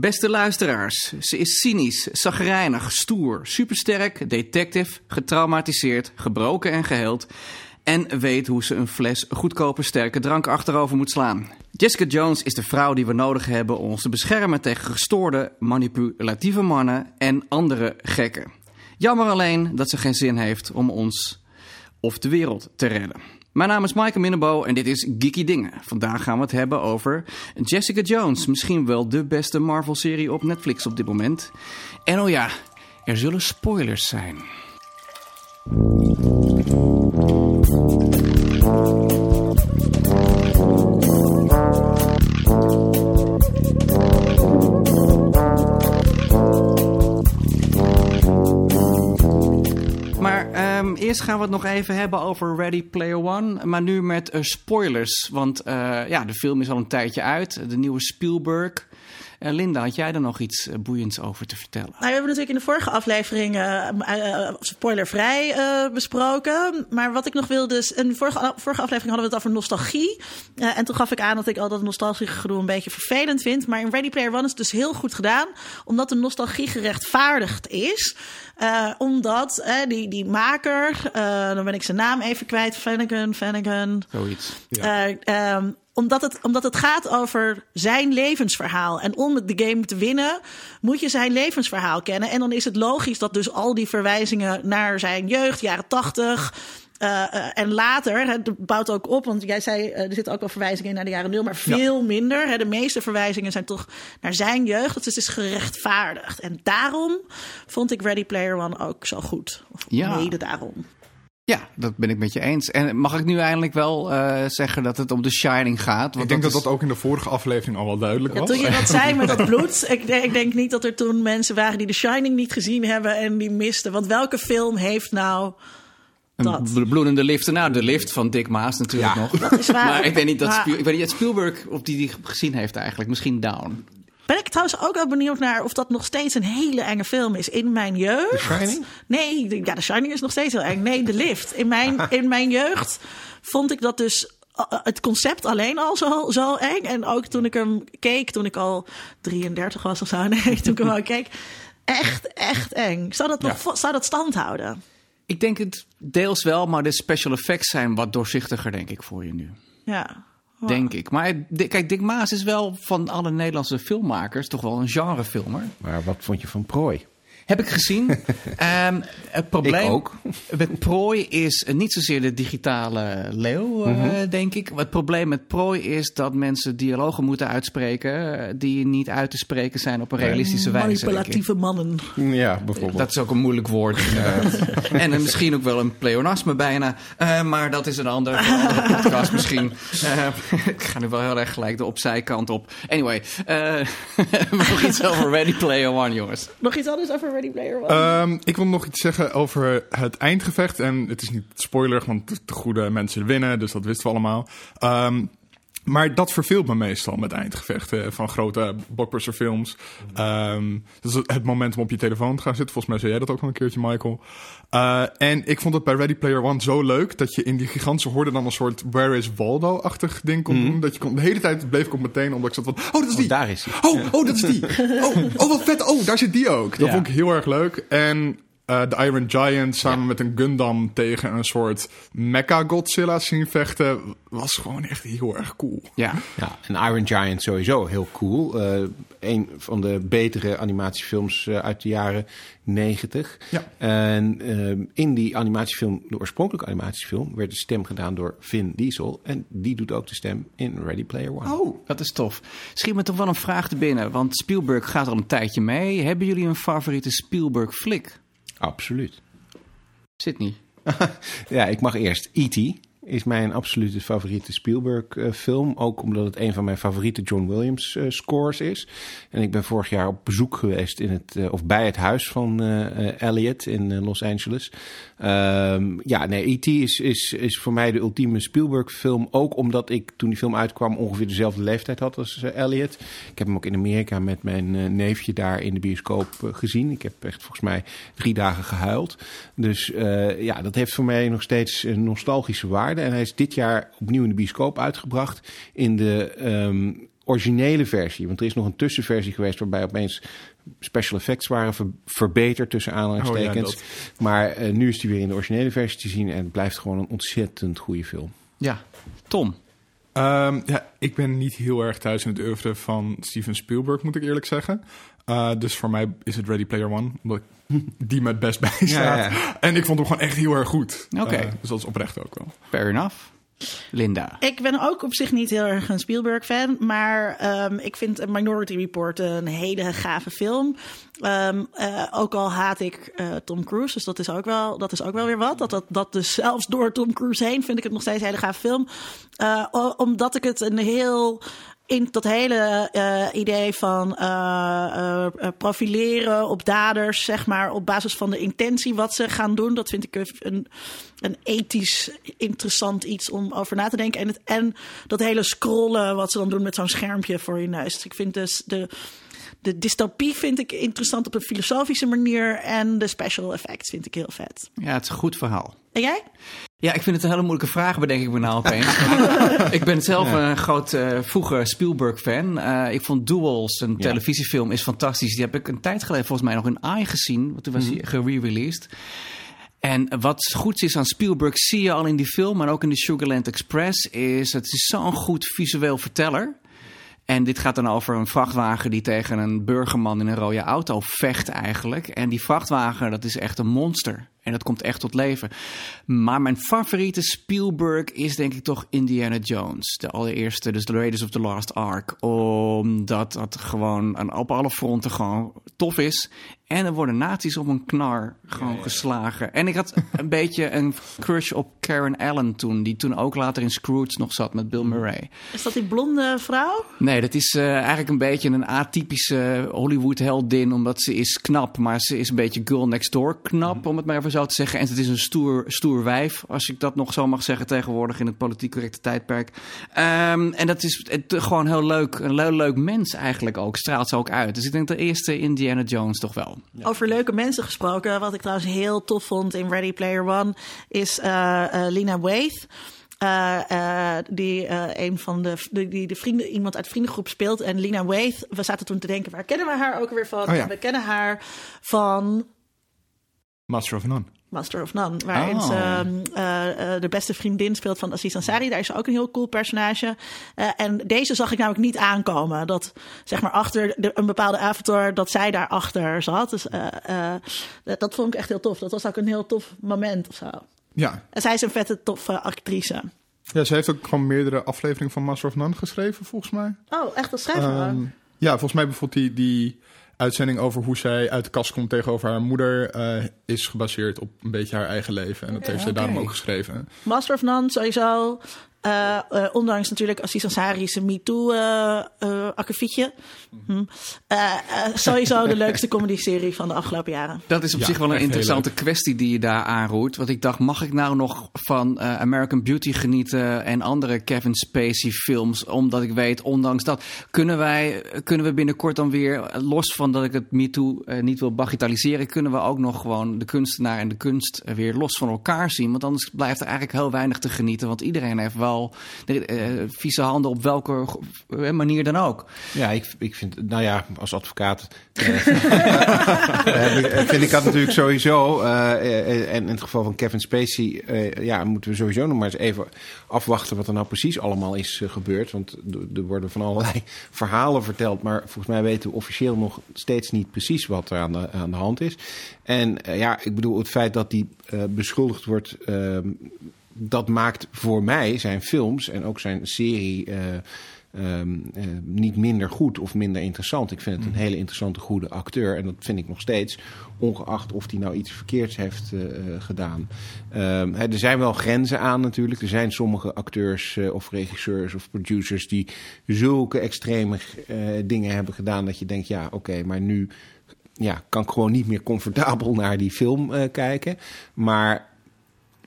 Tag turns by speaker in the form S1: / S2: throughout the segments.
S1: Beste luisteraars, ze is cynisch, zagrijnig, stoer, supersterk, detective, getraumatiseerd, gebroken en geheeld. En weet hoe ze een fles goedkope sterke drank achterover moet slaan. Jessica Jones is de vrouw die we nodig hebben om ons te beschermen tegen gestoorde, manipulatieve mannen en andere gekken. Jammer alleen dat ze geen zin heeft om ons of de wereld te redden. Mijn naam is Maaike Minnebo en dit is Geeky Dingen. Vandaag gaan we het hebben over Jessica Jones. Misschien wel de beste Marvel-serie op Netflix op dit moment. En oh ja, er zullen spoilers zijn. Eerst gaan we het nog even hebben over Ready Player One. Maar nu met eh, spoilers. Want eh, ja, de film is al een tijdje uit. De nieuwe Spielberg. Eh, Linda, had jij er nog iets eh, boeiends over te vertellen?
S2: Nou, we hebben natuurlijk in de vorige aflevering eh, spoilervrij besproken. Maar wat ik nog wilde, in de vorige, vorige aflevering hadden we het over nostalgie. En toen gaf ik aan dat ik al dat nostalgische gedoe een beetje vervelend vind. Maar in Ready Player One is het dus heel goed gedaan, omdat de nostalgie gerechtvaardigd is. Omdat die, die maker, dan ben ik zijn naam even kwijt, Flanagan, Flanagan.
S1: Zoiets.
S2: Eh, ehm, omdat, het, omdat het gaat over zijn levensverhaal. En om de game te winnen, moet je zijn levensverhaal kennen. En dan is het logisch dat dus al die verwijzingen naar zijn jeugd, jaren tachtig. eh, eh, en later, het bouwt ook op, want jij zei eh, er zitten ook wel verwijzingen in naar de jaren nul, maar veel minder. Hè, de meeste verwijzingen zijn toch naar zijn jeugd. Dat is dus gerechtvaardigd. En daarom vond ik Ready Player One ook zo goed. Of
S1: Ja.
S2: mede daarom.
S1: Ja, dat ben ik met je eens. En mag ik nu eindelijk wel eh, zeggen dat het om The Shining gaat? Want
S3: Ik denk dat
S1: is-
S3: dat ook in de vorige aflevering al wel duidelijk
S2: Ja,
S3: was.
S2: toen je dat zei met dat bloed, ik, denk- ik denk niet dat er toen mensen waren die The Shining niet gezien hebben en die misten. Want welke film heeft nou dat?
S1: Een bloedende lift. Nou, de lift van Dick Maas natuurlijk nog.
S2: Dat is waar.
S1: Maar ik weet niet dat
S2: Maar
S1: Spiel, ik weet niet Spielberg of die die gezien heeft eigenlijk. Misschien Down.
S2: Ben ik trouwens ook wel benieuwd naar of dat nog steeds een hele enge film is. In mijn jeugd.
S4: The Shining?
S2: Nee, de- ja, The Shining is nog steeds heel eng. Nee, de lift. In mijn, in mijn jeugd vond ik dat dus uh, het concept alleen al zo, zo eng. En ook toen ik hem keek, toen ik al 33 was of zo. Nee, toen ik hem al keek. Echt, echt eng. Zou dat, nog,
S3: Ja.
S2: zou dat stand houden?
S1: Ik denk het deels wel, maar de special effects zijn wat doorzichtiger, denk ik, voor je nu.
S2: Ja.
S1: Denk ik. Maar kijk, Dick Maas is wel van alle Nederlandse filmmakers toch wel een genrefilmer.
S4: Maar wat vond je van Prooi?
S1: Heb ik gezien. Ehm, het probleem
S4: Ik ook.
S1: met prooi is niet zozeer de digitale leeuw, eh,
S4: Mhm.
S1: denk ik. Het probleem met prooi is dat mensen dialogen moeten uitspreken eh, die niet uit te spreken zijn op een realistische wijze.
S2: Manipulatieve mannen.
S4: Ja, bijvoorbeeld.
S1: Dat is ook een moeilijk woord. en misschien ook wel een pleonasme bijna. Eh, maar dat is een ander, een andere podcast misschien. Ik ga nu wel heel erg gelijk de opzijkant op. Anyway, eh, nog iets over Ready Player One, jongens.
S2: Nog iets anders over
S3: Ehm, ik wil nog iets zeggen over het eindgevecht. En het is niet spoiler, want de goede mensen winnen, dus dat wisten we allemaal. Ehm, maar dat verveelt me meestal met eindgevechten van grote blockbusterfilms. Ehm dus het moment om op je telefoon te gaan zitten. Volgens mij zei jij dat ook al een keertje, Michael. Eh, en ik vond het bij Ready Player One zo leuk dat je in die gigantische horde dan een soort Where is Waldo-achtig ding kon doen. Dat je kon, de hele tijd bleef ik op meteen, omdat ik zat van, oh, dat is die.
S4: daar is hij.
S3: Oh, oh, dat is die. Oh, oh, wat vet. Oh, daar zit die ook. Dat
S1: Ja.
S3: vond ik heel erg leuk. En eh, de Iron Giant samen met een Gundam tegen een soort Mecha Godzilla zien vechten was gewoon echt heel erg cool.
S1: Ja.
S4: Ja, en Iron Giant sowieso heel cool. Eh een van de betere animatiefilms eh, uit de jaren 90.
S3: Ja.
S4: En in die animatiefilm, de oorspronkelijke animatiefilm, werd de stem gedaan door Vin Diesel. En die doet ook de stem in Ready Player One.
S1: Oh, dat is tof. Schiet me toch wel een vraag te binnen, want Spielberg gaat al een tijdje mee. Hebben jullie een favoriete Spielberg-flik?
S4: Absoluut.
S1: Sydney?
S4: Ja, ik mag eerst E.T. is mijn absolute favoriete Spielberg-film. ook omdat het een van mijn favoriete John Williams eh, is. En ik ben vorig jaar op bezoek geweest in het, eh, of bij het huis van eh, eh, Elliot in eh, Los Angeles. Ehm, ja, nee, E.T. Is, is, is voor mij de ultieme Spielberg-film. Ook omdat ik toen die film uitkwam ongeveer dezelfde leeftijd had als eh, Elliot. Ik heb hem ook in Amerika met mijn eh, neefje daar in de bioscoop eh, gezien. Ik heb echt volgens mij drie dagen gehuild. Dus eh, ja, dat heeft voor mij nog steeds een nostalgische waarde. En hij is dit jaar opnieuw in de bioscoop uitgebracht. In de ehm, originele versie. Want er is nog een tussenversie geweest waarbij opeens special effects waren ver- verbeterd tussen aanhalingstekens.
S3: Oh ja,
S4: maar eh, nu is die weer in de originele versie te zien en het blijft gewoon een ontzettend goede film.
S1: Ja, Tom.
S3: Ehm, ja, ik ben niet heel erg thuis in het oeuvre van Steven Spielberg, moet ik eerlijk zeggen. Uh, dus voor mij is het Ready Player One, omdat ik die me het best bij staat.
S4: ja.
S3: En ik vond hem gewoon echt heel erg goed.
S1: Oké.
S3: Uh, dus dat is oprecht ook wel.
S1: Fair enough. Linda.
S2: Ik ben ook op zich niet heel erg een Spielberg-fan, maar um, ik vind Minority Report een hele gave film. Um, uh, ook al haat ik uh, Tom Cruise, dus dat is, ook wel, dat is ook wel weer wat. Dat, dat, dat dus zelfs door Tom Cruise heen vind ik het nog steeds een hele gave film. Uh, omdat ik het een heel in dat hele uh, idee van uh, uh, profileren op daders, zeg maar, op basis van de intentie wat ze gaan doen. Dat vind ik een, een ethisch interessant iets om over na te denken. En, het, en dat hele scrollen wat ze dan doen met zo'n schermpje voor je neus. Dus ik vind dus de, de dystopie vind ik interessant op een filosofische manier. En de special effects vind ik heel vet.
S1: Ja, het is een goed verhaal.
S2: En jij?
S1: Ja, ik vind het een hele moeilijke vraag, bedenk ik me nou opeens. ik ben zelf ja. een groot uh, vroege Spielberg-fan. Uh, ik vond Duels, een ja. televisiefilm, is fantastisch. Die heb ik een tijd geleden volgens mij nog in AI gezien. Want toen was hij gere-released. En wat goed is aan Spielberg, zie je al in die film, maar ook in de Sugarland Express, is het is zo'n goed visueel verteller. En dit gaat dan over een vrachtwagen die tegen een burgerman in een rode auto vecht eigenlijk. En die vrachtwagen, dat is echt een monster. En dat komt echt tot leven. Maar mijn favoriete Spielberg is denk ik toch Indiana Jones. De allereerste, dus The Raiders of the Lost Ark. Omdat dat gewoon op alle fronten gewoon tof is. En er worden nazi's op een knar gewoon ja, ja. geslagen. En ik had een beetje een crush op Karen Allen toen. Die toen ook later in Scrooge nog zat met Bill Murray.
S2: Is dat die blonde vrouw?
S1: Nee, dat is uh, eigenlijk een beetje een atypische Hollywood-heldin. Omdat ze is knap, maar ze is een beetje girl next door knap. Mm. Om het maar even zo te zeggen. En het is een stoer, stoer wijf, als ik dat nog zo mag zeggen tegenwoordig in het politiek correcte tijdperk. Um, en dat is het, gewoon heel leuk. Een leuk, leuk mens eigenlijk ook. Straalt ze ook uit. Dus ik denk de eerste Indiana Jones toch wel.
S2: Ja. Over leuke mensen gesproken. Wat ik trouwens heel tof vond in Ready Player One is uh, uh, Lina Waithe. Uh, uh, die uh, een van de, de, die de vrienden, iemand uit de vriendengroep speelt. En Lina Waithe, we zaten toen te denken, waar kennen we haar ook weer van?
S3: Oh ja.
S2: We kennen haar van
S3: Master of None.
S2: Master of None, waarin
S1: Oh.
S2: ze uh, uh, de beste vriendin speelt van Aziz Ansari. Daar is ze ook een heel cool personage. Uh, en deze zag ik namelijk niet aankomen. Dat zeg maar achter de, een bepaalde avatar, dat zij daarachter zat. Dus dat, dat vond ik echt heel tof. Dat was ook een heel tof moment of zo.
S3: Ja.
S2: En zij is een vette, toffe actrice.
S3: Ja, ze heeft ook gewoon meerdere afleveringen van Master of None geschreven, volgens mij.
S2: Oh, echt als schrijver?
S3: Um, ja, volgens mij bijvoorbeeld die, die uitzending over hoe zij uit de kast komt tegenover haar moeder uh, is gebaseerd op een beetje haar eigen leven. En dat heeft zij daarom ook geschreven.
S2: Master of None sowieso. Uh, uh, ondanks natuurlijk Aziz Ansari's MeToo-akkefietje. Hm. sowieso de leukste comedy-serie van de afgelopen jaren.
S1: Dat is op
S3: Ja,
S1: zich wel een interessante kwestie die je daar aanroert. Want ik dacht, mag ik nou nog van eh, American Beauty genieten en andere Kevin Spacey films? Omdat ik weet, ondanks dat, kunnen, wij, kunnen we binnenkort dan weer, eh, los van dat ik het MeToo eh, niet wil bagatelliseren, kunnen we ook nog gewoon de kunstenaar en de kunst eh, weer los van elkaar zien? Want anders blijft er eigenlijk heel weinig te genieten. Want iedereen heeft wel de, eh, vieze handen op welke eh, manier dan ook.
S4: Ja, ik, ik vind, nou ja, als advocaat eh, vind ik dat natuurlijk sowieso. en in het geval van Kevin Spacey, ja, moeten we sowieso nog maar eens even afwachten wat er nou precies allemaal is gebeurd. Want er- worden van allerlei verhalen verteld, maar volgens mij weten we officieel nog steeds niet precies wat er aan de, aan de hand is. En ja, ik bedoel, het feit dat die beschuldigd wordt. ehm, dat maakt voor mij zijn films en ook zijn serie eh, ehm, eh, niet minder goed of minder interessant. Ik vind het een hele interessante, goede acteur. En dat vind ik nog steeds, ongeacht of hij nou iets verkeerds heeft eh, gedaan. Ehm, er zijn wel grenzen aan natuurlijk. Er zijn sommige acteurs of regisseurs of producers die zulke extreme dingen hebben gedaan dat je denkt, ja oké, maar nu ja, kan ik gewoon niet meer comfortabel naar die film kijken. Maar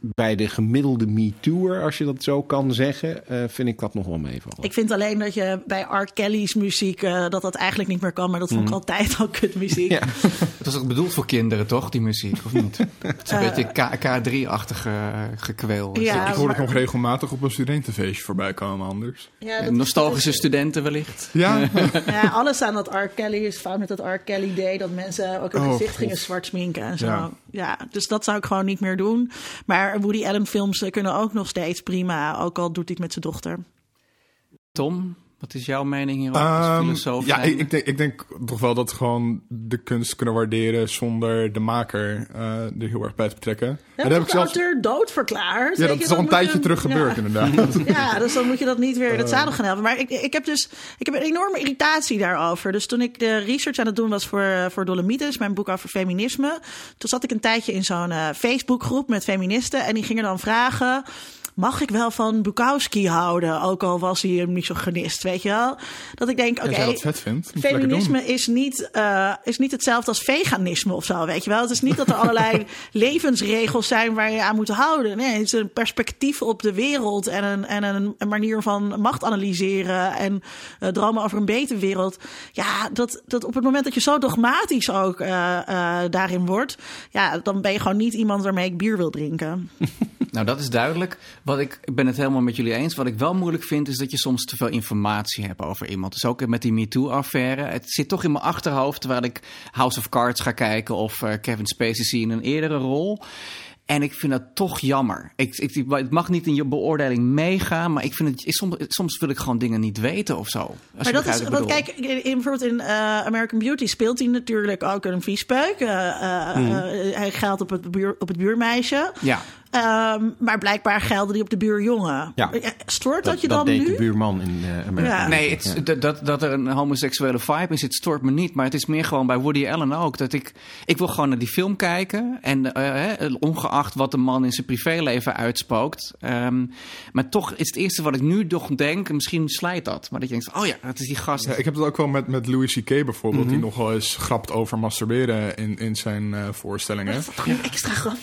S4: bij de gemiddelde MeToo'er, als je dat zo kan zeggen, eh, vind ik dat nog wel meevallen.
S2: Ik vind alleen dat je bij R. Kelly's muziek eh, dat dat eigenlijk niet meer kan, maar dat vond ik altijd al kutmuziek.
S4: Ja.
S1: Het was ook bedoeld voor kinderen, toch, die muziek, of niet? Het is een beetje K3-achtige gekweel.
S2: Ja,
S3: ik hoor het nog regelmatig op een studentenfeestje voorbij komen anders.
S2: Ja, dat-
S1: Nostalgische studenten wellicht.
S3: Ja,
S2: Ja, alles aan dat R. Kelly is fout met dat R. Kelly deed. Dat mensen ook hun
S3: Oh,
S2: gezicht
S3: God.
S2: gingen zwart sminken en zo. Ja.
S3: Ja.
S2: dus dat zou ik gewoon niet meer doen. Maar Woody Allen films kunnen ook nog steeds prima. Ook al doet hij het met zijn dochter.
S1: Tom, wat is jouw mening hierover als
S3: Ehm,
S1: filosoof?
S3: ja ik, ik, denk, ik denk toch wel dat we gewoon de kunst kunnen waarderen zonder de maker eh, er heel erg bij te betrekken.
S2: Ja, dat
S3: dat heb ik
S2: de
S3: zelfs.
S2: auteur doodverklaard.
S3: Ja, dat
S2: je,
S3: is al een tijdje
S2: je-
S3: terug gebeurd,
S2: ja.
S3: inderdaad.
S2: Ja, dus dan moet je dat niet weer in het zadel gaan helpen. Maar ik, ik, heb dus ik heb een enorme irritatie daarover. Dus toen ik de research aan het doen was voor, eh, voor Dolomites, mijn boek over feminisme. Toen zat ik een tijdje in zo'n eh, Facebookgroep met feministen. En die gingen dan vragen. Mag ik wel van Bukowski houden? Ook al was hij een misogynist, weet je wel? Dat ik denk, oké.
S3: Doen.
S2: Feminisme is niet, eh, is niet hetzelfde als veganisme of zo, weet je wel. Het is niet dat er allerlei levensregels zijn waar je aan moet houden. Nee, het is een perspectief op de wereld en een, en een, een manier van macht analyseren en eh, dromen over een betere wereld. Ja, dat, dat op het moment dat je zo dogmatisch ook eh, eh, daarin wordt, ja, dan ben je gewoon niet iemand waarmee ik bier wil drinken.
S1: Nou, dat is duidelijk. Wat ik, ik ben het helemaal met jullie eens. Wat ik wel moeilijk vind, is dat je soms te veel informatie hebt over iemand. Dus ook met die MeToo-affaire. Het zit toch in mijn achterhoofd terwijl ik House of Cards ga kijken of eh, Kevin Spacey zie in een eerdere rol. En ik vind dat toch jammer. Ik, ik, het mag niet in je beoordeling meegaan, maar ik vind het, soms, soms wil ik gewoon dingen niet weten of zo.
S2: Maar dat is, want kijk, in, in- bijvoorbeeld in eh, American Beauty speelt hij natuurlijk ook een viespeuk.
S1: Hmm.
S2: eh, hij geldt op het, buur, op het buurmeisje.
S1: Ja,
S2: Ehm, maar blijkbaar geldde die op de buurjongen.
S4: Ja.
S2: Eh, Stoort dat,
S4: Dat,
S2: je
S4: dat
S2: dan
S4: deed
S2: nu?
S4: de buurman in uh, Amerika.
S2: Ja.
S1: Nee, het, dat, dat, dat er een homoseksuele vibe in zit, stoort me niet. Maar het is meer gewoon bij Woody Allen ook. Dat ik, ik wil gewoon naar die film kijken. En eh, hè, ongeacht wat de man in zijn privéleven uitspookt. Ehm, maar toch is het eerste wat ik nu toch denk, misschien slijt dat. Maar dat je denkt, oh ja, dat is die gast.
S3: Ja, ik heb het ook wel met, met Louis C.K. bijvoorbeeld,
S2: Mhm.
S3: die nogal eens grapt over masturberen in, in zijn eh, voorstellingen.
S2: Dat is toch een extra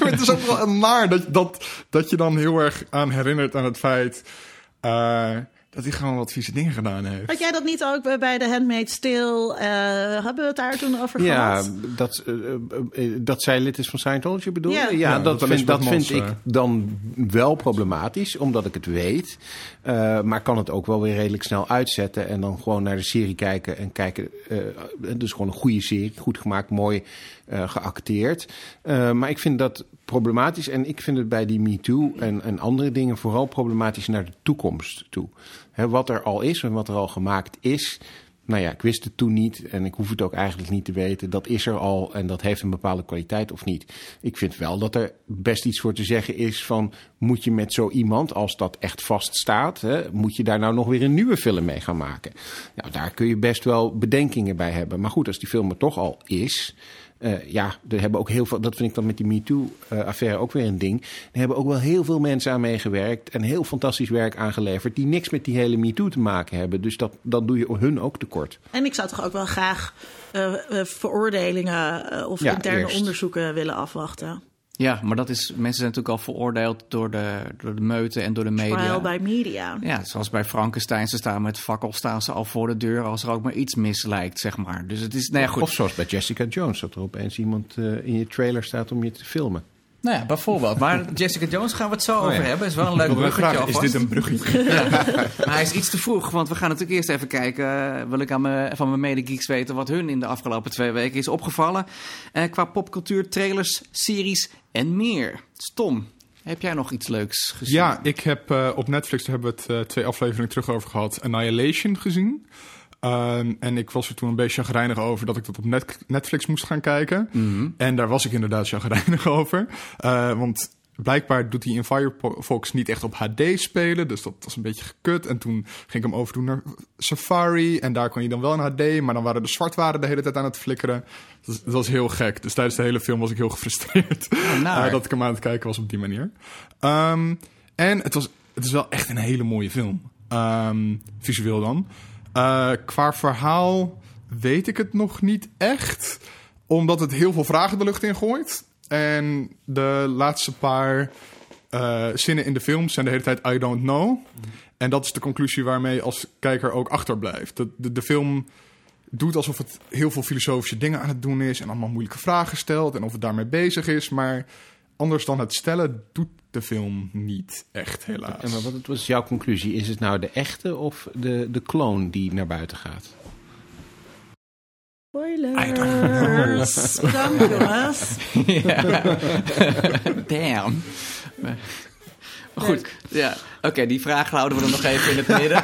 S3: maar het is ook wel een naar dat, dat, dat je dan heel erg aan herinnert aan het feit eh, dat hij gewoon wat vieze dingen gedaan heeft.
S2: Had jij dat niet ook bij- de Handmaid's Tale? eh, hebben we het daar toen over
S4: Ja,
S2: gehad?
S4: dat, eh, dat zij lid is van Scientology bedoel je?
S2: Ja.
S4: Ja,
S3: Ja,
S4: dat,
S3: dat
S4: vind, dat vind ik dan wel problematisch, omdat ik het weet. Eh, maar kan het ook wel weer redelijk snel uitzetten en dan gewoon naar de serie kijken en kijken. eh, dus gewoon een goede serie, goed gemaakt, mooi eh, geacteerd. Eh, maar ik vind dat problematisch en ik vind het bij die MeToo en, en andere dingen vooral problematisch naar de toekomst toe. Wat er al is en wat er al gemaakt is. Nou ja, ik wist het toen niet en ik hoef het ook eigenlijk niet te weten. Dat is er al en dat heeft een bepaalde kwaliteit of niet. Ik vind wel dat er best iets voor te zeggen is van... moet je met zo iemand, als dat echt vaststaat... Hè, moet je daar nou nog weer een nieuwe film mee gaan maken? Nou, daar kun je best wel bedenkingen bij hebben. Maar goed, als die film er toch al is... eh, ja, er hebben ook heel veel, dat vind ik dan met die MeToo-affaire ook weer een ding. Er hebben ook wel heel veel mensen aan meegewerkt en heel fantastisch werk aangeleverd. die niks met die hele MeToo te maken hebben. Dus dat, dan doe je hun ook tekort.
S2: En ik zou toch ook wel graag eh, eh, veroordelingen eh, of
S4: Ja,
S2: interne
S4: eerst.
S2: onderzoeken willen afwachten.
S1: Ja, maar dat is, mensen zijn natuurlijk al veroordeeld door de, door de meute en door de media.
S2: Trial by media.
S1: Ja, zoals bij Frankenstein, ze staan met fakkel, staan ze al voor de deur als er ook maar iets mislijkt, zeg maar. Dus het is, nou ja, goed.
S4: Of zoals bij Jessica Jones, dat er opeens iemand eh, in je trailer staat om je te filmen.
S1: Nou ja, bijvoorbeeld. Maar Jessica Jones gaan we het zo over
S4: ja.
S1: hebben. Is wel een leuk bruggetje
S3: is dit een bruggetje?
S1: Maar hij is iets te vroeg, want we gaan natuurlijk eerst even kijken. eh, wil ik aan van mijn medegeeks weten wat hun in de afgelopen twee weken is opgevallen. eh, qua popcultuur, trailers, series en meer. Stom. Heb jij nog iets leuks gezien?
S3: Ja, ik heb eh, op Netflix, daar hebben we het twee afleveringen terug over gehad, Annihilation gezien. Ehm, en ik was er toen een beetje chagrijnig over dat ik dat op Net- Netflix moest gaan kijken. En daar was ik inderdaad chagrijnig over. Eh, want blijkbaar doet hij in Firefox niet echt op HD spelen. Dus dat was een beetje gekut. En toen ging ik hem overdoen naar Safari. En daar kon je dan wel in HD. Maar dan waren de zwartwaren de hele tijd aan het flikkeren. Dat, was- dat was heel gek. Dus tijdens de hele film was ik heel gefrustreerd. Eh, dat ik hem aan het kijken was op die manier. Ehm, en het, was, het is wel echt een hele mooie film. Ehm, visueel dan. Eh, qua verhaal weet ik het nog niet echt. Omdat het heel veel vragen de lucht in gooit. En de laatste paar eh, zinnen in de film zijn de hele tijd I don't know. En dat is de conclusie waarmee als kijker ook achterblijft. De, de, de film doet alsof het heel veel filosofische dingen aan het doen is... en allemaal moeilijke vragen stelt en of het daarmee bezig is. Maar anders dan het stellen doet de film niet echt, helaas.
S4: En maar wat was jouw conclusie? Is het nou de echte of de, de clone die naar buiten gaat?
S2: Spoilers. Bedankt, jongens.
S1: Damn. Maar goed, ja. Oké, die vraag houden we dan nog even in het midden.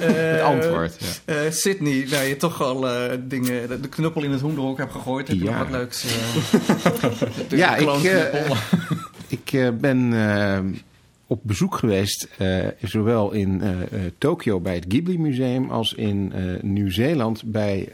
S4: Het antwoord. Ja.
S1: Eh, Sydney, nou je toch al eh, dingen, de, de knuppel in het hoenderhok hebt gegooid. Heb je
S4: Ja.
S1: nog wat leuks? eh,
S4: Ja, ik, eh, Ik eh, ben eh, op bezoek geweest, eh, zowel in eh, Tokio bij het Ghibli Museum als in Nieuw-Zeeland bij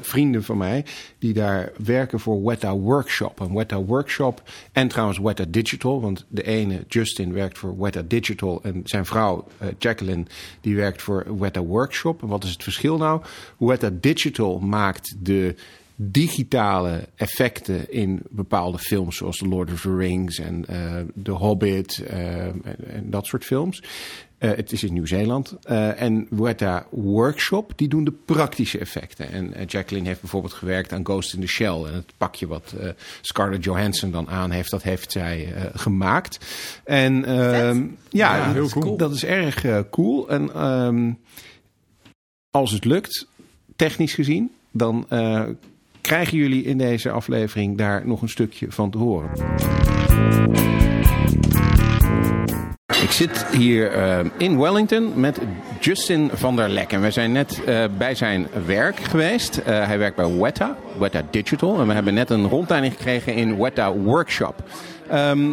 S4: vrienden van mij die daar werken voor Weta Workshop. Een Weta Workshop en trouwens Weta Digital, want de ene, Justin, werkt voor Weta Digital en zijn vrouw, Jacqueline, die werkt voor Weta Workshop. En wat is het verschil nou? Weta Digital maakt de digitale effecten in bepaalde films, zoals The Lord of the Rings en eh The Hobbit eh, en, en dat soort films. Eh, het is in Nieuw-Zeeland. En Weta Workshop, die doen de praktische effecten. En Jacqueline heeft bijvoorbeeld gewerkt aan Ghost in the Shell. En het pakje wat Scarlett Johansson dan aan heeft, dat heeft zij gemaakt. En ehm, ja,
S3: Ja, heel cool.
S4: dat is erg cool. En ehm, als het lukt, technisch gezien, dan krijgen jullie in deze aflevering daar nog een stukje van te horen. Ik zit hier eh, in Wellington met Justin van der Lek. En we zijn net eh, bij zijn werk geweest. Eh, hij werkt bij Weta, Weta Digital. En we hebben net een rondleiding gekregen in Weta Workshop. Ehm,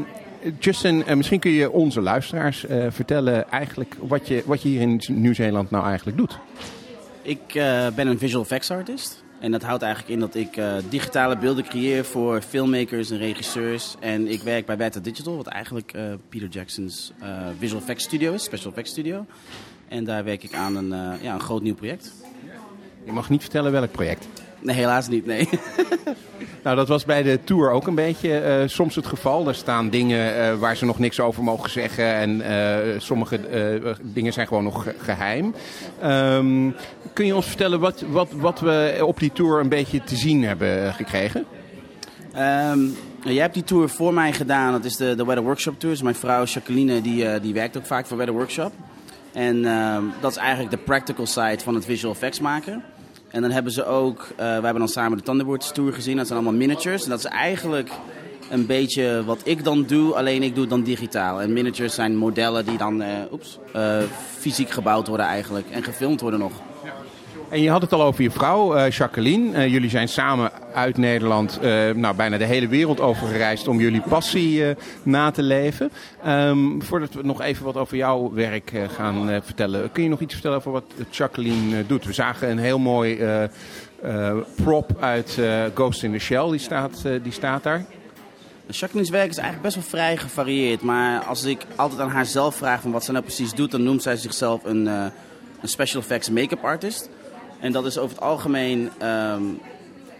S4: Justin, misschien kun je onze luisteraars eh, vertellen eigenlijk wat je, wat je hier in Nieuw-Zeeland nou eigenlijk doet.
S5: Ik eh, ben een visual effects artist. En dat houdt eigenlijk in dat ik eh, digitale beelden creëer voor filmmakers en regisseurs. En ik werk bij Beta Digital, wat eigenlijk eh, Peter Jackson's eh, visual effects studio is, special effects studio. En daar werk ik aan een, ja, een groot nieuw project.
S4: Je mag niet vertellen welk project.
S5: Nee, helaas niet, nee.
S4: Nou, dat was bij de tour ook een beetje eh, soms het geval. Er staan dingen eh, waar ze nog niks over mogen zeggen. En eh, sommige dingen zijn gewoon nog ge- geheim. Ehm, kun je ons vertellen wat, wat, wat we op die tour een beetje te zien hebben gekregen?
S5: Ehm, jij hebt die tour voor mij gedaan. Dat is de, de Weather Workshop Tour. Dus mijn vrouw Jacqueline die, die werkt ook vaak voor Weather Workshop. En ehm, dat is eigenlijk de practical side van het visual effects maken. En dan hebben ze ook, eh, we hebben dan samen de Thunderbirds Tour gezien. Dat zijn allemaal miniatures. En dat is eigenlijk een beetje wat ik dan doe, alleen ik doe het dan digitaal. En miniatures zijn modellen die dan eh, oeps, eh, fysiek gebouwd worden eigenlijk. En gefilmd worden nog.
S4: En je had het al over je vrouw, eh, Jacqueline. Eh, jullie zijn samen uit Nederland eh, nou, bijna de hele wereld over gereisd om jullie passie na te leven. Ehm, voordat we nog even wat over jouw werk gaan vertellen, kun je nog iets vertellen over wat Jacqueline doet? We zagen een heel mooi prop uit Ghost in the Shell, die staat, die staat daar.
S5: Jacqueline's werk is eigenlijk best wel vrij gevarieerd. Maar als ik altijd aan haar zelf vraag van wat ze nou precies doet, dan noemt zij zichzelf een, een special effects make-up artist. En dat is over het algemeen ehm,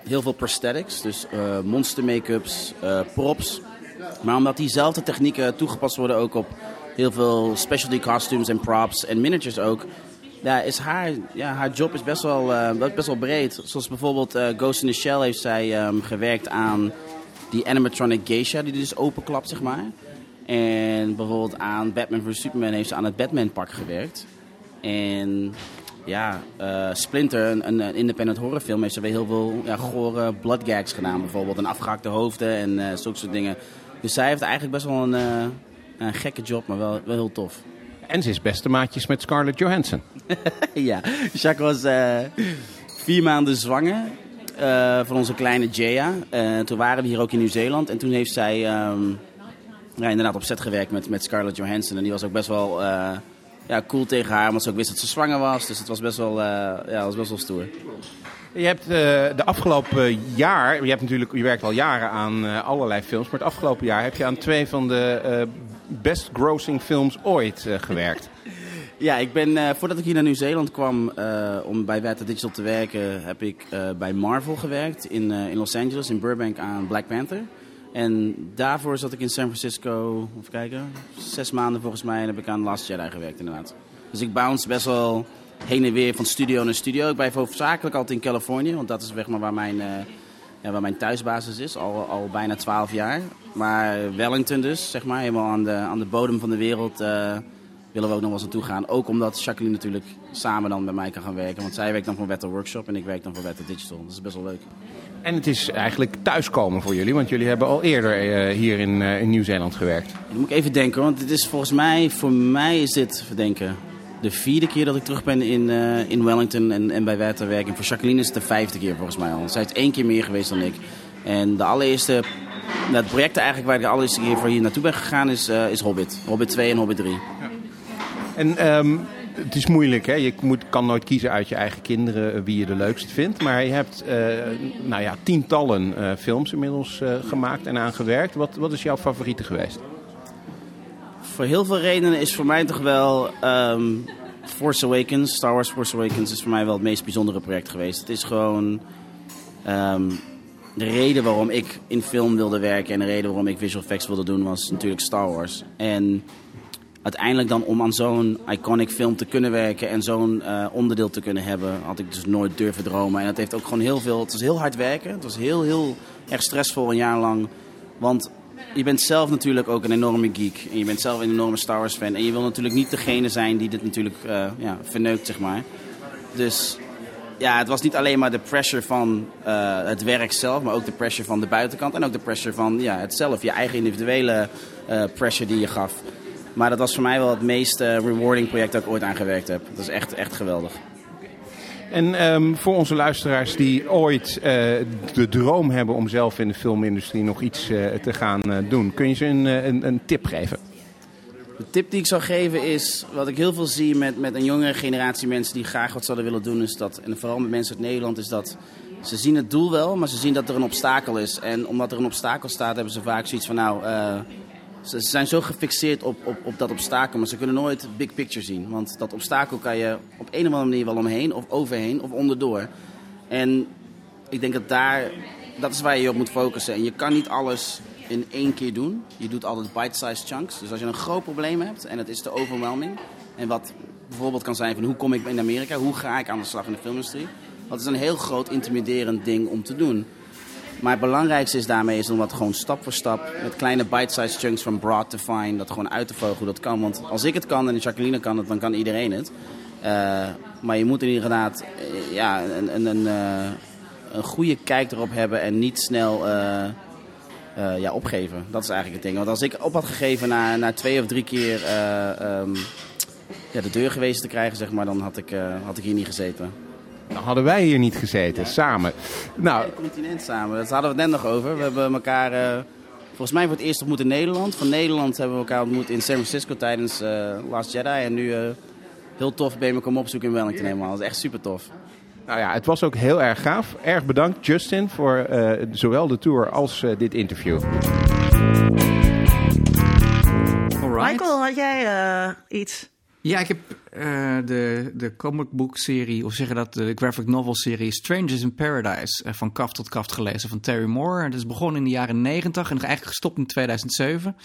S5: heel veel prosthetics. Dus eh, monster make-ups, eh, props. Maar omdat diezelfde technieken toegepast worden ook op heel veel specialty costumes en props en miniatures ook. Ja, is haar, ja, haar job is best wel, eh, best wel breed. Zoals bijvoorbeeld Ghost in the Shell heeft zij ehm, gewerkt aan die animatronic geisha die dus openklapt, zeg maar. En bijvoorbeeld aan Batman vs. Superman heeft ze aan het Batman pak gewerkt. En ja, eh, Splinter, een, een, independent horrorfilm, heeft ze weer heel veel ja, gore blood gags gedaan bijvoorbeeld. En afgehakte hoofden en eh zulke soort dingen. Dus zij heeft eigenlijk best wel een, eh, een gekke job, maar wel, wel heel tof.
S4: En ze is beste maatjes met Scarlett Johansson.
S5: ja, Jacques was vier maanden zwanger van onze kleine Jaya. Toen waren we hier ook in Nieuw-Zeeland. En toen heeft zij ehm, ja, inderdaad op set gewerkt met, met Scarlett Johansson. En die was ook best wel ja, cool tegen haar, omdat ze ook wist dat ze zwanger was. Dus het was best wel, eh, ja, was best wel stoer.
S4: Je hebt eh, de afgelopen jaar, je, hebt natuurlijk, je werkt al jaren aan eh, allerlei films, maar het afgelopen jaar heb je aan twee van de best grossing films ooit gewerkt.
S5: Ja, ik ben, voordat ik hier naar Nieuw-Zeeland kwam om bij Weta Digital te werken, heb ik bij Marvel gewerkt in, in Los Angeles, in Burbank aan Black Panther. En daarvoor zat ik in San Francisco, even kijken, zes maanden volgens mij. En heb ik aan Last Jedi gewerkt inderdaad. Dus ik bounce best wel heen en weer van studio naar studio. Ik blijf hoofdzakelijk altijd in Californië, want dat is zeg maar waar mijn, uh, ja, waar mijn thuisbasis is, al, al bijna twaalf jaar. Maar Wellington dus, zeg maar, helemaal aan de, aan de bodem van de wereld... Uh, willen we ook nog wel eens naartoe gaan. Ook omdat Jacqueline natuurlijk samen dan bij mij kan gaan werken. Want zij werkt dan voor Wetter Workshop en ik werk dan voor Wetter Digital. Dat is best wel leuk.
S4: En het is eigenlijk thuiskomen voor jullie, want jullie hebben al eerder uh, hier in, uh, in Nieuw-Zeeland gewerkt.
S5: Dan moet ik even denken, want het is volgens mij, voor mij is dit, verdenken, de vierde keer dat ik terug ben in, uh, in Wellington en, en bij Wetter werken. En voor Jacqueline is het de vijfde keer volgens mij al. Zij is één keer meer geweest dan ik. En de allereerste, nou, het project eigenlijk waar ik de allereerste keer voor hier naartoe ben gegaan is, is Hobbit. Hobbit 2 en Hobbit 3. Ja.
S4: En um, het is moeilijk, hè? Je moet, kan nooit kiezen uit je eigen kinderen wie je de leukste vindt. Maar je hebt uh, nou ja, tientallen uh, films inmiddels gemaakt en aangewerkt. Wat, wat is jouw favoriete geweest?
S5: Voor heel veel redenen is voor mij toch wel um, Force Awakens. Star Wars Force Awakens is voor mij wel het meest bijzondere project geweest. Het is gewoon um, de reden waarom ik in film wilde werken en de reden waarom ik visual effects wilde doen was natuurlijk Star Wars. En uiteindelijk dan om aan zo'n iconic film te kunnen werken en zo'n uh, onderdeel te kunnen hebben, had ik dus nooit durven dromen. En het heeft ook gewoon heel veel. Het was heel hard werken. Het was heel, heel erg stressvol een jaar lang. Want je bent zelf natuurlijk ook een enorme geek. En je bent zelf een enorme Star Wars fan. En je wil natuurlijk niet degene zijn die dit natuurlijk uh, ja, verneukt, zeg maar. Dus ja, het was niet alleen maar de pressure van uh, het werk zelf, maar ook de pressure van de buitenkant. En ook de pressure van ja, het zelf, je eigen individuele pressure die je gaf. Maar dat was voor mij wel het meest uh, rewarding project dat ik ooit aan gewerkt heb. Dat is echt, echt geweldig.
S4: En um, voor onze luisteraars die ooit uh, de droom hebben om zelf in de filmindustrie nog iets uh, te gaan doen, kun je ze een, een, een, tip geven?
S5: De tip die ik zou geven is, wat ik heel veel zie met, met een jongere generatie mensen die graag wat zouden willen doen, is dat, en vooral met mensen uit Nederland, is dat ze zien het doel wel, maar ze zien dat er een obstakel is. En omdat er een obstakel staat, hebben ze vaak zoiets van, nou, ze zijn zo gefixeerd op, op, op dat obstakel, maar ze kunnen nooit big picture zien. Want dat obstakel kan je op een of andere manier wel omheen, of overheen, of onderdoor. En ik denk dat daar, dat is waar je je op moet focussen. En je kan niet alles in één keer doen. Je doet altijd bite-sized chunks. Dus als je een groot probleem hebt en het is te overwhelming. En wat bijvoorbeeld kan zijn van hoe kom ik in Amerika, hoe ga ik aan de slag in de filmindustrie. Dat is een heel groot intimiderend ding om te doen. Maar het belangrijkste is daarmee is om dat gewoon stap voor stap met kleine bite-sized chunks van broad to fine, dat gewoon uit te vogelen hoe dat kan. Want als ik het kan en Jacqueline kan het, dan kan iedereen het. Uh, maar je moet inderdaad uh, ja, een, een, een, uh, een, goede kijk erop hebben en niet snel ja, opgeven. Dat is eigenlijk het ding. Want als ik op had gegeven na, na twee of drie keer um, ja, de deur geweest te krijgen, zeg maar, dan had ik, had ik hier niet gezeten.
S4: Dan hadden wij hier niet gezeten, ja. samen.
S5: Nou, het continent samen, dat hadden we het net nog over. We hebben elkaar uh, volgens mij voor het eerst ontmoet in Nederland. Van Nederland hebben we elkaar ontmoet in San Francisco tijdens uh, Last Jedi. En nu uh, heel tof ben je me komen opzoeken in Wellington helemaal. Dat is echt super tof.
S4: Nou ja, het was ook heel erg gaaf. Erg bedankt Justin voor zowel de tour als dit interview.
S2: Alright. Michael, had jij iets?
S1: Ja, ik heb uh, de, de comic book serie, of zeggen dat de graphic novel serie Strangers in Paradise uh, van kaft tot kaft gelezen van Terry Moore. Dat is begonnen in de jaren 90 en eigenlijk gestopt in 2007.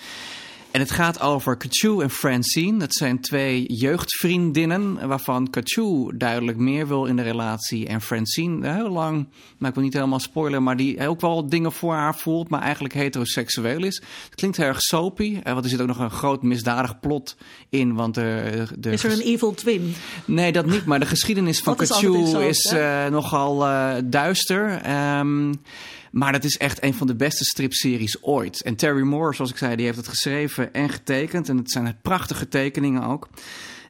S1: En het gaat over Kachu en Francine. Dat zijn twee jeugdvriendinnen, waarvan Kachu duidelijk meer wil in de relatie. En Francine heel lang, maar ik wil niet helemaal spoileren, maar die ook wel dingen voor haar voelt, maar eigenlijk heteroseksueel is. Het klinkt heel erg soapy, want er zit ook nog een groot misdadig plot in. Want de, de
S2: is er een evil twin?
S1: Nee, dat niet, maar de geschiedenis van Kachu is, is uh, nogal uh, duister. Um, maar dat is echt een van de beste stripseries ooit. En Terry Moore, zoals ik zei, die heeft het geschreven en getekend. En het zijn prachtige tekeningen ook.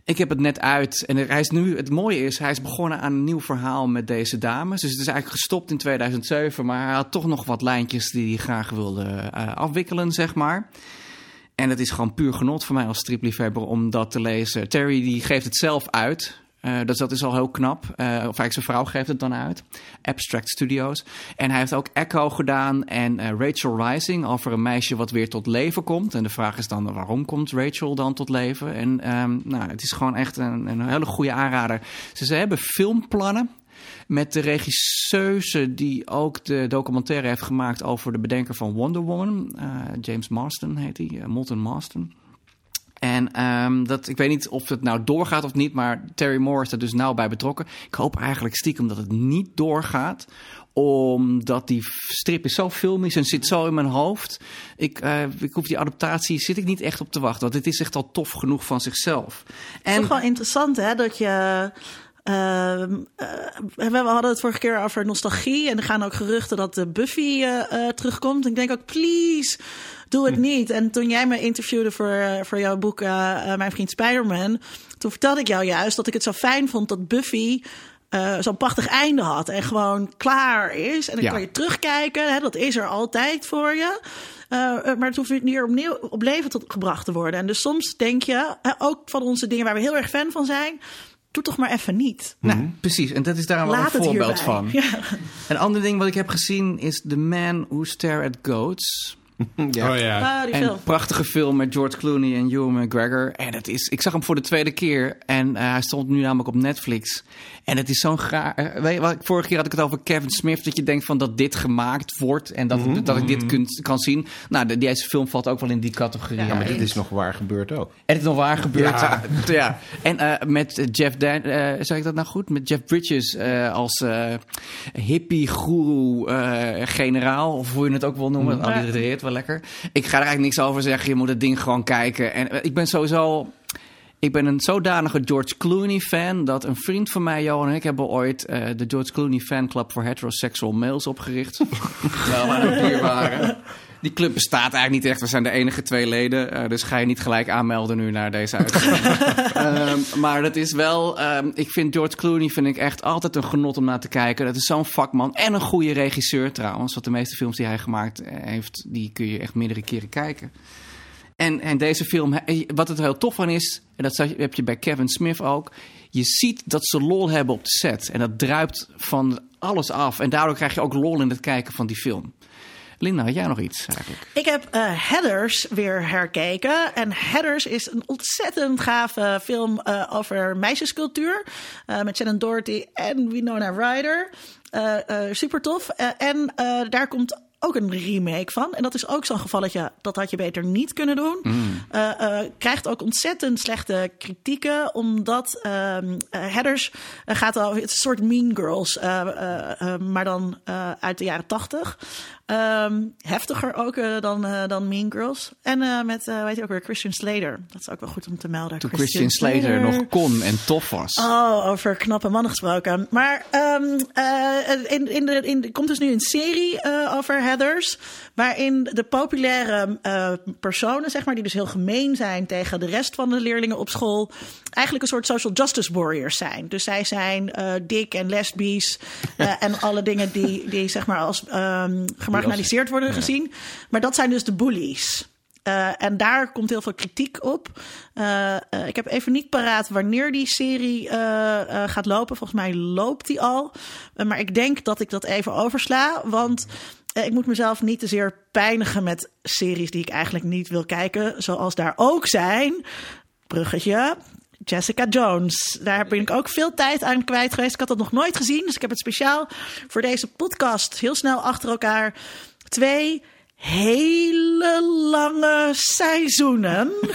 S1: Ik heb het net uit en hij is nu, het mooie is, hij is begonnen aan een nieuw verhaal met deze dames. Dus het is eigenlijk gestopt in 2007, maar hij had toch nog wat lijntjes die hij graag wilde uh, afwikkelen, zeg maar. En het is gewoon puur genot voor mij als stripliefhebber om dat te lezen. Terry die geeft het zelf uit. Uh, dus dat is al heel knap. Uh, of eigenlijk zijn vrouw geeft het dan uit. Abstract Studios. En hij heeft ook Echo gedaan en uh, Rachel Rising over een meisje wat weer tot leven komt. En de vraag is dan waarom komt Rachel dan tot leven? En um, nou, het is gewoon echt een, een hele goede aanrader. Ze, hebben filmplannen. Met de regisseuse die ook de documentaire heeft gemaakt over de bedenker van Wonder Woman. James Marston heet hij, Molten Marston. En um, dat, ik weet niet of het nou doorgaat of niet, maar Terry Moore is er dus nauw bij betrokken. Ik hoop eigenlijk stiekem dat het niet doorgaat omdat die strip is zo filmisch en zit zo in mijn hoofd. Ik, uh, ik hoef die adaptatie zit ik niet echt op te wachten. Want het is echt al tof genoeg van zichzelf.
S2: En... Het is toch wel interessant hè, dat je... Uh, uh, we hadden het vorige keer over nostalgie. En er gaan ook geruchten dat de Buffy terugkomt. En ik denk ook, please, doe het niet. En toen jij me interviewde voor, voor jouw boek Mijn Vriend Spider-Man... toen vertelde ik jou juist dat ik het zo fijn vond dat Buffy zo'n prachtig einde had en gewoon klaar is. En dan ja. kan je terugkijken, hè, dat is er altijd voor je. Uh, maar het hoeft niet opnieuw op leven tot, gebracht te worden. En dus soms denk je, ook van onze dingen waar we heel erg fan van zijn, doe toch maar even niet.
S1: Nou, mm -hmm. precies. En dat is daar wel een voorbeeld van. Ja. Een ander ding wat ik heb gezien is The Man Who Stare at Goats.
S3: ja. Oh ja.
S2: Oh, die
S1: en
S2: film.
S1: prachtige film met George Clooney en Ewan McGregor. En het is, ik zag hem voor de tweede keer en uh, hij stond nu namelijk op Netflix. En het is zo'n graag. Weet je, vorige keer had ik het over Kevin Smith. Dat je denkt van dat dit gemaakt wordt en dat, mm -hmm. dat ik dit kun, kan zien. Nou, de, deze film valt ook wel in die categorie.
S4: Ja, maar dit is nog waar gebeurd ook.
S1: En het is nog waar gebeurd. Ja. ja. En uh, met Jeff Dan, uh, zeg ik dat nou goed? Met Jeff Bridges als hippie guru generaal. Of hoe je het ook wil noemen. Mm -hmm. Allitereert lekker. Ik ga er eigenlijk niks over zeggen. Je moet het ding gewoon kijken. En ik ben sowieso ik ben een zodanige George Clooney fan dat een vriend van mij, Johan en ik, hebben ooit uh, de George Clooney fanclub voor heterosexual males opgericht. Terwijl we aan het waren. Die club bestaat eigenlijk niet echt. We zijn de enige twee leden. Uh, dus ga je niet gelijk aanmelden nu naar deze uitzending. um, maar dat is wel... Um, ik vind George Clooney vind ik echt altijd een genot om naar te kijken. Dat is zo'n vakman. En een goede regisseur trouwens. Want de meeste films die hij gemaakt heeft... die kun je echt meerdere keren kijken. En, en deze film, wat het heel tof van is, en dat heb je bij Kevin Smith ook. Je ziet dat ze lol hebben op de set. En dat druipt van alles af. En daardoor krijg je ook lol in het kijken van die film. Linda, had jij nog iets eigenlijk?
S2: Ik heb uh, Heathers weer herkeken. En Heathers is een ontzettend gave film uh, over meisjescultuur. Uh, met Shannon Doherty en Winona Ryder. super tof. en daar komt ook een remake van. En dat is ook zo'n gevalletje, dat had je beter niet kunnen doen. Mm. Uh, uh, krijgt ook ontzettend slechte kritieken, omdat uh, Headers gaat al, het is een soort Mean Girls, maar dan uit de jaren tachtig. Um, heftiger ook uh, dan, uh, dan Mean Girls. En uh, met, weet je ook weer, Christian Slater. Dat is ook wel goed om te melden.
S1: Toen Christian, Christian Slater, Slater, nog kon en tof was.
S2: Oh, over knappe mannen gesproken. Maar um, in, in de, in, er komt dus nu een serie over Heathers. Waarin de populaire personen, zeg maar, die dus heel gemeen zijn tegen de rest van de leerlingen op school. Eigenlijk een soort social justice warriors zijn. Dus zij zijn dik en lesbisch. en alle dingen die, die zeg maar als um, gemarginaliseerd worden ja. gezien. Maar dat zijn dus de bullies. Uh, en daar komt heel veel kritiek op. Ik heb even niet paraat wanneer die serie gaat lopen. Volgens mij loopt die al. maar ik denk dat ik dat even oversla. Want ik moet mezelf niet te zeer pijnigen met series die ik eigenlijk niet wil kijken. Zoals daar ook zijn. Bruggetje. Jessica Jones. Daar ben ik ook veel tijd aan kwijt geweest. Ik had dat nog nooit gezien. Dus ik heb het speciaal voor deze podcast heel snel achter elkaar twee hele lange seizoenen.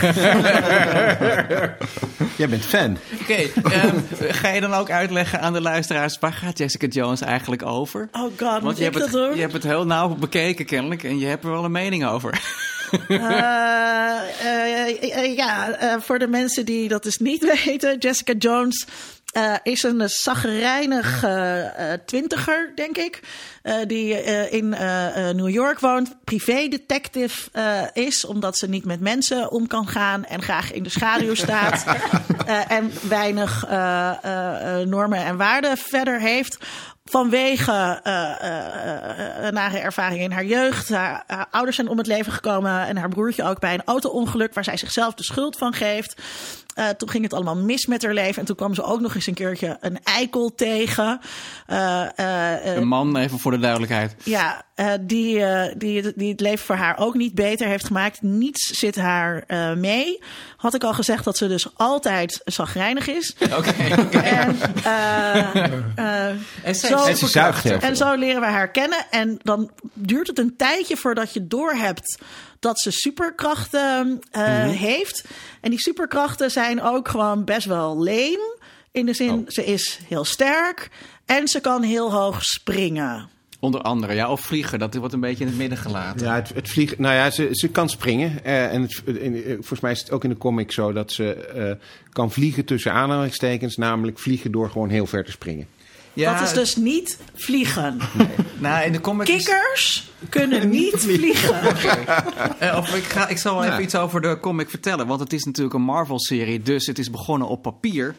S4: Jij bent fan.
S1: Oké, okay, um, ga je dan ook uitleggen aan de luisteraars... waar gaat Jessica Jones eigenlijk over?
S2: Oh god,
S1: Want je hebt, het, je hebt het heel nauw bekeken kennelijk... en je hebt er wel een mening over.
S2: Uh, uh, ja, voor de mensen die dat dus niet weten... Jessica Jones uh, is een zagrijnig uh, twintiger, denk ik. Die in New York woont. Privé-detective is, omdat ze niet met mensen om kan gaan. En graag in de schaduw staat. en weinig normen en waarden verder heeft vanwege uh, uh, nare ervaringen in haar jeugd. Haar, haar, ouders zijn om het leven gekomen en haar broertje ook bij een auto-ongeluk waar zij zichzelf de schuld van geeft. Uh, toen ging het allemaal mis met haar leven. En toen kwam ze ook nog eens een keertje een eikel tegen.
S1: een man, even voor de duidelijkheid.
S2: Ja, eh, die, eh, die, die het leven voor haar ook niet beter heeft gemaakt. Niets zit haar eh, mee. Had ik al gezegd dat ze dus altijd zagrijnig is.
S1: Oké.
S2: En, eh, eh, zo-
S4: En ze zuigt
S2: en zo leren we haar kennen. En dan duurt het een tijdje voordat je doorhebt dat ze superkrachten eh,
S1: Mhm.
S2: heeft. En die superkrachten zijn ook gewoon best wel leem. In de zin,
S1: Oh.
S2: ze is heel sterk en ze kan heel hoog springen.
S1: Onder andere, ja, of vliegen, dat wordt een beetje in het midden gelaten.
S4: Ja, het, het vliegen. Nou ja, ze, ze kan springen. eh, en het, in, eh, volgens mij is het ook in de comic zo dat ze eh, kan vliegen tussen aanhalingstekens. Namelijk vliegen door gewoon heel ver te springen.
S1: Ja,
S2: dat is dus niet vliegen.
S1: Nou, in de comic is-
S2: Kikkers kunnen niet vliegen.
S1: Eh, of ik, ga, ik zal wel even iets over de comic vertellen. Want het is natuurlijk een Marvel-serie, dus het is begonnen op papier.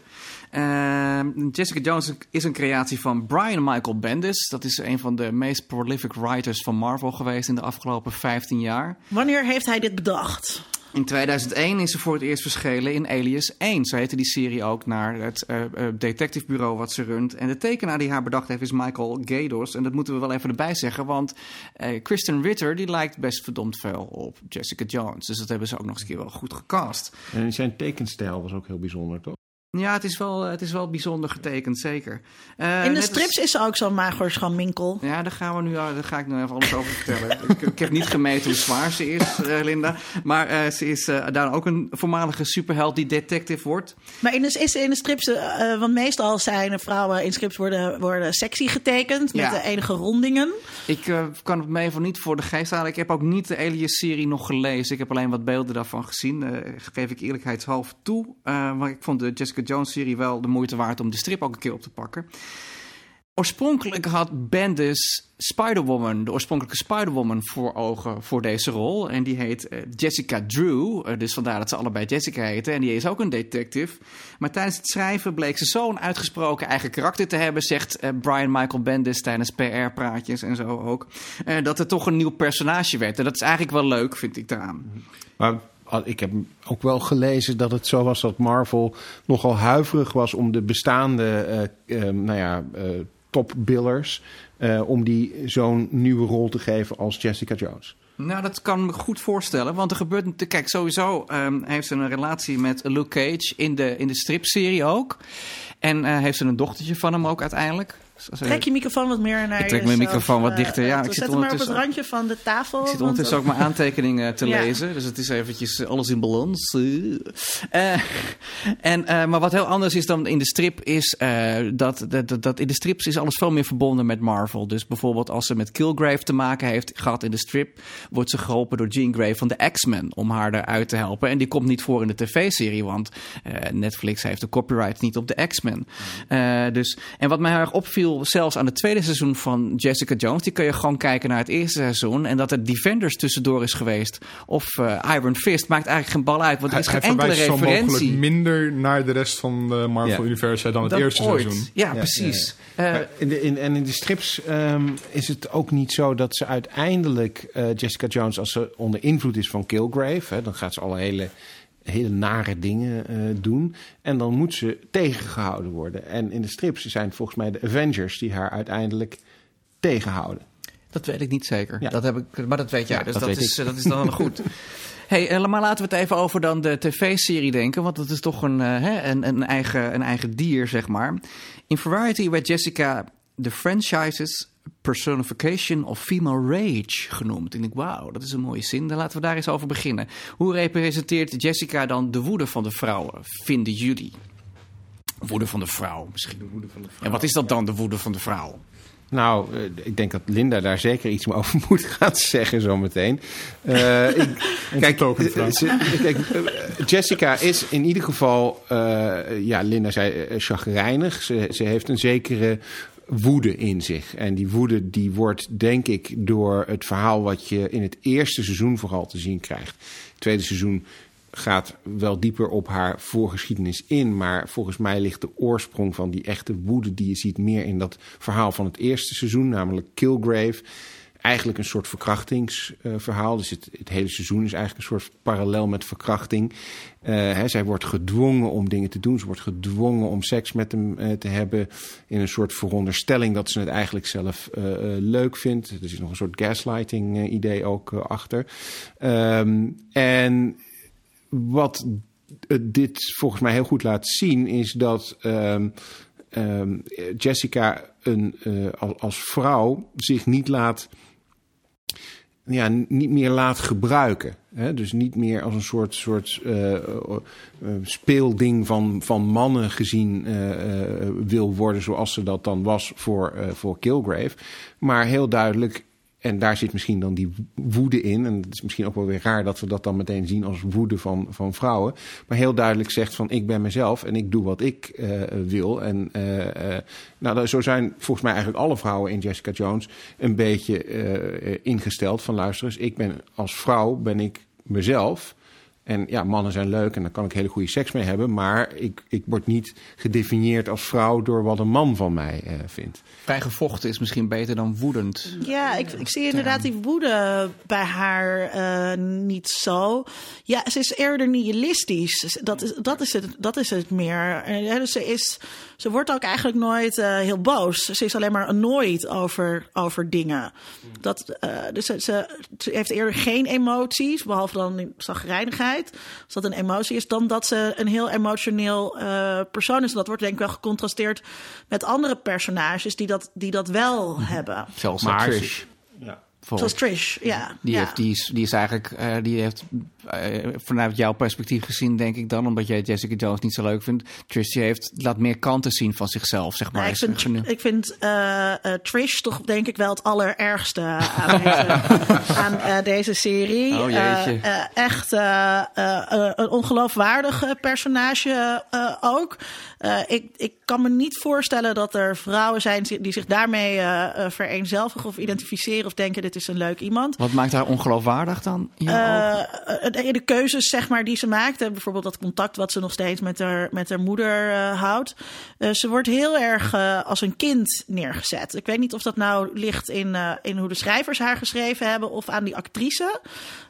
S1: Eh, Jessica Jones is een creatie van Brian Michael Bendis. Dat is een van de meest prolific writers van Marvel geweest in de afgelopen 15 jaar.
S2: Wanneer heeft hij dit bedacht?
S1: In 2001 is ze voor het eerst verschenen in Alias 1. Zo heette die serie ook naar het eh, detectivebureau wat ze runt. En de tekenaar die haar bedacht heeft is Michael Gaydos. En dat moeten we wel even erbij zeggen, want eh, Kristen Ritter die lijkt best verdomd veel op Jessica Jones. Dus dat hebben ze ook nog eens een keer wel goed gecast.
S4: En zijn tekenstijl was ook heel bijzonder, toch?
S1: Ja, het is wel, het is wel bijzonder getekend, zeker. Eh,
S2: In de
S1: als-
S2: strips is ze ook zo'n magorschaminkel.
S1: Ja, daar, gaan we nu, daar ga ik nu even alles over vertellen. ik, ik heb niet gemeten hoe zwaar ze is, eh, Linda. Maar eh, ze is eh, daar ook een voormalige superheld die detective wordt.
S2: Maar in de, is in de strips, eh, eh, want meestal zijn vrouwen in strips worden, worden sexy getekend met
S1: Ja.
S2: de enige rondingen.
S1: Ik eh, kan het me even niet voor de geest halen. Ik heb ook niet de Alias-serie nog gelezen. Ik heb alleen wat beelden daarvan gezien. Eh geef ik eerlijkheidshalve toe. Eh, maar ik vond de Jessica Jones-serie wel de moeite waard om de strip ook een keer op te pakken. Oorspronkelijk had Bendis Spider-Woman, de oorspronkelijke Spider-Woman, voor ogen voor deze rol. En die heet eh, Jessica Drew. Eh, dus vandaar dat ze allebei Jessica heten. En die is ook een detective. Maar tijdens het schrijven bleek ze zo'n uitgesproken eigen karakter te hebben, zegt eh, Brian Michael Bendis tijdens PR-praatjes en zo ook. dat het toch een nieuw personage werd. En dat is eigenlijk wel leuk, vind ik daaraan.
S4: Maar ik heb ook wel gelezen dat het zo was dat Marvel nogal huiverig was om de bestaande eh, eh, nou ja, eh, topbillers... om die zo'n nieuwe rol te geven als Jessica Jones.
S1: Nou, dat kan me goed voorstellen. Want er gebeurt. Kijk, sowieso ehm, heeft ze een relatie met Luke Cage in de, in de stripserie ook. En heeft ze een dochtertje van hem ook uiteindelijk. Zoals-
S2: Trek je microfoon wat meer naar
S1: Ik trek mijn microfoon wat
S2: eh,
S1: dichter. Ja, ik zit
S2: zet hem maar op het randje van de tafel.
S1: Ik zit
S2: want-
S1: ondertussen ook mijn aantekeningen te
S2: Ja.
S1: lezen. Dus het is eventjes alles in balans. Eh, en, eh, maar wat heel anders is dan in de strip is... eh, dat, dat, dat, dat in de strips is alles veel meer verbonden met Marvel. Dus bijvoorbeeld als ze met Killgrave te maken heeft gehad in de strip... wordt ze geholpen door Jean Grey van de X-Men om haar eruit te helpen. En die komt niet voor in de tv-serie, want eh, Netflix heeft de copyright niet op de X-Men. Eh, dus, en wat mij heel erg opviel, zelfs aan het tweede seizoen van Jessica Jones... die kun je gewoon kijken naar het eerste seizoen... en dat er Defenders tussendoor is geweest of eh, Iron Fist... maakt eigenlijk geen bal uit, want er
S3: Hij,
S1: is
S3: hij
S1: geen enkele
S3: verwijst zo mogelijk
S1: referentie.
S3: minder naar de rest van de Marvel
S4: Ja.
S3: Universe dan het
S1: dan
S3: eerste
S1: ooit.
S3: seizoen.
S1: Ja, precies. Eh,
S4: in de, in, en in de strips ehm, is het ook niet zo dat ze uiteindelijk eh, Jessica Jones, als ze onder invloed is van Killgrave, hè, dan gaat ze alle hele, hele nare dingen eh, doen. En dan moet ze tegengehouden worden. En in de strips zijn het volgens mij de Avengers die haar uiteindelijk tegenhouden.
S1: Dat weet ik niet zeker.
S4: Ja.
S1: Dat heb ik, maar dat weet jij.
S4: Ja,
S1: dus
S4: dat
S1: is,
S4: ik.
S1: eh, dat is dan wel goed. Hey, eh, maar laten we het even over dan de tv-serie denken. Want dat is toch een, hè, een, een, eigen, een eigen dier, zeg maar. In Variety werd Jessica de franchise's personification of female rage genoemd. En ik denk, wauw, dat is een mooie zin. Dan laten we daar eens over beginnen. Hoe representeert Jessica dan de woede van de vrouwen, vinden jullie? Woede van de vrouw misschien. En wat is dat dan, de woede van de vrouw?
S4: Nou, eh, ik denk dat Linda daar zeker iets over moet gaan zeggen zometeen. Ik, kijk,
S3: vrouw.
S4: eh, kijk, Jessica is in ieder geval, ja, Linda zei chagrijnig. Ze, ze heeft een zekere woede in zich. En die woede die wordt, denk ik, door het verhaal wat je in het eerste seizoen vooral te zien krijgt. Het tweede seizoen gaat wel dieper op haar voorgeschiedenis in. Maar volgens mij ligt de oorsprong van die echte woede die je ziet meer in dat verhaal van het eerste seizoen, namelijk Killgrave. Eigenlijk een soort verkrachtingsverhaal. dus het, het, hele seizoen is eigenlijk een soort parallel met verkrachting. Hè, zij wordt gedwongen om dingen te doen. Ze wordt gedwongen om seks met hem te hebben. In een soort veronderstelling dat ze het eigenlijk zelf leuk vindt. Er is nog een soort gaslighting idee ook achter. Ehm, en wat dit volgens mij heel goed laat zien, is dat um, um, Jessica een, uh, als vrouw zich niet laat. Ja, niet meer laat gebruiken. Hè? Dus niet meer als een soort, soort uh, uh, speelding van, van mannen gezien wil worden, zoals ze dat dan was voor, voor Kilgrave. Maar heel duidelijk en daar zit misschien dan die woede in. En het is misschien ook wel weer raar dat we dat dan meteen zien als woede van, van vrouwen. Maar heel duidelijk zegt van ik ben mezelf en ik doe wat ik uh, wil. En uh, uh, nou, zo zijn volgens mij eigenlijk alle vrouwen in Jessica Jones een beetje ingesteld van luister eens, ik ben als vrouw ben ik mezelf. En ja, mannen zijn leuk en daar kan ik hele goede seks mee hebben. Maar ik, ik word niet gedefinieerd als vrouw door wat een man van mij uh, vindt.
S1: Vrijgevochten is misschien beter dan woedend.
S2: Ja, ik, ik zie inderdaad die woede bij haar uh, niet zo. Ja, ze is eerder nihilistisch. Dat is, dat is, het, dat is het meer. Ja, dus ze, is, ze wordt ook eigenlijk nooit uh, heel boos. Ze is alleen maar annoyed over, over dingen. Dat, dus ze, ze, ze heeft eerder geen emoties, behalve dan zagrijnigheid. Als dat een emotie is, dan dat ze een heel emotioneel uh, persoon is. En dat wordt denk ik wel gecontrasteerd met andere personages die dat, die dat wel -hmm. hebben.
S1: Zoals maar Trish.
S2: Ja. Zoals Trish, ja.
S1: Die,
S2: ja.
S1: Heeft, die, is, die is eigenlijk, uh, die heeft uh, vanuit jouw perspectief gezien, denk ik dan, omdat jij Jessica Jones niet zo leuk vindt. Trish heeft, laat meer kanten zien van zichzelf, zeg maar.
S2: Ja, ik vind, ik vind uh, Trish toch denk ik wel het allerergste aan deze, aan, deze serie.
S1: Oh,
S2: echt een ongeloofwaardig personage ook. ik, ik kan me niet voorstellen dat er vrouwen zijn die zich daarmee vereenzelvigen of identificeren of denken dit is een leuk iemand.
S1: Wat maakt haar ongeloofwaardig dan?
S2: De, de, keuzes zeg maar, die ze maakt. Bijvoorbeeld dat contact wat ze nog steeds met haar, met haar moeder uh, houdt. Uh, ze wordt heel erg als een kind neergezet. Ik weet niet of dat nou ligt in, in hoe de schrijvers haar geschreven hebben of aan die actrice.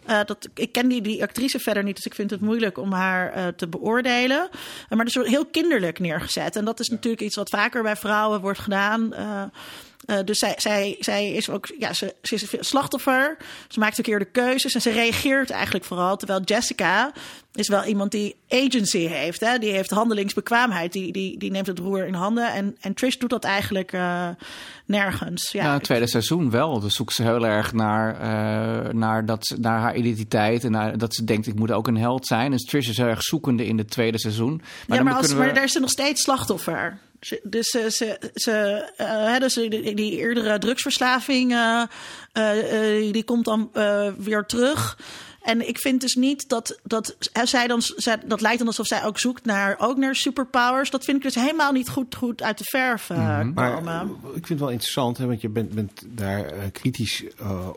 S2: dat, ik ken die, die actrice verder niet, dus ik vind het moeilijk om haar te beoordelen. maar dus wordt heel kinderlijk neergezet. En dat is natuurlijk iets wat vaker bij vrouwen wordt gedaan. Uh, dus zij, zij, zij is ook, ja, ze, ze is een slachtoffer. Ze maakt verkeerde keuzes en ze reageert eigenlijk vooral. Terwijl Jessica is wel iemand die agency heeft. Hè? Die heeft handelingsbekwaamheid. Die, die, die neemt het roer in handen. En, en Trish doet dat eigenlijk uh, nergens. Ja,
S1: nou, het tweede seizoen wel. Dus zoekt ze heel erg naar, uh, naar, dat, naar haar identiteit. En naar, dat ze denkt, ik moet ook een held zijn. Dus Trish is heel erg zoekende in het tweede seizoen.
S2: Maar, ja, maar, als, we... maar daar is ze nog steeds slachtoffer. Dus ze, ze, ze uh, dus die, die, eerdere drugsverslaving, uh, uh, die komt dan weer terug. En ik vind dus niet dat, dat zij dan, zij, dat lijkt dan alsof zij ook zoekt naar, ook naar superpowers. Dat vind ik dus helemaal niet goed, goed uit de verf mm -hmm.
S4: Maar ik vind het wel interessant, hè, want je bent, bent daar kritisch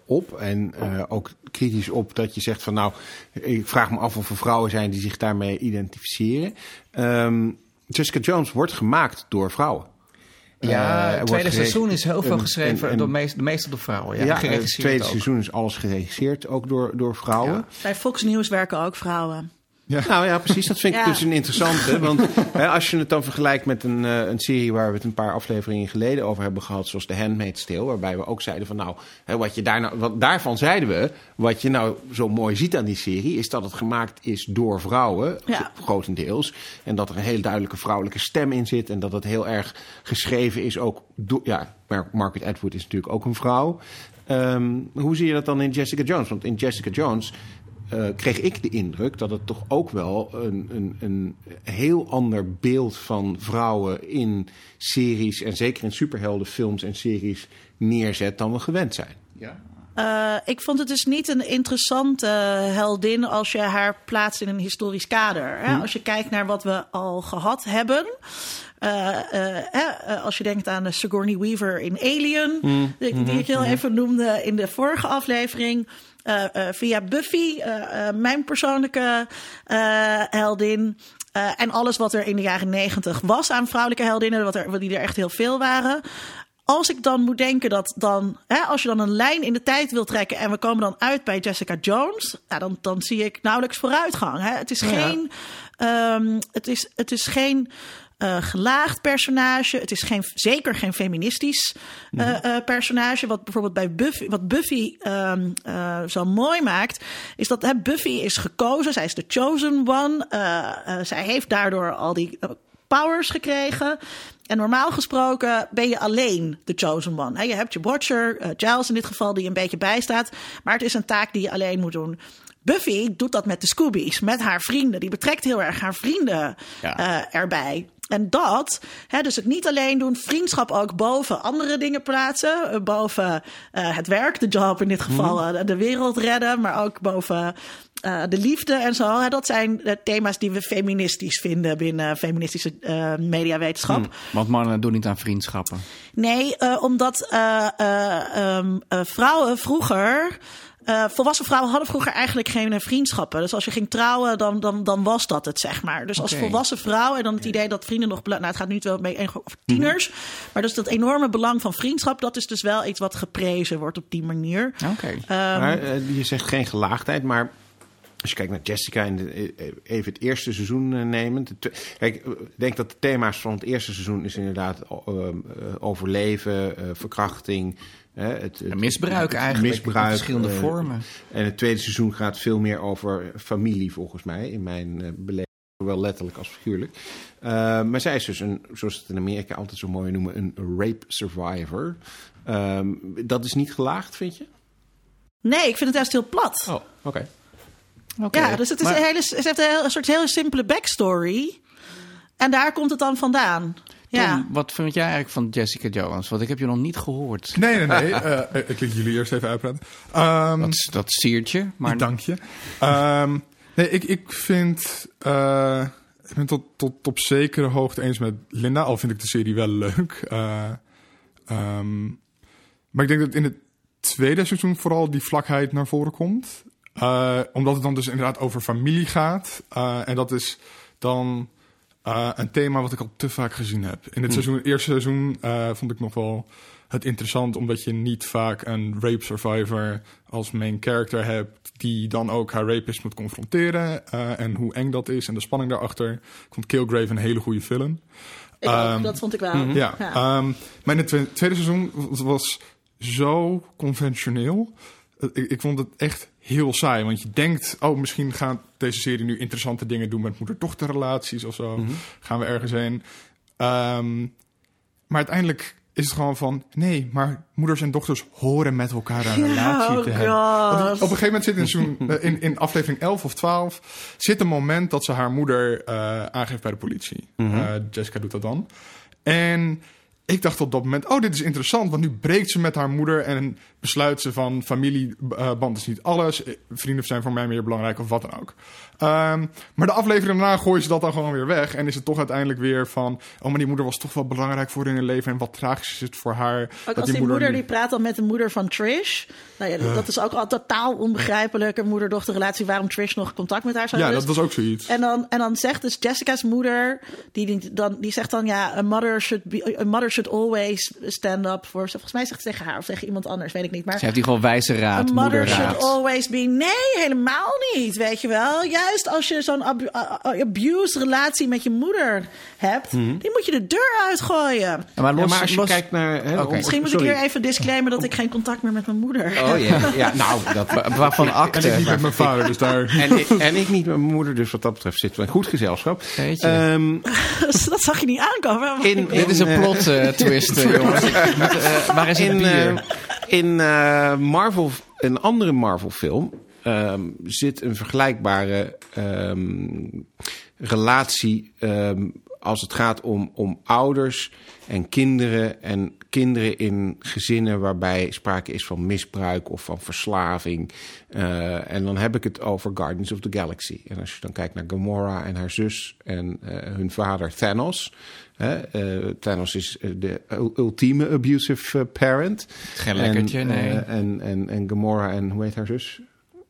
S4: op. En ook kritisch op dat je zegt van nou, ik vraag me af of er vrouwen zijn die zich daarmee identificeren. Um, Jessica Jones wordt gemaakt door vrouwen.
S1: Ja, uh, het tweede seizoen is heel veel geschreven en, en, door meest, meestal door vrouwen. Ja,
S4: ja het tweede ook. seizoen is alles geregisseerd, ook door, door vrouwen. Ja.
S2: Bij Fox News werken ook vrouwen.
S4: Ja. Nou ja, precies. Dat vind ik ja. dus een interessante. Want hè, als je het dan vergelijkt met een, uh, een serie waar we het een paar afleveringen geleden over hebben gehad, zoals The Handmaid's Tale, waarbij we ook zeiden van nou, hè, wat je daar nou, wat, daarvan zeiden we, wat je nou zo mooi ziet aan die serie, is dat het gemaakt is door vrouwen,
S2: ja.
S4: grotendeels. En dat er een heel duidelijke vrouwelijke stem in zit en dat het heel erg geschreven is ook door, ja, Margaret Atwood is natuurlijk ook een vrouw. Um, hoe zie je dat dan in Jessica Jones? Want in Jessica Jones uh, kreeg ik de indruk dat het toch ook wel een, een, een heel ander beeld van vrouwen in series en zeker in superheldenfilms en series neerzet dan we gewend zijn.
S2: Ja. Uh, ik vond het dus niet een interessante heldin als je haar plaatst in een historisch kader. Hè? Hm. Als je kijkt naar wat we al gehad hebben. Uh, uh, als je denkt aan Sigourney Weaver in Alien, hm. die, die ik heel even noemde in de vorige aflevering. Uh, uh, via Buffy, uh, mijn persoonlijke heldin. en alles wat er in de jaren negentig was aan vrouwelijke heldinnen, wat er, die er echt heel veel waren. als ik dan moet denken dat dan, hè, als je dan een lijn in de tijd wil trekken en we komen dan uit bij Jessica Jones, ja, dan, dan zie ik nauwelijks vooruitgang. Hè. Het is geen, ehm, het is, het is geen eh, gelaagd personage. Het is geen, zeker geen feministisch eh, eh, personage. Wat bijvoorbeeld bij Buffy, wat Buffy ehm, eh, zo mooi maakt, is dat hè, Buffy is gekozen. Zij is de chosen one. Zij heeft daardoor al die powers gekregen. En normaal gesproken ben je alleen de chosen one. Je hebt je watcher, Giles in dit geval, die een beetje bijstaat. Maar het is een taak die je alleen moet doen. Buffy doet dat met de Scoobies, met haar vrienden. Die betrekt heel erg haar vrienden
S1: Ja.
S2: erbij. En dat, hè, dus het niet alleen doen, vriendschap ook boven andere dingen plaatsen. eh, Boven eh, het werk, de job in dit geval, eh, de wereld redden. Maar ook boven de liefde en zo. Hè, dat zijn thema's die we feministisch vinden binnen feministische mediawetenschap.
S1: Want mannen doen niet aan vriendschappen.
S2: Nee, omdat eh, eh, ehm, eh, vrouwen vroeger. Eh, volwassen vrouwen hadden vroeger eigenlijk geen eh, vriendschappen. Dus als je ging trouwen, dan, dan, dan was dat het, zeg maar. Dus als volwassen vrouw en dan het idee dat vrienden nog... Nou, het gaat nu wel mee over tieners. Maar dus dat enorme belang van vriendschap... dat is dus wel iets wat geprezen wordt op die manier.
S1: Oké.
S2: Ehm,
S4: Maar eh, je zegt geen gelaagdheid, maar als je kijkt naar Jessica en de, eh, even het eerste seizoen nemen. Kijk, ik denk dat de thema's van het eerste seizoen is inderdaad overleven, verkrachting. Hè, het, het-
S1: Misbruik
S4: het
S1: eigenlijk.
S4: Misbruik,
S1: in verschillende
S4: eh,
S1: vormen.
S4: En het tweede seizoen gaat veel meer over familie, volgens mij, in mijn eh beleving. Zowel letterlijk als figuurlijk. Eh, maar zij is dus een, zoals ze het in Amerika altijd zo mooi noemen, een rape survivor. Ehm, dat is niet gelaagd, vind je?
S2: nee, ik vind het juist heel plat.
S4: Oh, oké.
S1: Oké.
S2: Ja, dus het is
S1: Maar-
S2: een hele, ze heeft een, heel- een soort hele simpele backstory. En daar komt het dan vandaan. Ja.
S1: Tom, wat vind jij eigenlijk van Jessica Jones? Want ik heb je nog niet gehoord.
S3: Nee, nee, nee. eh, ik liet jullie eerst even uitpraten. Ehm,
S1: Dat, dat siert je, maar
S3: Dank je. Ehm, nee, ik, ik vind... eh, ik ben tot, tot op zekere hoogte eens met Linda. Al vind ik de serie wel leuk. Eh, ehm, maar ik denk dat in het tweede seizoen vooral die vlakheid naar voren komt. Eh, omdat het dan dus inderdaad over familie gaat. Eh, en dat is dan eh, een thema wat ik al te vaak gezien heb. In het seizoen, eerste seizoen eh, vond ik nog wel het interessant, omdat je niet vaak een rape survivor als main character hebt, die dan ook haar rapist moet confronteren. eh, en hoe eng dat is en de spanning daarachter. Ik vond Killgrave een hele goede film.
S2: Ik ook,
S3: Ehm,
S2: dat vond ik wel.
S3: Ja, ehm, maar in het twe- tweede seizoen was zo conventioneel. Eh, Ik, ik vond het echt heel saai. Want je denkt, oh, misschien gaat deze serie nu interessante dingen doen met moeder-dochterrelaties of zo. Gaan we ergens heen. Ehm, maar uiteindelijk is het gewoon van, nee, maar moeders en dochters horen met elkaar een relatie
S2: oh
S3: te hebben.
S2: God.
S3: Want op een gegeven moment zit in, eh, in, in aflevering 11 of 12... zit een moment dat ze haar moeder eh, aangeeft bij de politie. Eh, Jessica doet dat dan. En ik dacht op dat moment, oh, dit is interessant. Want nu breekt ze met haar moeder en besluit ze van familieband is niet alles. Eh, Vrienden zijn voor mij meer belangrijk of wat dan ook. Ehm, maar de aflevering daarna gooien ze dat dan gewoon weer weg. En is het toch uiteindelijk weer van... oh, maar die moeder was toch wel belangrijk voor in hun leven. En wat tragisch is het voor haar.
S2: Ook
S3: dat
S2: als die moeder, die praat dan met de moeder van Trish. Nou ja, dat is ook al totaal onbegrijpelijke moeder-dochterrelatie... waarom Trish nog contact met haar zou
S3: Ja,
S2: hebben.
S3: dat was ook zoiets.
S2: En dan, en dan zegt dus Jessica's moeder, die, die, dan, die zegt dan ja, a mother should, be, a mother should always stand up for. Volgens mij zegt ze tegen haar of tegen iemand anders, weet ik niet. Maar
S1: Ze heeft hier gewoon wijze
S2: a
S1: raad,
S2: mother should always be. Nee, helemaal niet, weet je wel. Juist als je zo'n abu- a- a- abuse relatie met je moeder hebt, die moet je de deur uitgooien.
S1: Ja, maar
S4: Ja,
S1: los,
S4: maar als je
S1: los-
S4: kijkt naar... Hè,
S2: Misschien moet
S4: sorry.
S2: ik hier even disclaimen dat ik geen contact meer met mijn moeder heb.
S4: Oh ja, ja nou, dat...
S1: wa- waarvan
S3: En
S1: akte.
S3: ik niet met mijn vader, dus daar...
S4: En ik, en ik niet met mijn moeder, dus wat dat betreft zitten we in goed gezelschap.
S1: Weet je.
S4: Ehm,
S2: dat zag je niet aankomen.
S4: in,
S1: Dit is een
S4: eh,
S1: plot eh, twist, eh, jongens. Eh, waar is
S4: in,
S1: bier?
S4: eh, in eh, Marvel, een andere Marvel film ehm, zit een vergelijkbare ehm, relatie ehm, als het gaat om, om ouders en kinderen en kinderen in gezinnen waarbij sprake is van misbruik of van verslaving. Eh, en dan heb ik het over Guardians of the Galaxy. En als je dan kijkt naar Gamora en haar zus en eh, hun vader Thanos. Hè, eh, Thanos is eh, de ul- ultieme abusive eh, parent.
S1: Geen lekkertje,
S4: en,
S1: nee.
S4: en, en, en Gamora en hoe heet haar zus?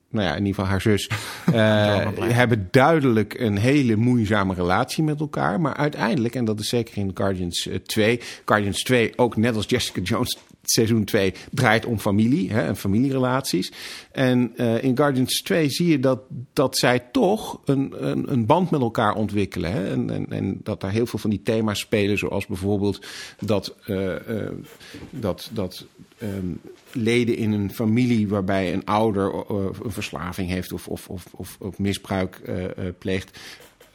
S4: nou ja, in ieder geval haar zus, uh, hebben duidelijk een hele moeizame relatie met elkaar. Maar uiteindelijk, en dat is zeker in Guardians 2, Guardians 2 ook net als Jessica Jones seizoen 2 draait om familie hè, en familierelaties. En uh, in Guardians 2 zie je dat, dat zij toch een, een, een band met elkaar ontwikkelen. Hè? En, en, en dat daar heel veel van die thema's spelen, zoals bijvoorbeeld dat, uh, uh, dat, dat um, leden in een familie waarbij een ouder een verslaving heeft of, of, of, of misbruik pleegt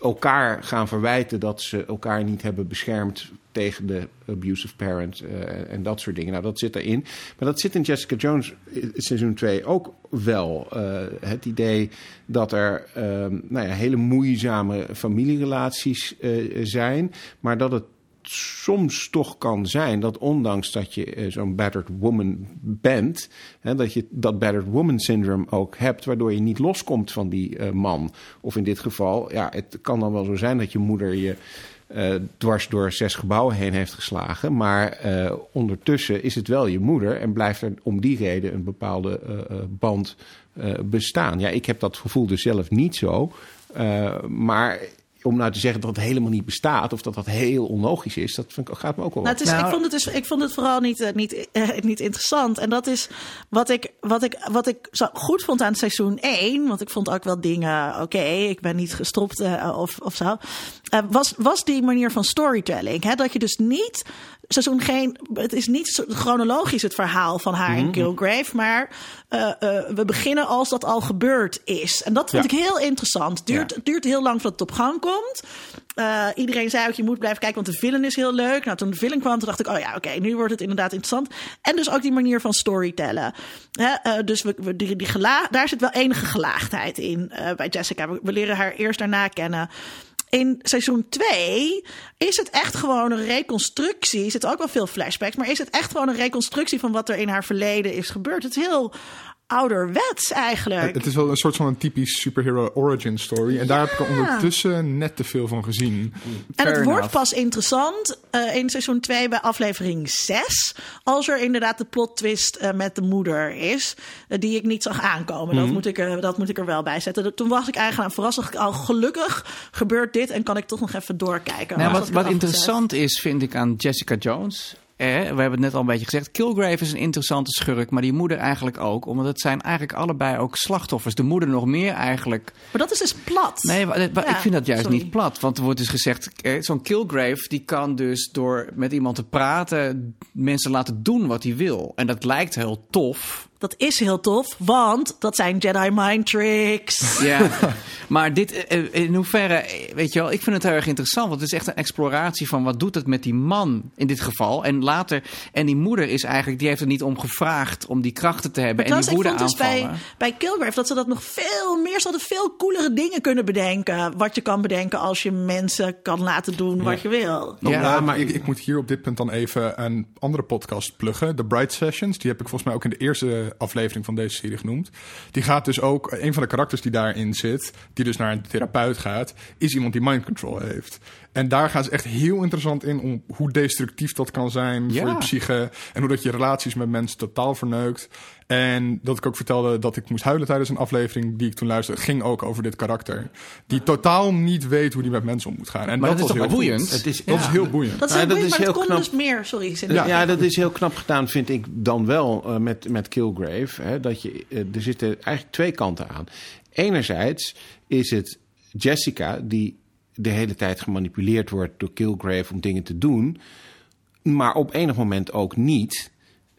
S4: elkaar gaan verwijten dat ze elkaar niet hebben beschermd tegen de abusive parent uh, en dat soort dingen. Nou, dat zit erin. Maar dat zit in Jessica Jones seizoen 2 ook wel. Uh, het idee dat er uh, nou ja, hele moeizame familierelaties uh, zijn, maar dat het soms toch kan zijn dat ondanks dat je uh, zo'n battered woman bent, hè, dat je dat battered woman syndrome ook hebt, waardoor je niet loskomt van die uh, man. Of in dit geval, ja, het kan dan wel zo zijn dat je moeder je uh, dwars door zes gebouwen heen heeft geslagen. Maar ondertussen is het wel je moeder en blijft er om die reden een bepaalde band bestaan. Ja, ik heb dat gevoel dus zelf niet zo. maar om nou te zeggen dat het helemaal niet bestaat of dat dat heel onlogisch is, dat vind ik, gaat me ook wel.
S2: Nou, het is, nou, ik, vond het dus, ik vond het vooral niet, uh, niet, uh, niet interessant. En dat is wat ik, wat ik, wat ik zo goed vond aan seizoen 1, want ik vond ook wel dingen, oké, okay, ik ben niet gestopt uh, of, of zo, was, was die manier van storytelling. Hè? Dat je dus niet seizoen geen. Het is niet chronologisch het verhaal van haar en Kilgrave. Maar uh, uh, we beginnen als dat al gebeurd is. En dat vond ja. ik heel interessant. Het duurt, ja. duurt heel lang voordat het op gang komt. Uh, iedereen zei ook, je moet blijven kijken, want de villain is heel leuk. Nou, toen de villain kwam, toen dacht ik, oh ja, oké, okay, nu wordt het inderdaad interessant. En dus ook die manier van storytellen. Uh, dus we, we, die, die daar zit wel enige gelaagdheid in bij Jessica. We, we leren haar eerst daarna kennen in seizoen 2 is het echt gewoon een reconstructie. Er zitten ook wel veel flashbacks, maar is het echt gewoon een reconstructie van wat er in haar verleden is gebeurd. Het is heel ouderwets eigenlijk.
S3: Het is wel een soort van een typisch superhero origin story. En daar heb ik ondertussen net te veel van gezien.
S2: En het wordt pas interessant uh, in seizoen 2 bij aflevering 6. Als er inderdaad de plot twist uh, met de moeder is. Uh, die ik niet zag aankomen. Mm -hmm. dat, moet ik, dat moet ik er wel bij zetten. Toen was ik eigenlijk aan verrassend al gelukkig gebeurt dit. En kan ik toch nog even doorkijken.
S1: Nou, wat wat interessant is, vind ik aan Jessica Jones eh, we hebben het net al een beetje gezegd. Kilgrave is een interessante schurk, maar die moeder eigenlijk ook. Omdat het zijn eigenlijk allebei ook slachtoffers. De moeder nog meer eigenlijk.
S2: Maar dat is dus plat.
S1: Nee, maar, maar ja, ik vind dat juist sorry. niet plat. Want er wordt dus gezegd, eh, zo'n Kilgrave die kan dus door met iemand te praten... mensen laten doen wat hij wil. En dat lijkt heel tof...
S2: Dat is heel tof, want dat zijn Jedi mind tricks.
S1: Ja, maar dit, in hoeverre, weet je wel, ik vind het heel erg interessant. Want het is echt een exploratie van wat doet het met die man in dit geval. En later, en die moeder is eigenlijk, die heeft er niet om gevraagd om die krachten te hebben.
S2: Maar
S1: en die moeder
S2: ik vond dus bij, bij Kilgrave dat ze dat nog veel meer, ze hadden veel coolere dingen kunnen bedenken. Wat je kan bedenken als je mensen kan laten doen wat ja. je wil.
S3: Ja, ja maar ik, ik moet hier op dit punt dan even een andere podcast pluggen. De Bright Sessions, die heb ik volgens mij ook in de eerste aflevering van deze serie genoemd. Die gaat dus ook, een van de karakters die daarin zit, die dus naar een therapeut gaat, is iemand die mind control heeft. En daar gaan ze echt heel interessant in om hoe destructief dat kan zijn ja. voor je psyche. En hoe dat je relaties met mensen totaal verneukt. En dat ik ook vertelde dat ik moest huilen tijdens een aflevering die ik toen luisterde. ging ook over dit karakter. Die totaal niet weet hoe die met mensen om moet gaan. En
S1: maar
S3: dat,
S1: dat
S3: was
S1: is
S3: heel
S1: boeiend.
S3: Het is, dat ja. is heel boeiend.
S2: Dat is, heel boeiend, dat is heel knap. dus meer. Sorry.
S4: Ja. ja, dat is heel knap gedaan, vind ik dan wel uh, met, met Kilgrave. Hè, dat je, uh, er zitten eigenlijk twee kanten aan. Enerzijds is het Jessica die de hele tijd gemanipuleerd wordt door Kilgrave om dingen te doen. Maar op enig moment ook niet.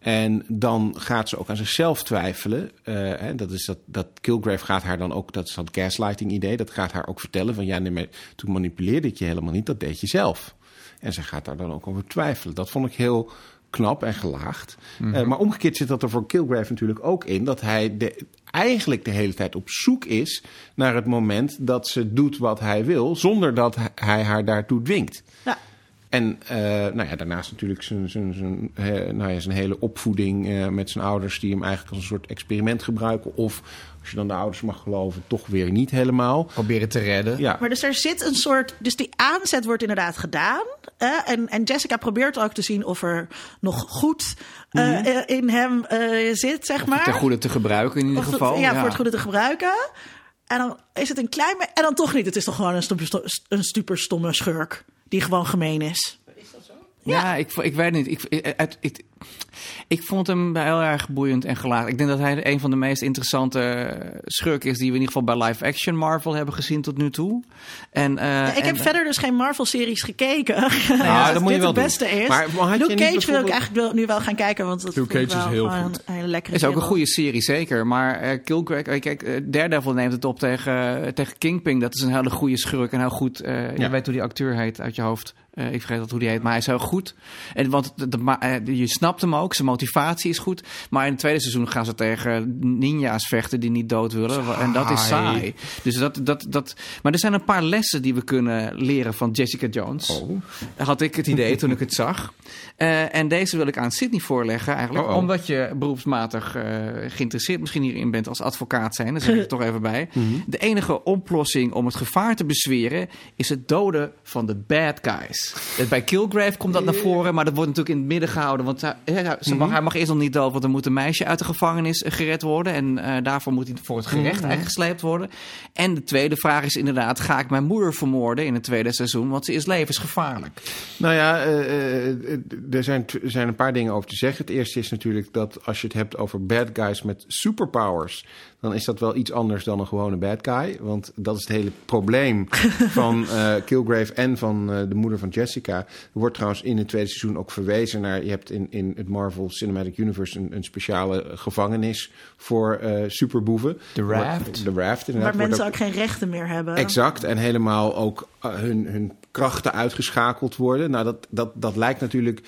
S4: En dan gaat ze ook aan zichzelf twijfelen. Uh, hè, dat is dat, dat Kilgrave gaat haar dan ook, dat is dat gaslighting idee, dat gaat haar ook vertellen van ja, nee, maar toen manipuleerde ik je helemaal niet, dat deed je zelf. En ze gaat daar dan ook over twijfelen. Dat vond ik heel knap en gelaagd. Mm -hmm. uh, maar omgekeerd zit dat er voor Kilgrave natuurlijk ook in dat hij de, eigenlijk de hele tijd op zoek is naar het moment dat ze doet wat hij wil, zonder dat hij haar daartoe dwingt.
S2: Ja.
S4: En eh, nou ja, daarnaast natuurlijk zijn, zijn, zijn, nou ja, zijn hele opvoeding eh, met zijn ouders... die hem eigenlijk als een soort experiment gebruiken. Of, als je dan de ouders mag geloven, toch weer niet helemaal.
S1: Proberen te redden.
S4: Ja,
S2: Maar dus er zit een soort. Dus die aanzet wordt inderdaad gedaan. hè, en, en Jessica probeert ook te zien of er nog goed eh, eh, in hem eh, zit, zeg maar.
S1: Ten goede te gebruiken in ieder
S2: Of
S1: geval.
S2: ja, voor het goede te gebruiken. En dan is het een klein. En dan toch niet. Het is toch gewoon een, super, een super stomme schurk. Die gewoon gemeen is.
S1: Ja, ik, ik weet niet. Ik, ik, het- ik, ik vond hem heel erg boeiend en gelaagd. Ik denk dat hij een van de meest interessante schurken is... die we in ieder geval bij live-action Marvel hebben gezien tot nu toe. En, eh,
S2: ik heb verder dus geen Marvel-series gekeken.
S4: ja,
S2: Als
S4: dat moet je wel
S2: het beste
S4: doen.
S2: is.
S4: Maar- maar
S2: Luke Cage wil ik eigenlijk wel, nu wel gaan kijken. Want dat
S3: Luke Cage is
S2: wel
S3: heel goed.
S2: Een hele lekkere
S1: is ook een goede serie, zeker. Maar eh Killgrave, eh, kijk, eh, Daredevil neemt het op tegen, tegen Kingpin. Dat is een hele goede schurk en heel goed. eh, Je weet hoe die acteur heet uit je hoofd. Eh, ik vergeet dat hoe die heet, maar hij is heel goed. En, want de, de- ma- eh, je snapt hem ook, zijn motivatie is goed. Maar in het tweede seizoen gaan ze tegen ninja's vechten die niet dood willen. En dat is
S3: Saai.
S1: Dus dat, dat, dat, maar er zijn een paar lessen die we kunnen leren van Jessica Jones.
S4: Oh.
S1: Had ik het idee toen ik het zag. Eh, en deze wil ik aan Sydney voorleggen eigenlijk.
S4: Oh, oh.
S1: Omdat je beroepsmatig geïnteresseerd misschien hierin bent als advocaat zijn. Daar zeg ik er toch even bij.
S4: Mhm.
S1: De enige oplossing om het gevaar te bezweren is het doden van de bad guys. Bij Killgrave komt dat naar voren, maar dat wordt natuurlijk in het midden gehouden. Want hij, hij- ze
S4: Mhm.
S1: mag, hij mag eerst nog niet dood, want er moet een meisje uit de gevangenis eh, gered worden. En eh, daarvoor moet hij voor het gerecht
S4: Mhm.
S1: eigenlijk gesleept worden. En de tweede vraag is inderdaad, ga ik mijn moeder vermoorden in het tweede seizoen? Want ze is levensgevaarlijk.
S4: Nou ja, eh, er zijn, er zijn een paar dingen over te zeggen. Het eerste is natuurlijk dat als je het hebt over bad guys met superpowers, dan is dat wel iets anders dan een gewone bad guy. Want dat is het hele probleem van eh, Killgrave en van eh, de moeder van Jessica. Er wordt trouwens in het tweede seizoen ook verwezen naar. Je hebt in, in het Marvel Cinematic Universe een, een speciale gevangenis voor eh, superboeven.
S1: De Raft.
S4: De Raft, inderdaad.
S2: Waar mensen
S4: ook-
S2: ook geen rechten meer hebben.
S4: Exact. En helemaal ook eh, hun, hun krachten uitgeschakeld worden. Nou, dat, dat, dat lijkt natuurlijk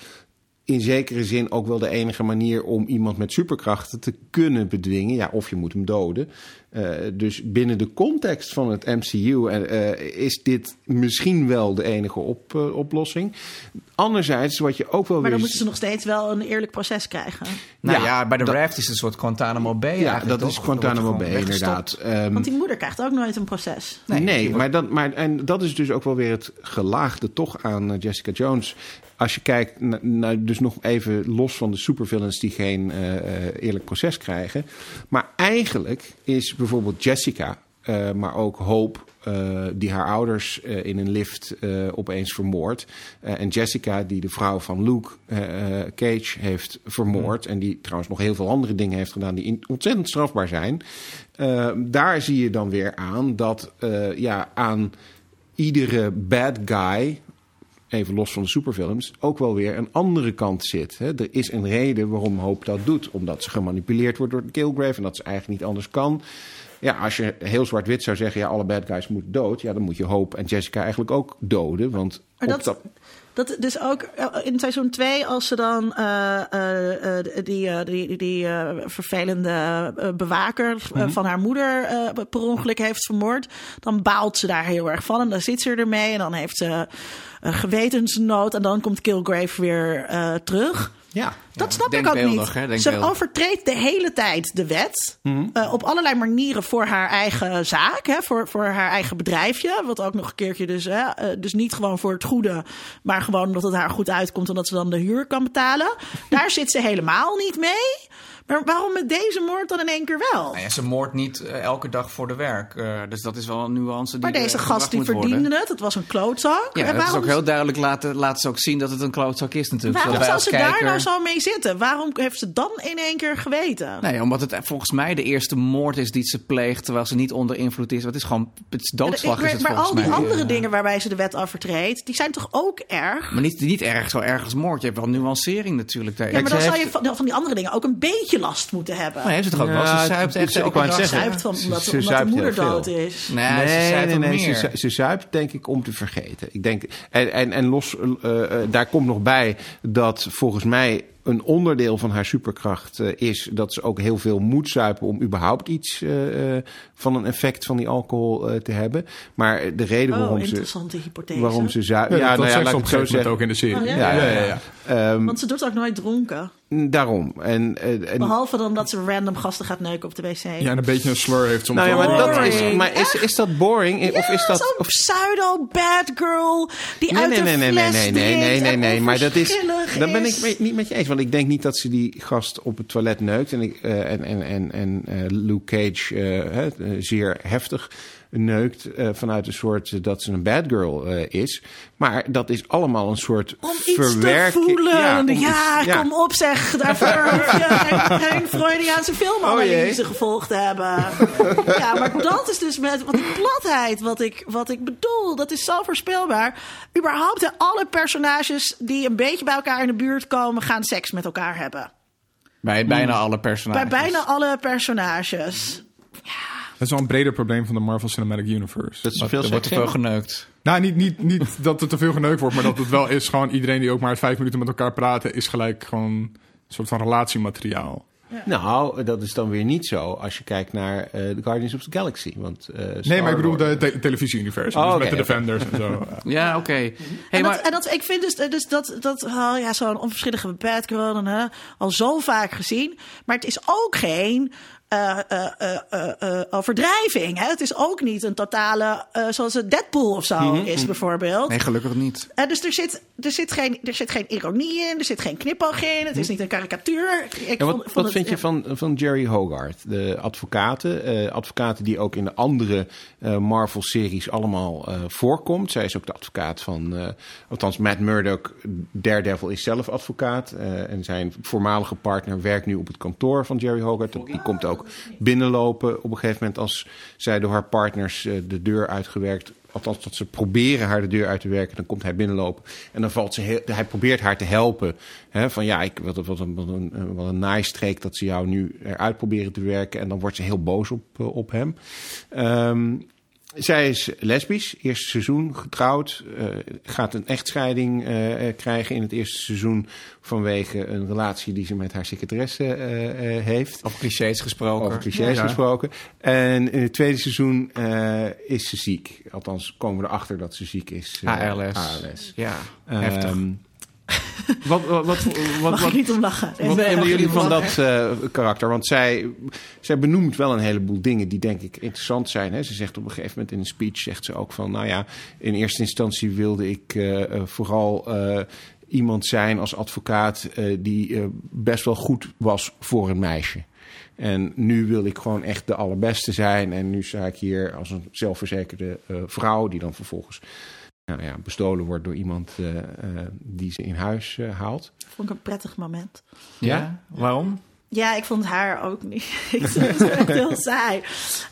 S4: in zekere zin ook wel de enige manier om iemand met superkrachten te kunnen bedwingen. Ja, of je moet hem doden. Eh, dus binnen de context van het MCU eh, eh, is dit misschien wel de enige op, oplossing. Anderzijds, wat je ook wel
S2: Maar
S4: weer...
S2: dan moeten ze nog steeds wel een eerlijk proces krijgen.
S1: Nou
S4: Ja,
S1: ja, bij de
S4: dat-
S1: Raft is het een soort Guantanamo Bay
S4: ja, dat is? Guantanamo Bay
S1: gewoon
S4: inderdaad. Ehm,
S2: Want die moeder krijgt ook nooit een proces.
S1: Nee,
S4: Nee, maar, dat, maar en dat is dus ook wel weer het gelaagde toch aan Jessica Jones. Als je kijkt, na- naar dus nog even los van de supervillains die geen eh, eh, eerlijk proces krijgen. Maar eigenlijk is bijvoorbeeld Jessica, eh, maar ook Hope, die haar ouders in een lift opeens vermoordt. Eh, en Jessica, die de vrouw van Luke Cage heeft vermoord. En die trouwens nog heel veel andere dingen heeft gedaan die ontzettend strafbaar zijn. Daar zie je dan weer aan dat ja, aan iedere bad guy, even los van de superfilms, ook wel weer een andere kant zit. Hè. Er is een reden waarom Hope dat doet. Omdat ze gemanipuleerd wordt door Killgrave en dat ze eigenlijk niet anders kan. Ja, als je heel zwart-wit zou zeggen, ja, alle bad guys moeten dood. Ja, dan moet je Hope en Jessica eigenlijk ook doden. Want
S2: Maar dat, dat dus ook eh, in seizoen 2, als ze dan eh, eh, die, die, die, vervelende bewaker eh, van haar moeder per ongeluk heeft vermoord, dan baalt ze daar heel erg van. En dan zit ze ermee en dan heeft ze gewetensnood en dan komt Killgrave weer eh, terug.
S4: ja,
S2: Dat snap ik ook
S1: hè,
S2: niet. Ze overtreedt de hele tijd de wet. eh, op allerlei manieren voor haar eigen zaak. Hè, voor, voor haar eigen bedrijfje. Wat ook nog een keertje dus... Hè, eh, dus niet gewoon voor het goede. Maar gewoon omdat het haar goed uitkomt. En dat ze dan de huur kan betalen. Daar zit ze helemaal niet mee. Maar waarom met deze moord dan in één keer wel?
S1: Nou ja, ze moordt niet eh, elke dag voor de werk. eh, dus dat is wel een nuance die
S2: maar deze gast die
S1: worden.
S2: verdiende het. Het was een klootzak.
S1: Ja,
S2: En
S1: dat is ook heel duidelijk laten, laten ze ook zien dat het een klootzak is natuurlijk.
S2: waarom zou ze daar nou zo mee zitten? Waarom heeft ze dan in één keer geweten?
S1: Nee, omdat het volgens mij de eerste moord is die ze pleegt... terwijl ze niet onder invloed is. Het is gewoon het is doodslag
S2: maar
S1: is het
S2: maar al die
S1: mij.
S2: andere dingen waarbij ze de wet overtreedt, die zijn toch ook erg?
S1: Maar niet, niet erg zo erg als moord. Je hebt wel nuancering natuurlijk. daar.
S2: Ja, maar dan
S4: ze
S2: zou je
S4: heeft-
S2: van, van die andere dingen ook een beetje last moeten hebben.
S1: Maar heeft ze toch ook wel?
S4: Ja,
S1: Ze zuipt echt
S4: ik wou het zeggen.
S2: Zuipt van,
S4: Ze-
S2: omdat,
S4: ze
S2: omdat de moeder dood is.
S1: Nee,
S4: Nee,
S1: ze
S4: nee,
S1: zuipt
S4: nee,
S1: ook
S4: nee,
S1: meer.
S4: Ze, ze zuipt denk ik om te vergeten. Ik denk, en, en, en los, eh, eh, daar komt nog bij dat volgens mij een onderdeel van haar superkracht eh, is dat ze ook heel veel moet zuipen om überhaupt iets eh, eh, van een effect van die alcohol eh, te hebben. Maar de reden
S2: Oh,
S4: waarom ze,
S2: interessante hypothese.
S4: waarom ze zuipen.
S3: Ja,
S4: Ja,
S3: dat
S4: nou ja,
S3: zegt
S4: laat
S3: ze
S4: ik
S3: op
S4: het
S3: een
S4: zo
S3: gegeven moment
S4: zeggen.
S3: ook in de serie.
S2: Oh, ja?
S4: Ja, ja, ja. Ehm,
S2: Want ze doet ook nooit dronken.
S4: Daarom. En, eh, en,
S2: Behalve dan dat ze random gasten gaat neuken op de wc.
S3: Ja, en een beetje een slur heeft soms.
S4: nou ja, maar, dat is, maar is, is dat boring? of is dat,
S2: zo'n
S4: of,
S2: pseudo bad girl die
S4: Nee,
S2: uit
S4: nee,
S2: de
S4: nee, nee, nee, nee, nee, nee, nee, nee, maar dat is, daar ben ik niet met je eens. Want ik denk niet dat ze die gast op het toilet neukt. En, ik, eh, en, en, en, en eh, Luke Cage eh, hè, eh, zeer heftig neukt eh, vanuit een soort eh, dat ze een bad girl eh, is. Maar dat is allemaal een soort
S2: Om iets te
S4: verwerking.
S2: voelen. Ja,
S4: om iets-
S2: kom op zeg. Daarvoor hoef je geen, geen Freudiaanse
S4: Oh,
S2: filmanalyse
S4: jee.
S2: gevolgd hebben. ja, maar dat is dus met wat die platheid wat ik, wat ik bedoel. Dat is zo voorspelbaar. Überhaupt hè, alle personages die een beetje bij elkaar in de buurt komen... gaan seks met elkaar hebben.
S1: Bij bijna alle personages.
S2: Bij bijna alle personages.
S3: Dat is wel een breder probleem van de Marvel Cinematic Universe.
S4: Dat is veel
S1: er wordt te veel geneukt.
S3: Nou, niet, niet, niet dat er te veel geneukt wordt, maar dat het wel is gewoon iedereen die ook maar vijf minuten met elkaar praten, is gelijk gewoon een soort van relatiemateriaal.
S4: Nou, dat is dan weer niet zo als je kijkt naar eh The Guardians of the Galaxy. Want, eh,
S3: Nee, maar ik bedoel de te- televisie-universum.
S4: Oh,
S3: dus met de. Defenders en zo.
S1: Ja, oké. Hey,
S2: en,
S1: maar...
S2: dat, en dat, ik vind dus, dus dat, dat oh ja, zo'n onverschillige bad girl en, hè, al zo vaak gezien. Maar het is ook geen eh, eh, eh, overdrijving. Hè? Het is ook niet een totale, zoals het Deadpool of zo is bijvoorbeeld.
S1: Nee, gelukkig niet.
S2: Dus er zit, er, zit geen, er zit geen ironie in, er zit geen knipoog in. Het is niet een karikatuur. Ik
S4: Ja, wat
S2: vond- vond
S4: wat
S2: het-
S4: vind je van, van Jerry Hogarth, de advocaten? advocaten die ook in de andere Marvel-series allemaal voorkomt. Zij is ook de advocaat van, althans Matt Murdock, Daredevil is zelf advocaat. en zijn voormalige partner werkt nu op het kantoor van Jerry Hogarth. Die komt ook binnenlopen op een gegeven moment als zij door haar partners eh, de deur uitgewerkt Althans, dat ze proberen haar de deur uit te werken. Dan komt hij binnenlopen. En dan valt ze heel, hij probeert haar te helpen. Hè, van ja, ik, wat, wat, een, wat, een, eh, wat een dat ze jou nu eruit proberen te werken. En dan wordt ze heel boos op, eh, op hem. Ehm, zij is lesbisch, eerste seizoen, getrouwd. eh, gaat een echtscheiding eh, krijgen in het eerste seizoen vanwege een relatie die ze met haar secretaresse eh, heeft.
S1: Over clichés gesproken.
S4: Over clichés
S3: Ja.
S4: gesproken. En in het tweede seizoen is ze ziek. Althans, komen we erachter dat ze ziek is.
S1: ALS.
S4: ALS.
S1: Ja,
S4: Ehm,
S1: heftig.
S4: wat, wat, wat, wat,
S2: Mag
S4: wat,
S2: niet om lachen.
S4: wat
S2: ik
S4: jullie van dat eh, karakter? Want zij, zij benoemt wel een heleboel dingen die denk ik interessant zijn. Hè? Ze zegt op een gegeven moment in een speech, zegt ze ook van... nou ja, in eerste instantie wilde ik eh, eh, vooral iemand zijn als advocaat... die best wel goed was voor een meisje. En nu wil ik gewoon echt de allerbeste zijn. En nu sta ik hier als een zelfverzekerde vrouw... die dan vervolgens nou ja, bestolen wordt door iemand eh, eh, die ze in huis eh, haalt.
S2: Vond ik een prettig moment.
S1: ja? Waarom?
S2: Ja, ik vond haar ook niet. ik vond het echt heel saai.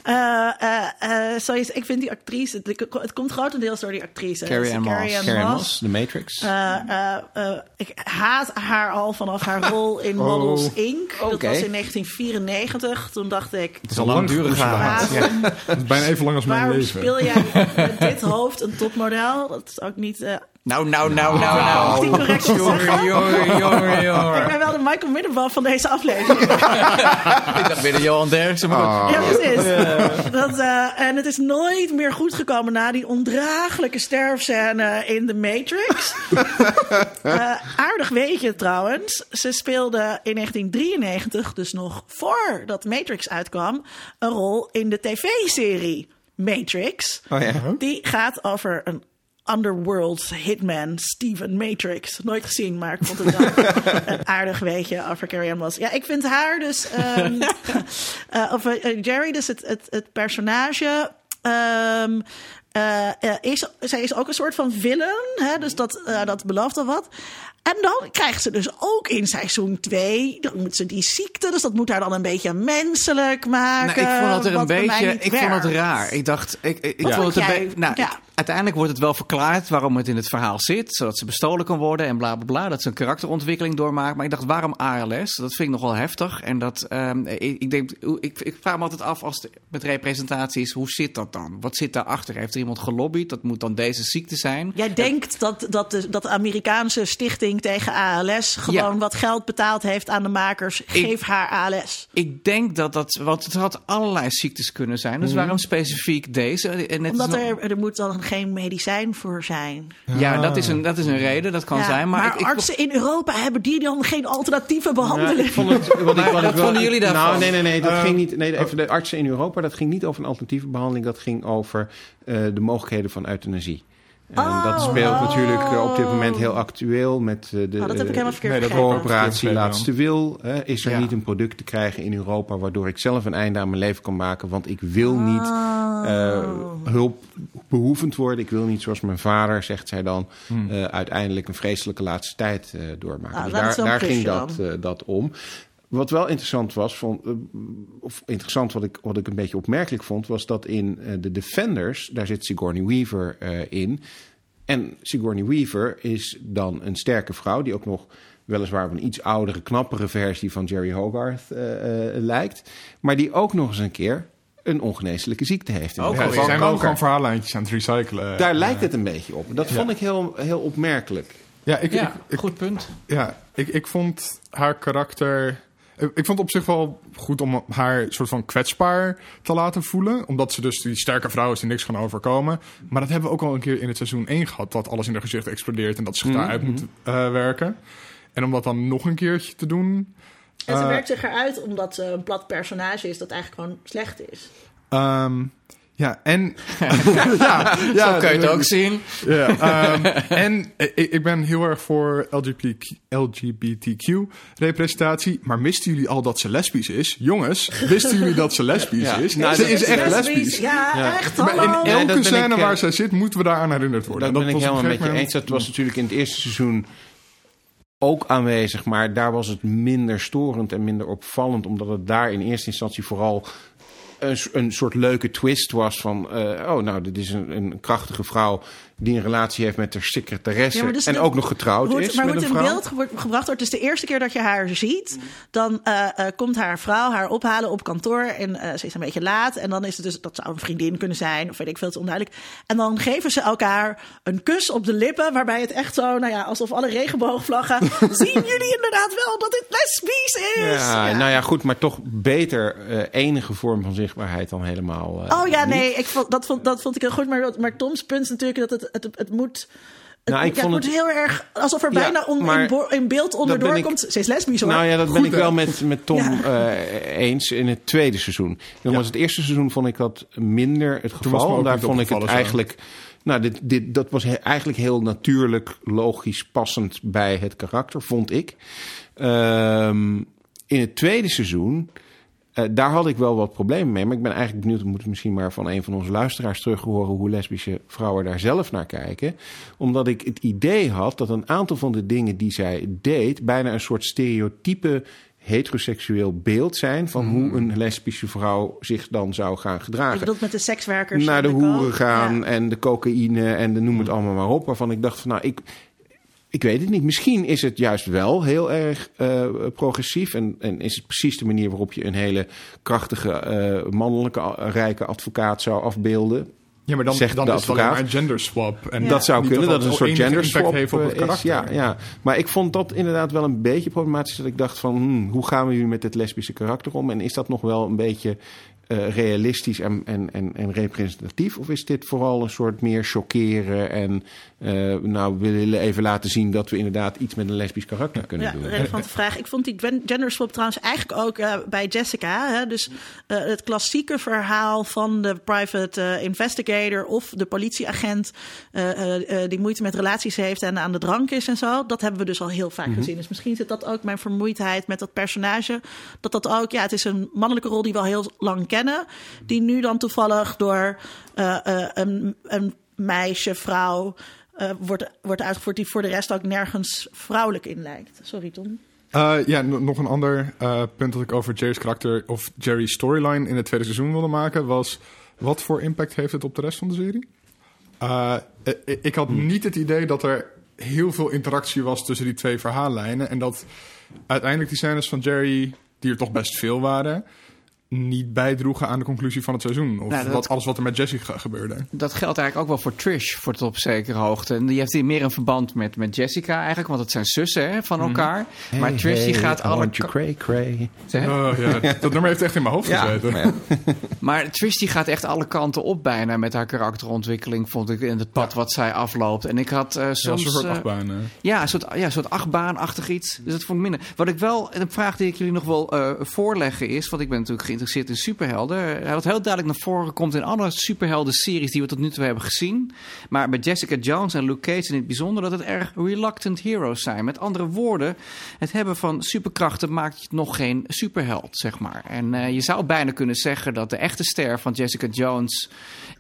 S2: Eh, eh, eh, sorry, ik vind die actrice... Het komt grotendeels door die actrice.
S1: Carrie Ann Moss.
S2: Carrie Ann
S4: Carrie
S2: Moss.
S4: Moss, The Matrix.
S2: Eh, eh, eh, ik haat haar al vanaf haar rol in
S3: Oh.
S2: Models Inc. Dat
S4: Oké.
S2: was in 1994. Toen dacht ik...
S1: Het is al langdurig
S2: Waarom.
S3: Dat is bijna even lang als mijn
S2: waarom
S3: leven.
S2: speel jij met dit hoofd een topmodel? Dat is ook niet...
S1: Nou, nou, nou, nou, nou.
S2: correct zeggen?
S1: Jongen, jongen, jongen,
S2: Ik
S1: jongen.
S2: ben wel de Michael Middenbal van deze aflevering.
S1: Ik dacht weer de Johan Derksen. maar goed.
S2: Ja, precies. Dat, eh, en het is nooit meer goed gekomen na die ondraaglijke sterfscène in The Matrix. Eh, aardig weetje trouwens. Ze speelde in 1993, dus nog voordat Matrix uitkwam, een rol in de tv-serie Matrix.
S4: Oh ja.
S2: Die gaat over een underworld hitman, Steven Matrix. Nooit gezien, maar ik vond het wel een aardig weetje over Carrie Ann Moss. Ja, ik vind haar dus... ehm eh, of eh, Jerry, dus het, het, het personage... ehm, eh, eh, is, zij is ook een soort van villain, hè? dus dat, eh, dat belooft al wat. En dan krijgt ze dus ook in seizoen 2, dan moet ze die ziekte, dus dat moet haar dan een beetje menselijk maken.
S1: Nou, ik vond het er een
S2: wat bij mij
S1: beetje. Ik vond het raar. Ik dacht, ik, ik, vond het een beetje. Nou,
S2: Ja.
S1: Uiteindelijk wordt het wel verklaard waarom het in het verhaal zit. Zodat ze bestolen kan worden en bla bla bla. Dat ze een karakterontwikkeling doormaakt. Maar ik dacht, waarom ALS? Dat vind ik nogal heftig. En dat, ehm, ik, ik, denk, ik, ik vraag me altijd af als het met representaties, hoe zit dat dan? Wat zit daarachter? Heeft er iemand gelobbyd? Dat moet dan deze ziekte zijn.
S2: Jij denkt dat, dat, de, dat de Amerikaanse stichting tegen ALS gewoon
S1: Ja.
S2: wat geld betaald heeft aan de makers. Geef haar ALS.
S1: Ik denk dat dat, want het had allerlei ziektes kunnen zijn. Dus waarom specifiek deze? En is
S2: Omdat
S1: nog-
S2: er, er moet dan geen medicijn voor zijn.
S1: Ja, dat is, een, dat is een reden, dat kan
S2: Ja,
S1: zijn. Maar,
S2: maar
S1: ik, ik,
S2: artsen in Europa hebben die dan geen alternatieve behandeling?
S4: Ja, ik vond het, wat ik, wat
S1: Maar
S4: ik
S1: wat
S4: wel-
S1: vonden jullie daarvan?
S4: Nou, nee, nee, nee. Dat
S3: Eh,
S4: ging niet. Nee, even de artsen in Europa. Dat ging niet over een alternatieve behandeling. Dat ging over eh, de mogelijkheden van euthanasie. En
S2: Oh,
S4: dat speelt
S2: oh.
S4: natuurlijk eh, op dit moment heel actueel met eh, de
S2: Oh, dat heb ik helemaal verkeerd
S3: Verkeerd
S4: Laatste Wil. Hè, is er
S1: Ja.
S4: niet een product te krijgen in Europa waardoor ik zelf een einde aan mijn leven kan maken? Want ik wil niet eh, hulpbehoevend worden. Ik wil niet, zoals mijn vader, zegt zij dan, eh, uiteindelijk een vreselijke laatste tijd eh, doormaken.
S2: Nou,
S4: dus daar, daar ging dat, eh, dat om. Wat wel interessant was, vond, eh, of interessant wat ik, wat ik een beetje opmerkelijk vond, was dat in eh, de Defenders, daar zit Sigourney Weaver eh, in. En Sigourney Weaver is dan een sterke vrouw die ook nog weliswaar op een iets oudere, knappere versie van Jerry Hogarth eh, eh, lijkt. Maar die ook nog eens een keer een ongeneeslijke ziekte heeft.
S1: Ook
S4: geval
S3: zijn wel
S4: kanker.
S3: gewoon verhaallijntjes aan het recyclen.
S4: Daar lijkt het een beetje op. Dat
S3: Ja.
S4: vond ik heel, heel opmerkelijk.
S3: Ja, ik,
S1: ja,
S3: ik, ik,
S1: goed punt.
S3: ja ik, ik vond haar karakter... Ik ik vond het op zich wel goed om haar soort van kwetsbaar te laten voelen. Omdat ze dus die sterke vrouw is die niks kan overkomen. Maar dat hebben we ook al een keer in het seizoen 1 gehad. Dat alles in haar gezicht explodeert en dat ze zich
S4: Mhm.
S3: daaruit moet eh, werken. En om dat dan nog een keertje te doen...
S2: En ze
S3: eh,
S2: werkt zich eruit omdat ze een plat personage is dat eigenlijk gewoon slecht is.
S3: ehm, ja, en... ja, ja,
S1: Zo kun je het ook zien.
S3: Ja, ehm, en ik, ik ben heel erg voor LGBT, LGBTQ-representatie. Maar wisten jullie al dat ze lesbisch is? Jongens, wisten jullie dat ze lesbisch
S4: Ja.
S3: is?
S4: Nou,
S3: ze is echt
S2: lesbisch.
S3: lesbisch.
S2: Ja,
S4: Ja.
S2: echt.
S3: Maar in elke scène
S4: ik, eh,
S3: waar zij zit, moeten we daar aan herinnerd worden.
S4: Dat
S3: En
S4: ben ik helemaal
S3: een
S4: met je eens. Dat was natuurlijk in het eerste seizoen ook aanwezig. Maar daar was het minder storend en minder opvallend. Omdat het daar in eerste instantie vooral een, een soort leuke twist was. Van, eh, oh nou, dit is een, een krachtige vrouw die een relatie heeft met haar secretaresse.
S2: Ja, maar dus
S4: en
S2: de-
S4: ook nog getrouwd is
S2: maar
S4: met
S2: hoe
S4: een
S2: het in beeld ge- gebracht wordt, dus de eerste keer dat je haar ziet, dan eh, eh, komt haar vrouw haar ophalen op kantoor en eh, ze is een beetje laat. En dan is het dus, dat zou een vriendin kunnen zijn, of weet ik veel, het onduidelijk. En dan geven ze elkaar een kus op de lippen, waarbij het echt zo, nou ja, alsof alle regenboogvlaggen, zien jullie inderdaad wel dat dit lesbisch is?
S4: Ja, nou ja, goed, maar toch beter enige vorm van zichtbaarheid dan helemaal.
S2: Oh ja,
S4: niet.
S2: nee, ik vond, dat, vond, dat vond ik heel goed. Maar, maar Toms punt is natuurlijk dat het, het, het moet... Het,
S4: Nou, ik
S2: ja, het
S4: vond
S2: moet
S4: het-
S2: heel erg... Alsof er
S4: Ja,
S2: bijna on-
S4: maar
S2: in, beeld onderdoor
S4: ik-
S2: komt... Ze is lesbisch hoor.
S4: Nou ja, dat ben ik wel met, met Tom
S2: Ja.
S4: eh, eens in het tweede seizoen. Dan was het eerste seizoen vond ik dat minder het geval. Daar vond ik het
S3: zo.
S4: eigenlijk... Nou, dit, dit, dat was he- eigenlijk heel natuurlijk, logisch, passend bij het karakter, vond ik. Ehm, in het tweede seizoen, eh, daar had ik wel wat problemen mee. Maar ik ben eigenlijk benieuwd, we moeten misschien maar van een van onze luisteraars terug horen hoe lesbische vrouwen daar zelf naar kijken. Omdat ik het idee had dat een aantal van de dingen die zij deed, bijna een soort stereotype heteroseksueel beeld zijn van hoe een lesbische vrouw zich dan zou gaan gedragen
S2: bedoelt met de sekswerkers.
S4: naar de
S2: en
S4: hoeren gaan
S2: Ja.
S4: en de cocaïne en de noem het allemaal maar op. Waarvan ik dacht van nou, ik, ik weet het niet. Misschien is het juist wel heel erg eh, progressief. En, en is het precies de manier waarop je een hele krachtige, eh, mannelijke, rijke advocaat zou afbeelden.
S3: Ja, maar dan,
S4: Zegt
S3: dan
S4: de
S3: is het een genderswap. En
S2: Ja.
S4: Dat zou kunnen, dat
S3: dat
S4: het een soort
S3: enige
S4: gender
S3: impact
S4: swap
S3: heeft op het
S4: eh, is.
S3: karakter.
S4: Ja, ja, maar ik vond dat inderdaad wel een beetje problematisch. Dat ik dacht van, hmm, hoe gaan we nu met het lesbische karakter om? En is dat nog wel een beetje eh, realistisch en, en, en, en representatief? Of is dit vooral een soort meer chockeren en eh, nou, we willen even laten zien dat we inderdaad iets met een lesbisch karakter kunnen
S2: Ja,
S4: doen?
S2: relevante vraag. Ik vond die gwen- genderswap trouwens eigenlijk ook eh, bij Jessica. Hè? Dus het klassieke verhaal van de private investigator of de politieagent die moeite met relaties heeft en aan de drank is en zo. Dat hebben we dus al heel vaak gezien. Dus misschien zit dat ook mijn vermoeidheid met dat personage. Dat dat ook, ja, het is een mannelijke rol die we al heel lang kennen. Die nu dan toevallig door eh, eh, een, een meisje, vrouw. eh, wordt, wordt uitgevoerd die voor de rest ook nergens vrouwelijk in lijkt. Sorry, Tom.
S3: Eh, ja, no- nog een ander eh, punt dat ik over Jerry's karakter of Jerry's storyline in het tweede seizoen wilde maken was: wat voor impact heeft het op de rest van de serie? Uh, ik, ik had niet het idee dat er heel veel interactie was tussen die twee verhaallijnen. En dat uiteindelijk die scènes van Jerry, die er toch best veel waren niet bijdroegen aan de conclusie van het seizoen. Of
S1: Nou, dat-
S3: wat, alles wat er met Jessica gebeurde.
S1: Dat geldt eigenlijk ook wel voor Trish, voor tot op zekere hoogte. En die heeft hier meer een verband met, met Jessica eigenlijk, want het zijn zussen hè, van elkaar. maar
S4: Hey,
S1: Trish die gaat
S4: I
S1: alle...
S4: want you
S1: ka-
S4: cray, cray.
S3: Oh, ja, dat nummer heeft echt in mijn hoofd
S4: Ja,
S3: gezeten.
S4: maar ja.
S1: Maar Trish die gaat echt alle kanten op bijna met haar karakterontwikkeling, vond ik, in het pad wat zij afloopt. En ik had eh,
S3: Ja,
S1: soms...
S3: zo'n soort
S1: eh,
S3: achtbaan. eh.
S1: Ja, een soort, ja, een soort achtbaanachtig iets. Dus dat vond ik minder. Wat ik wel, een vraag die ik jullie nog wil eh, voorleggen is... want ik ben natuurlijk geïnteresseerd in superhelden. Wat heel duidelijk naar voren komt in alle superhelden-series die we tot nu toe hebben gezien. Maar bij Jessica Jones en Luke Cage in het bijzonder... dat het erg reluctant heroes zijn. Met andere woorden, het hebben van superkrachten maakt je nog geen superheld, zeg maar. En eh, je zou bijna kunnen zeggen dat de echte ster van Jessica Jones...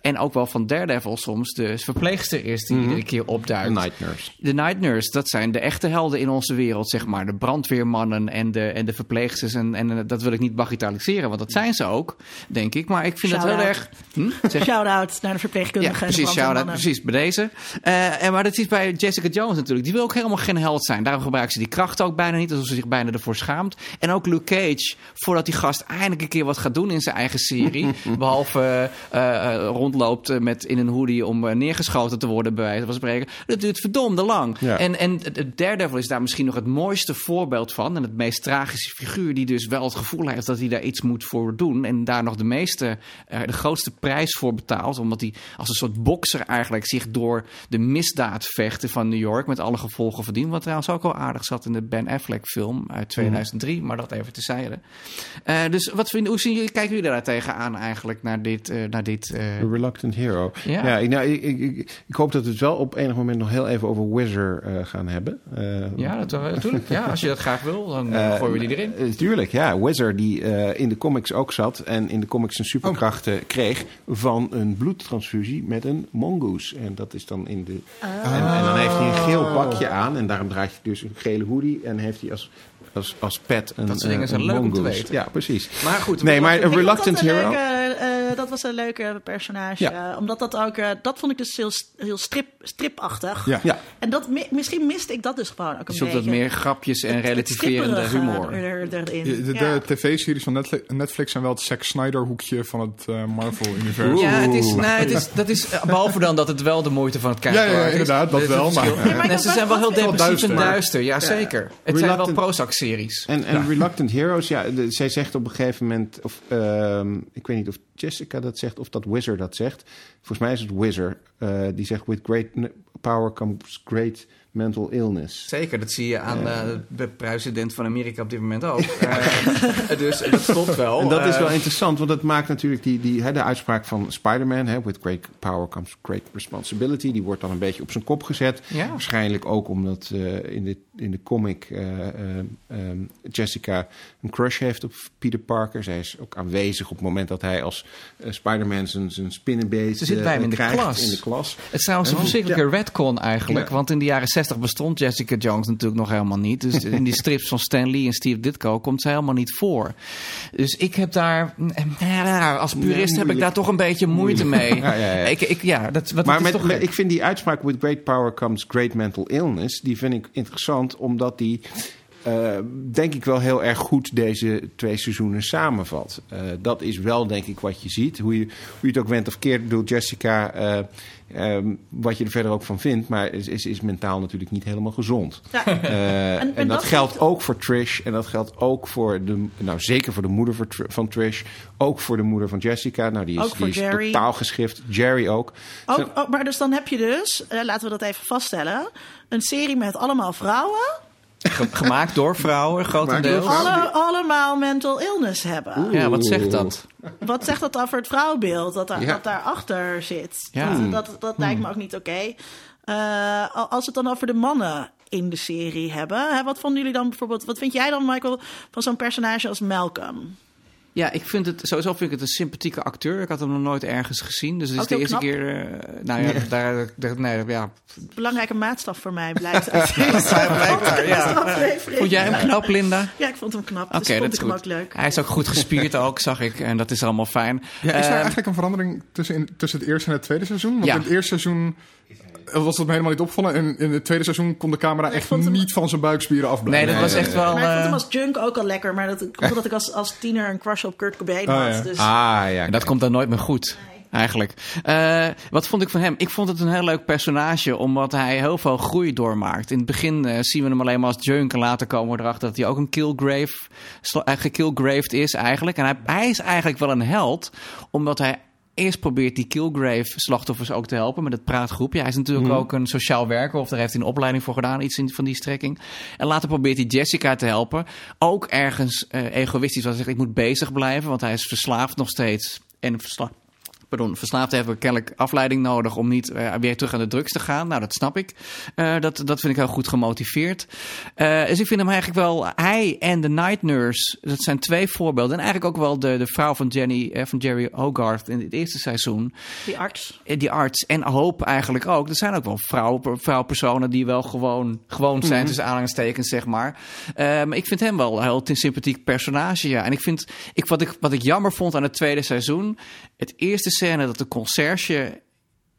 S1: en ook wel van Daredevil soms de verpleegster is die iedere keer opduikt.
S4: The Night Nurse.
S1: De Night Nurse, dat zijn de echte helden in onze wereld, zeg maar. De brandweermannen en de, en de verpleegsters. En, en eh, dat wil ik niet bagatelliseren, want dat zijn ze ook, denk ik. Maar ik vind het heel erg... Hm? Zeg-
S2: Shout-out naar de verpleegkundige
S1: ja, precies, shout-out, precies, bij deze. Eh, en maar dat is bij Jessica Jones natuurlijk. Die wil ook helemaal geen held zijn. Daarom gebruikt ze die kracht ook bijna niet, alsof ze zich bijna ervoor schaamt. En ook Luke Cage, voordat die gast eindelijk een keer wat gaat doen in zijn eigen serie. behalve eh, eh, rondloopt met in een hoodie om neergeschoten te worden, bij wijze van spreken. Dat duurt verdomde lang.
S4: Ja.
S1: En, en de Daredevil is daar misschien nog het mooiste voorbeeld van. En het meest tragische figuur die dus wel het gevoel heeft dat hij daar iets moet voor doen. En daar nog de meeste, eh, de grootste prijs voor betaalt. Omdat hij als een soort bokser eigenlijk zich door de misdaadvechten van New York met alle gevolgen verdient. Wat trouwens ook al aardig zat in de Ben Affleck film uit 2003. Maar dat even tezijde. Eh dus wat vinden, hoe zien jullie, kijken jullie daar tegenaan eigenlijk naar dit... eh, naar dit
S4: The Reluctant Hero.
S1: Ja.
S4: Ja, ik, nou, ik, ik, hoop dat we het wel op enig moment nog heel even over Wizard gaan hebben.
S1: Ja, dat, natuurlijk. Ja, als je dat graag wil, dan gooien we die erin.
S4: Tuurlijk, ja. Wizard die in de comics ook zat en in de comics zijn superkrachten kreeg van een bloedtransfusie met een mongoose. En dat is dan in de. En, en dan heeft hij een geel pakje aan en daarom draagt hij dus een gele hoodie en heeft hij als, als, als pet een.
S1: Dat soort dingen
S4: eh,
S1: zijn
S4: een
S1: leuk om te
S4: mongoose.
S1: weten.
S4: Ja, precies.
S1: Maar goed,
S4: Nee, maar een Reluctant
S2: een
S4: Hero.
S2: Eh, dat was een leuke personage.
S4: Ja.
S2: eh, omdat dat ook, eh, dat vond ik dus heel, heel strip, stripachtig.
S3: Ja.
S4: Ja.
S2: En dat, mi- misschien miste ik dat dus gewoon ook een
S1: zoekt
S2: beetje.
S1: meer grapjes en
S2: Het-
S1: relativerende humor.
S2: er- erin.
S3: De, de,
S2: Ja.
S3: de tv-series van Netflix, Netflix zijn wel het Zack Snyder hoekje van het Marvel-universum.
S1: Ja, het is, het is, dat is, eh, behalve dan dat het wel de moeite van het kijken
S3: Ja, ja,
S1: waard is.
S3: inderdaad, dat
S1: is
S3: wel, maar-
S2: Nee,
S1: ze zijn wel heel depressief en
S3: duister.
S1: Ja, zeker. Het zijn wel Prozac-series.
S4: En, en Reluctant Heroes, ja, de- zij zegt op een gegeven moment, of ehm, ik weet niet of Dat zegt of dat Wizard dat zegt. Volgens mij is het Wizard. eh, die zegt: With great power comes great mental illness.
S1: Zeker, dat zie je aan eh, de president van Amerika op dit moment ook. Eh, dus dat klopt wel.
S4: En dat is
S1: Eh,
S4: wel interessant, want dat maakt natuurlijk die, die, hè, de uitspraak van Spider-Man: hè, With great power comes great responsibility. Die wordt dan een beetje op zijn kop gezet.
S1: Ja.
S4: Waarschijnlijk ook omdat eh, in, de, in de comic eh, eh, ehm, Jessica een crush heeft op Peter Parker. Zij is ook aanwezig op het moment dat hij als Spider-Man zijn, zijn spinnenbeest
S1: Ze zit bij hem in de
S4: krijgt
S1: klas.
S4: in de klas.
S1: Het is trouwens een verschrikkelijke redcon eigenlijk.
S4: Ja.
S1: Want in de jaren 60 bestond Jessica Jones natuurlijk nog helemaal niet. Dus in die strips van Stan Lee en Steve Ditko komt ze helemaal niet voor. Dus ik heb daar... eh, Als purist heb ik daar toch een beetje moeite mee.
S4: Ja, ja, ja.
S1: Ik, ik, ja, dat, wat,
S4: Maar
S1: dat is
S4: met,
S1: toch
S4: met- ik vind die uitspraak with great power comes great mental illness, die vind ik interessant omdat die eh, denk ik wel heel erg goed deze twee seizoenen samenvat. Eh, dat is wel denk ik wat je ziet. Hoe je, hoe je het ook went of keert, bedoel Jessica, ehm, wat je er verder ook van vindt, maar is, is, is mentaal natuurlijk niet helemaal gezond.
S2: Ja.
S4: Eh, en,
S2: en
S4: dat
S2: dat
S4: geldt ook voor Trish. En dat geldt ook voor de. Nou, zeker voor de moeder van Trish. Ook voor de moeder van Jessica. Nou, die is, die is totaal geschift. Jerry ook.
S2: Ook, ook- maar dus dan heb je dus, eh, laten we dat even vaststellen, een serie met allemaal vrouwen.
S1: Ge- gemaakt door vrouwen, grotendeels.
S2: Alle, allemaal mental illness hebben.
S1: Ja, wat zegt dat?
S2: Wat zegt dat over het vrouwbeeld dat, daar,
S4: Ja.
S2: dat daarachter zit?
S1: Ja.
S2: Dat, dat, dat lijkt me ook niet oké. Eh, al- als we het dan over de mannen in de serie hebben. Hè, wat vonden jullie dan bijvoorbeeld... Wat vind jij dan, Michael, van zo'n personage als Malcolm?
S1: Ja, ik vind het sowieso vind ik het een sympathieke acteur. Ik had hem nog nooit ergens gezien. Dus het is
S2: Ook
S1: de eerste
S2: knap.
S1: keer. eh, nou ja, daar, daar, nee, ja.
S2: Belangrijke maatstaf voor mij blijkt uit
S1: blijkbaar, ja. Vond jij hem knap, Linda?
S2: Ja, ik vond hem knap.
S1: Oké,
S2: dus
S1: dat
S2: vond
S1: is
S2: ik hem
S1: goed.
S2: ook leuk.
S1: Hij is ook goed gespierd ook, zag ik. En dat is allemaal fijn.
S3: Ja, is er
S1: Ehm,
S3: eigenlijk een verandering tussen, in, tussen het eerste en het tweede seizoen? Want
S1: Ja.
S3: in het eerste seizoen eh, was dat me helemaal niet opgevallen. En in het tweede seizoen kon de camera echt
S2: hem-
S3: niet van zijn buikspieren afblijven.
S1: Nee, dat was echt wel...
S2: Maar ik vond
S1: eh,
S2: hem als junk ook al lekker. Maar dat komt omdat ik als, als tiener een crush op Kurt Cobain
S3: Oh,
S2: had.
S3: ja.
S2: Dus
S4: Ah, ja.
S1: En dat komt dan nooit meer goed. Eigenlijk. Eh, wat vond ik van hem? Ik vond het een heel leuk personage, omdat hij heel veel groei doormaakt. In het begin zien we hem alleen maar als junk en later komen we erachter dat hij ook een killgrave, gekillgraved is eigenlijk. En hij, hij is eigenlijk wel een held, omdat hij eerst probeert die killgrave-slachtoffers ook te helpen met het praatgroepje. Hij is natuurlijk ook een sociaal werker, of daar heeft hij een opleiding voor gedaan, iets in, van die strekking. En later probeert hij Jessica te helpen. Ook ergens eh, egoïstisch, want hij zegt ik moet bezig blijven, want hij is verslaafd nog steeds. En versla Pardon, verslaafden hebben kennelijk afleiding nodig om niet eh, weer terug aan de drugs te gaan. Nou, dat snap ik. Eh, dat, dat vind ik heel goed gemotiveerd. Eh, dus ik vind hem eigenlijk wel, hij en de Night Nurse, dat zijn twee voorbeelden. En eigenlijk ook wel de, de vrouw van, Jenny, eh, van Jerry Hogarth in het eerste seizoen.
S2: die arts.
S1: Die arts en Hope eigenlijk ook. Er zijn ook wel vrouw, vrouwpersonen die wel gewoon, gewoon zijn, tussen aanhalingstekens, zeg maar. Maar ik vind hem wel een heel sympathiek personage, ja. En ik vind, ik, wat, ik, wat ik jammer vond aan het tweede seizoen... het eerste scène dat de conciërge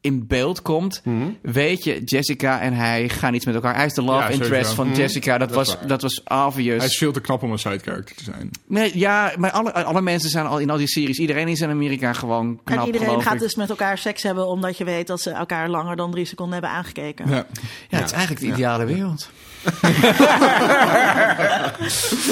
S1: in beeld komt... weet je, Jessica en hij gaan iets met elkaar. Hij is de love
S3: Ja,
S1: interest van
S3: Mhm.
S1: Jessica. Dat, was,
S3: waar.
S1: dat was obvious.
S3: Hij is veel te knap om een side character te zijn.
S1: Nee, ja, maar alle, alle mensen zijn al in al die series... iedereen is in Amerika gewoon knap,
S2: en iedereen gaat
S1: ik.
S2: dus met elkaar seks hebben omdat je weet dat ze elkaar langer dan drie seconden hebben aangekeken.
S3: Ja.
S1: Ja, het is eigenlijk de ideale wereld.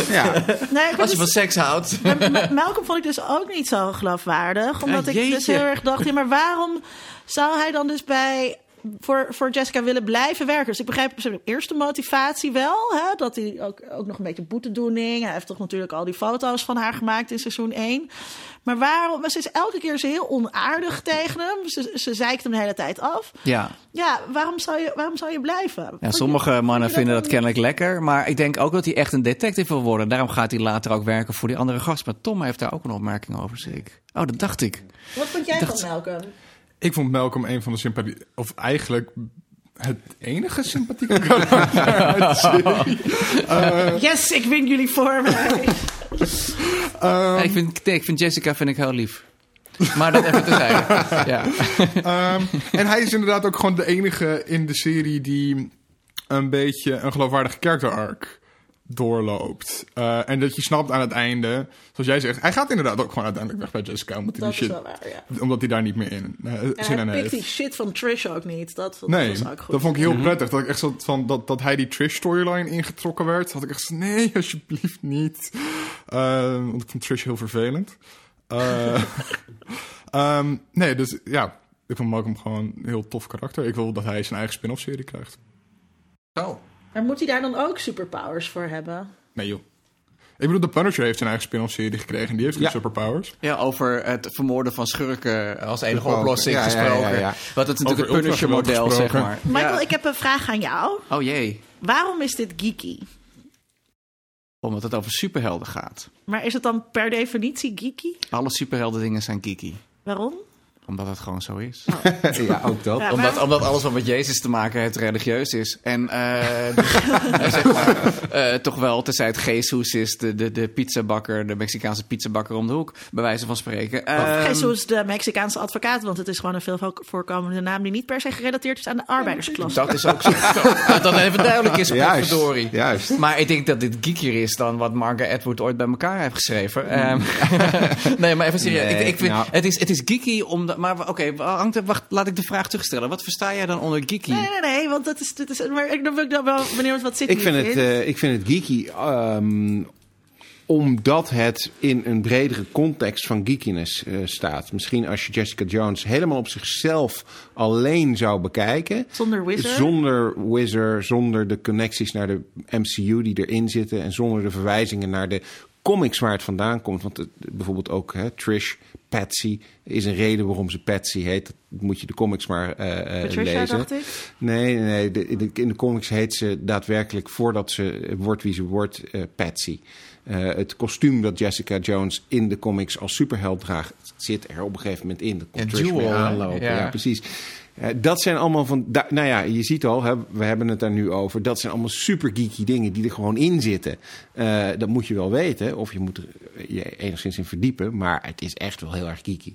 S4: Ja.
S2: Nee,
S1: Als je
S2: dus-
S1: van seks houdt.
S2: Malcolm vond ik dus ook niet zo geloofwaardig. Omdat
S1: Ah,
S2: ik dus heel erg dacht, ja, maar waarom zou hij dan dus bij... Voor, voor Jessica willen blijven werken. Dus ik begrijp zijn eerste motivatie wel. Hè? Dat hij ook, ook nog een beetje boetedoening. Hij heeft toch natuurlijk al die foto's van haar gemaakt in seizoen 1. Maar waarom? maar Ze is elke keer zo heel onaardig tegen hem. Ze, ze zeikt hem de hele tijd af.
S1: Ja.
S2: Ja, waarom zou je, waarom zou je blijven?
S1: Ja,
S2: je-
S1: sommige mannen vinden dat kennelijk lekker. Maar ik denk ook dat hij echt een detective wil worden. Daarom gaat hij later ook werken voor die andere gast. Maar Tom heeft daar ook een opmerking over, zie ik. Oh, dat dacht ik.
S2: Wat vond jij
S1: dacht-
S2: van Malcolm?
S3: Ik vond Malcolm een van de sympathie... Of eigenlijk het enige sympathieke karakter uit de serie.
S2: Yes, ik win jullie voor mij.
S1: Nee, ik, vind, nee, ik vind Jessica vind ik heel lief. Maar dat even terzijde. ja.
S3: Ehm, en hij is inderdaad ook gewoon de enige in de serie die een beetje een geloofwaardige character arc doorloopt. Eh, en dat je snapt aan het einde, zoals jij zegt, hij gaat inderdaad ook gewoon uiteindelijk weg bij Jessica, omdat hij,
S2: Dat
S3: die
S2: is
S3: shit,
S2: wel waar, ja.
S3: omdat hij daar niet meer in
S2: En
S3: zin in
S2: hij pikt
S3: heeft.
S2: die shit van Trish ook niet. Dat, dat
S3: Nee,
S2: was ook goed.
S3: dat vond ik heel prettig. Dat ik echt zo van dat, dat hij die Trish storyline ingetrokken werd. Had ik echt zo, nee, alsjeblieft niet. Eh, want ik vond Trish heel vervelend. Eh, ehm, nee, dus ja, ik vond Malcolm gewoon een heel tof karakter. Ik wil dat hij zijn eigen spin-off serie krijgt.
S1: Oh.
S2: Maar moet hij daar dan ook superpowers voor hebben?
S3: Nee joh. Ik bedoel, The Punisher heeft zijn eigen spin-off serie gekregen. En die heeft
S4: Ja.
S3: ook superpowers.
S1: Ja, over het vermoorden van schurken als enige oplossing
S4: Ja, ja, ja,
S1: gesproken.
S4: ja.
S1: Wat het natuurlijk
S3: Over
S1: het Punisher-model, zeg maar.
S2: Michael,
S1: Ja.
S2: ik heb een vraag aan jou.
S1: Oh jee,
S2: Waarom is dit geeky?
S1: omdat het over superhelden gaat.
S2: Maar is het dan per definitie geeky?
S1: Alle superhelden dingen zijn geeky.
S2: Waarom?
S1: Omdat het gewoon zo is.
S4: ja, ook dat.
S2: Ja,
S1: Omdat, omdat alles wat met Jezus te maken heeft religieus is. En eh, dus, eh, zeg maar, eh, toch wel, tenzij het Jesus is, de, de, de pizzabakker, de Mexicaanse pizzabakker om de hoek, bij wijze van spreken.
S2: Of
S1: Ehm,
S2: Jesus, de Mexicaanse advocaat. Want het is gewoon een veel voorkomende naam die niet per se gerelateerd is aan de arbeidersklasse.
S1: dat is ook zo. dat dat even duidelijk is,
S4: Juist,
S1: verdorie.
S4: juist.
S1: Maar ik denk dat dit geekier is dan wat Margaret Atwood ooit bij elkaar heeft geschreven. Ehm, nee, maar even serieus.
S4: Nee,
S1: ik, ik vind,
S4: nou.
S1: het, is, het is geeky, omdat, maar oké, hangt wacht, laat ik de vraag terugstellen. Wat versta jij dan onder geeky?
S2: Nee, nee, nee, want dat is, dat is maar ik dan ben ik dan wel benieuwd wat Sidney
S4: Ik vind, het, eh, ik vind het geeky ehm, omdat het in een bredere context van geekiness eh, staat. Misschien als je Jessica Jones helemaal op zichzelf alleen zou bekijken.
S2: Zonder Wizard.
S4: Zonder Wizard, zonder de connecties naar de MCU die erin zitten. En zonder de verwijzingen naar de comics waar het vandaan komt. Want het- bijvoorbeeld ook hè, Trish, Patsy is een reden waarom ze Patsy heet. Dat moet je de comics maar eh, eh,
S2: Patricia,
S4: lezen.
S2: dacht ik.
S4: Nee, nee, nee. De, in, de, in de comics heet ze daadwerkelijk, voordat ze eh, wordt wie ze wordt, eh, Patsy. Eh, het kostuum dat Jessica Jones in de comics als superheld draagt, zit er op een gegeven moment in. Dat komt
S1: Ja,
S4: Trish
S1: Jewel,
S4: aanlopen. Ja.
S1: Ja.
S4: precies. Eh, dat zijn allemaal van, nou ja, je ziet al, hè, we hebben het daar nu over. Dat zijn allemaal super geeky dingen die er gewoon in zitten. Eh, dat moet je wel weten, of je moet er eh, je enigszins in verdiepen. Maar het is echt wel heel erg geeky.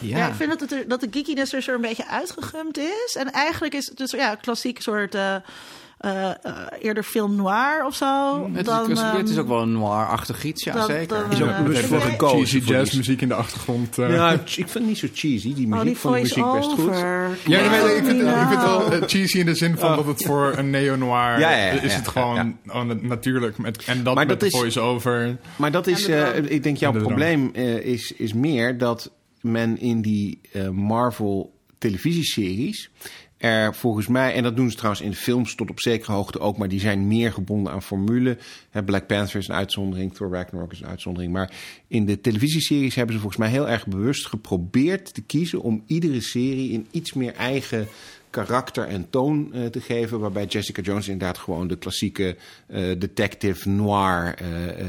S2: Ja. ik vind dat, het er, dat de geekiness er zo een beetje uitgegumd is. En eigenlijk is het dus ja, een klassiek soort... eh, eh, eh, eerder film noir of zo.
S1: Het,
S2: dan,
S1: is, het is
S2: ehm,
S1: ook wel een noir-achtig iets, ja
S2: dan-
S1: zeker.
S2: dan,
S4: Is ook
S2: eh,
S4: bewust voor gekozen.
S3: Cheesy jazzmuziek in de achtergrond. eh.
S4: Ja, ik vind het niet zo cheesy. Die muziek
S2: Oh, die
S4: van de muziek best goed.
S3: Ja, nee, nee, ik, vind,
S2: Ja.
S3: ik vind het wel eh, cheesy in de zin van dat het voor een neo-noir
S4: Ja, ja, ja,
S3: is
S4: ja,
S3: het gewoon oh, na- natuurlijk. Met, en dat
S4: Maar
S3: met
S4: dat
S3: de
S4: is-
S3: voice-over.
S4: Maar dat is, eh, ik denk, jouw
S3: de drank.
S4: probleem eh, is, is meer dat men in die eh, Marvel televisieseries er volgens mij, en dat doen ze trouwens in de films tot op zekere hoogte ook, maar die zijn meer gebonden aan formule. Black Panther is een uitzondering, Thor Ragnarok is een uitzondering. Maar in de televisieseries hebben ze volgens mij heel erg bewust geprobeerd te kiezen om iedere serie in iets meer eigen karakter en toon eh, te geven. Waarbij Jessica Jones inderdaad gewoon de klassieke eh, detective noir eh,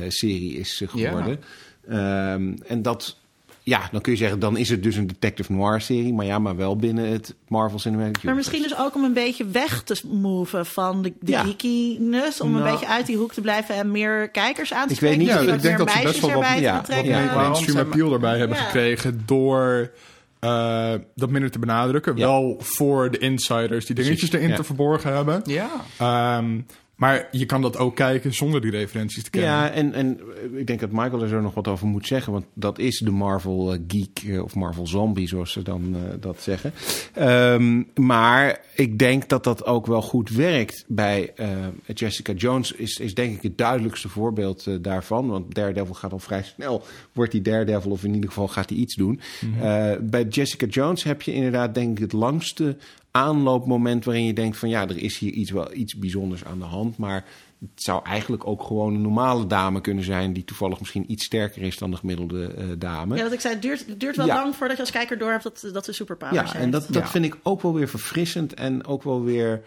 S4: serie is
S1: Ja.
S4: geworden. Ehm, en dat, ja, dan kun je zeggen, dan is het dus een detective noir serie. Maar ja, maar wel binnen het Marvel Cinematic
S2: Maar
S4: Universe.
S2: misschien dus ook om een beetje weg te moven van de, de
S4: Ja.
S2: geekiness. Om een
S4: Nou.
S2: beetje uit die hoek te blijven en meer kijkers aan te
S4: Ik weet
S2: spreken.
S4: niet
S3: Ja,
S2: Misschien
S3: ik denk dat ze best wel wat,
S4: ja,
S3: wat mainstream
S1: zijn-
S3: appeal erbij hebben
S2: Ja.
S3: gekregen door eh, dat minder te benadrukken.
S4: Ja.
S3: Wel voor de insiders die dingetjes erin
S4: ja.
S3: te verborgen hebben.
S1: Ja.
S3: Ehm, maar je kan dat ook kijken zonder die referenties te kennen.
S4: Ja, en, en ik denk dat Michael er zo nog wat over moet zeggen. Want dat is de Marvel eh, geek eh, of Marvel zombie, zoals ze dan eh, dat zeggen. Ehm, maar ik denk dat dat ook wel goed werkt bij eh, Jessica Jones. Is, is denk ik het duidelijkste voorbeeld eh, daarvan. Want Daredevil gaat al vrij snel. Wordt die Daredevil of in ieder geval gaat hij iets doen. Eh, bij Jessica Jones heb je inderdaad denk ik het langste aanloopmoment waarin je denkt van ja, er is hier iets, wel iets bijzonders aan de hand. Maar het zou eigenlijk ook gewoon een normale dame kunnen zijn... die toevallig misschien iets sterker is dan de gemiddelde eh, dame.
S2: Ja, dat ik zei, het duurt, het duurt wel
S4: Ja.
S2: lang voordat je als kijker door hebt dat, dat ze superpowers
S4: Ja, en dat, dat
S1: Ja.
S4: vind ik ook wel weer verfrissend en ook wel weer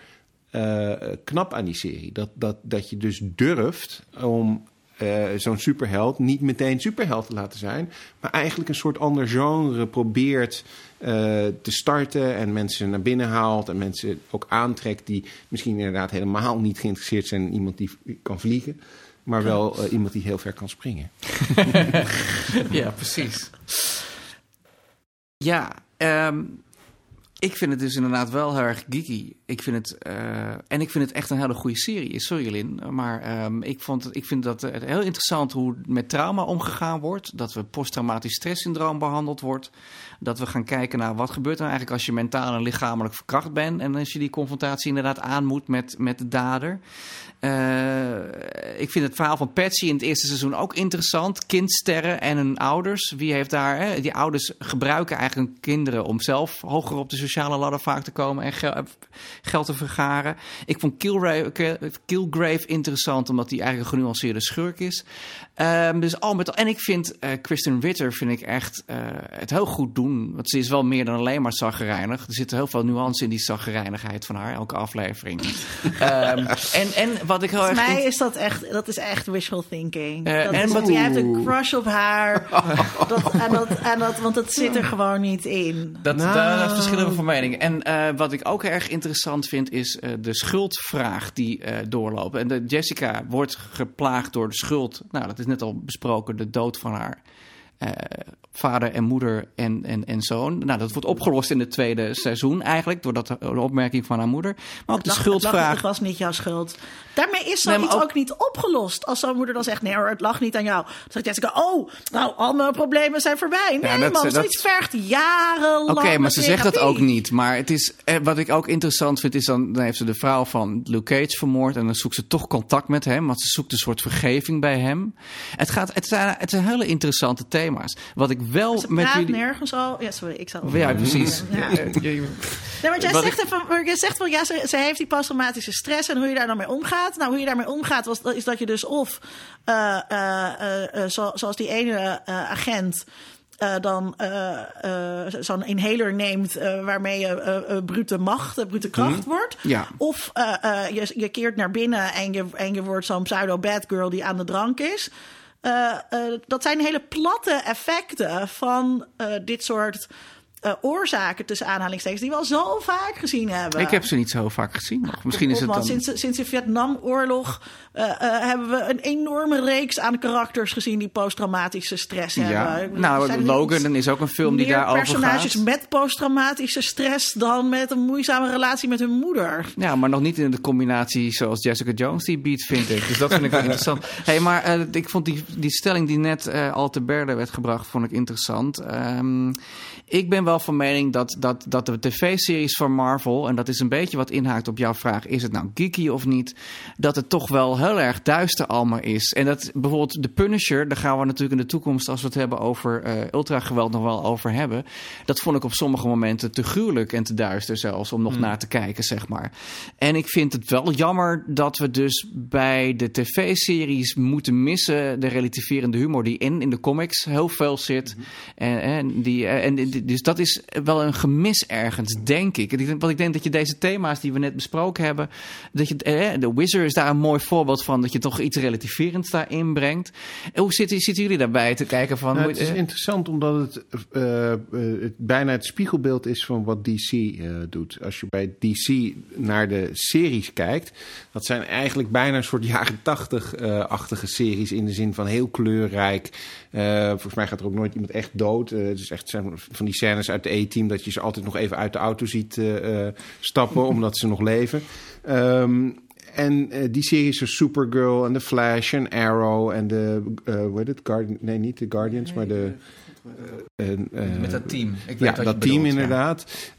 S4: eh, knap aan die serie. Dat, dat, dat je dus durft om eh, zo'n superheld niet meteen superheld te laten zijn, maar eigenlijk een soort ander genre probeert eh, te starten en mensen naar binnen haalt en mensen ook aantrekt die misschien inderdaad helemaal niet geïnteresseerd zijn in iemand die kan vliegen. Maar wel eh, iemand die heel ver kan springen.
S1: Ja, precies. Ja, ehm, ik vind het dus inderdaad wel heel erg geeky. Ik vind het, eh, en ik vind het echt een hele goede serie. Sorry Lin, maar ehm, ik, vond ik vind dat het heel interessant hoe met trauma omgegaan wordt. Dat we posttraumatisch stresssyndroom behandeld wordt. Dat we gaan kijken naar wat gebeurt er eigenlijk als je mentaal en lichamelijk verkracht bent. En als je die confrontatie inderdaad aan moet met, met de dader. Eh, ik vind het verhaal van Patsy in het eerste seizoen ook interessant. Kindsterren en hun ouders. Wie heeft daar... Hè? Die ouders gebruiken eigenlijk hun kinderen om zelf hoger op de sociale ladder vaak te komen en gel- geld te vergaren. Ik vond Kilgrave, Kilgrave interessant omdat hij eigenlijk een genuanceerde schurk is. Ehm, dus al met al, en ik vind eh, Kristen Ritter vind ik echt eh, het heel goed doen. Want ze is wel meer dan alleen maar zaggerijnig. Er zit heel veel nuance in die zaggerijnigheid van haar, elke aflevering. Ehm, en, en wat ik heel erg...
S2: Volgens mij is dat echt, dat is echt wishful thinking.
S1: Eh,
S2: dat
S1: en
S2: is,
S1: wat-
S2: jij hebt een crush op haar. dat, en dat, en dat, want het zit er gewoon niet in.
S1: Dat,
S4: Nou.
S1: Daar verschillen we van mening. En eh, wat ik ook erg interessant vind, is eh, de schuldvraag die eh, doorloopt. En de Jessica wordt geplaagd door de schuld. Nou, dat is net al besproken, de dood van haar eh, vader en moeder en, en, en zoon. Nou, dat wordt opgelost in het tweede seizoen eigenlijk, door dat, de opmerking van haar moeder. Maar ook de
S2: Het,
S1: schuldvraag.
S2: het was niet jouw schuld. Daarmee is
S1: Nee,
S2: zoiets
S1: maar ook-
S2: ook... niet opgelost. Als zo'n moeder dan zegt, nee hoor, het lag niet aan jou. Dan zegt Jessica, oh, nou, al mijn problemen zijn voorbij. Nee
S1: Ja, dat-
S2: man,
S1: dat-
S2: zoiets vergt jarenlang
S1: Oké, maar ze zegt dat ook niet. Maar het is, eh, wat ik ook interessant vind, is dan, dan heeft ze de vrouw van Luke Cage vermoord. En dan zoekt ze toch contact met hem, want ze zoekt een soort vergeving bij hem. Het, gaat, het, zijn, het zijn hele interessante thema's. Thema's. Wat ik wel
S2: Ze
S1: met jullie...
S2: nergens al. Ja, sorry, ik zal.
S1: Ja, precies.
S2: Ja.
S1: Ja,
S2: Nee, maar jij
S1: Wat
S2: zegt, even, maar jij zegt wel, ja, ze, ze heeft die posttraumatische stress en hoe je daar dan mee omgaat. Nou, hoe je daarmee omgaat, was, is dat je dus of, eh, eh, eh, zo- zoals die ene agent, dan zo'n inhaler neemt waarmee je brute macht, brute kracht wordt.
S1: Ja.
S2: Of je, je keert naar binnen en je, en je wordt zo'n pseudo-bad girl die aan de drank is. Eh, eh, dat zijn hele platte effecten van eh, dit soort eh, oorzaken tussen aanhalingstekens die we al zo vaak gezien hebben.
S1: ik heb ze niet zo vaak gezien nog. Misschien is het dan...
S2: sinds, sinds de Vietnamoorlog eh, hebben we een enorme reeks aan karakters gezien die posttraumatische stress
S1: Ja,
S2: hebben.
S1: Nou,
S2: zijn
S1: Logan is ook een film die daarover
S2: personages
S1: gaat.
S2: met posttraumatische stress dan met een moeizame relatie met hun moeder.
S1: Ja, maar nog niet in de combinatie zoals Jessica Jones die biedt, vind ik. Dus dat vind ik wel interessant. hey, maar ik vond die, die stelling die net al te berde werd gebracht, vond ik interessant. Ehm, ik ben wel van mening dat, dat, dat de tv-series van Marvel, en dat is een beetje wat inhaakt op jouw vraag, is het nou geeky of niet, dat het toch wel heel erg duister allemaal is. En dat bijvoorbeeld de Punisher, daar gaan we natuurlijk in de toekomst, als we het hebben over eh ultrageweld, nog wel over hebben. Dat vond ik op sommige momenten te gruwelijk en te duister zelfs, om nog naar te kijken, zeg maar. En ik vind het wel jammer dat we dus bij de tv-series moeten missen de relativerende humor die in, in de comics heel veel zit. En, en, die, eh, en die- dus dat is wel een gemis ergens, denk ik. Want ik denk dat je deze thema's die we net besproken hebben, dat je, eh, de Wizard is daar een mooi voorbeeld van, dat je toch iets relativerends daarin brengt. En hoe zitten, jullie daarbij te kijken van...
S4: Nou, het is interessant omdat het, eh, eh, het bijna het spiegelbeeld is van wat DC doet. Als je bij DC naar de series kijkt, dat zijn eigenlijk bijna een soort jaren tachtig-achtige series in de zin van heel kleurrijk. Eh, volgens mij gaat er ook nooit iemand echt dood. Eh, het is echt zijn van die scènes uit de E-team dat je ze altijd nog even uit de auto ziet eh, eh, stappen omdat ze nog leven. Ehm, en eh, die series zoals Supergirl en The Flash en Arrow en de, eh hoe heet het? Guardian, nee, niet de Guardians, maar de... eh, eh,
S1: met dat team. Ik weet
S4: ja,
S1: wat je
S4: dat team
S1: bedoelt, ja.
S4: inderdaad.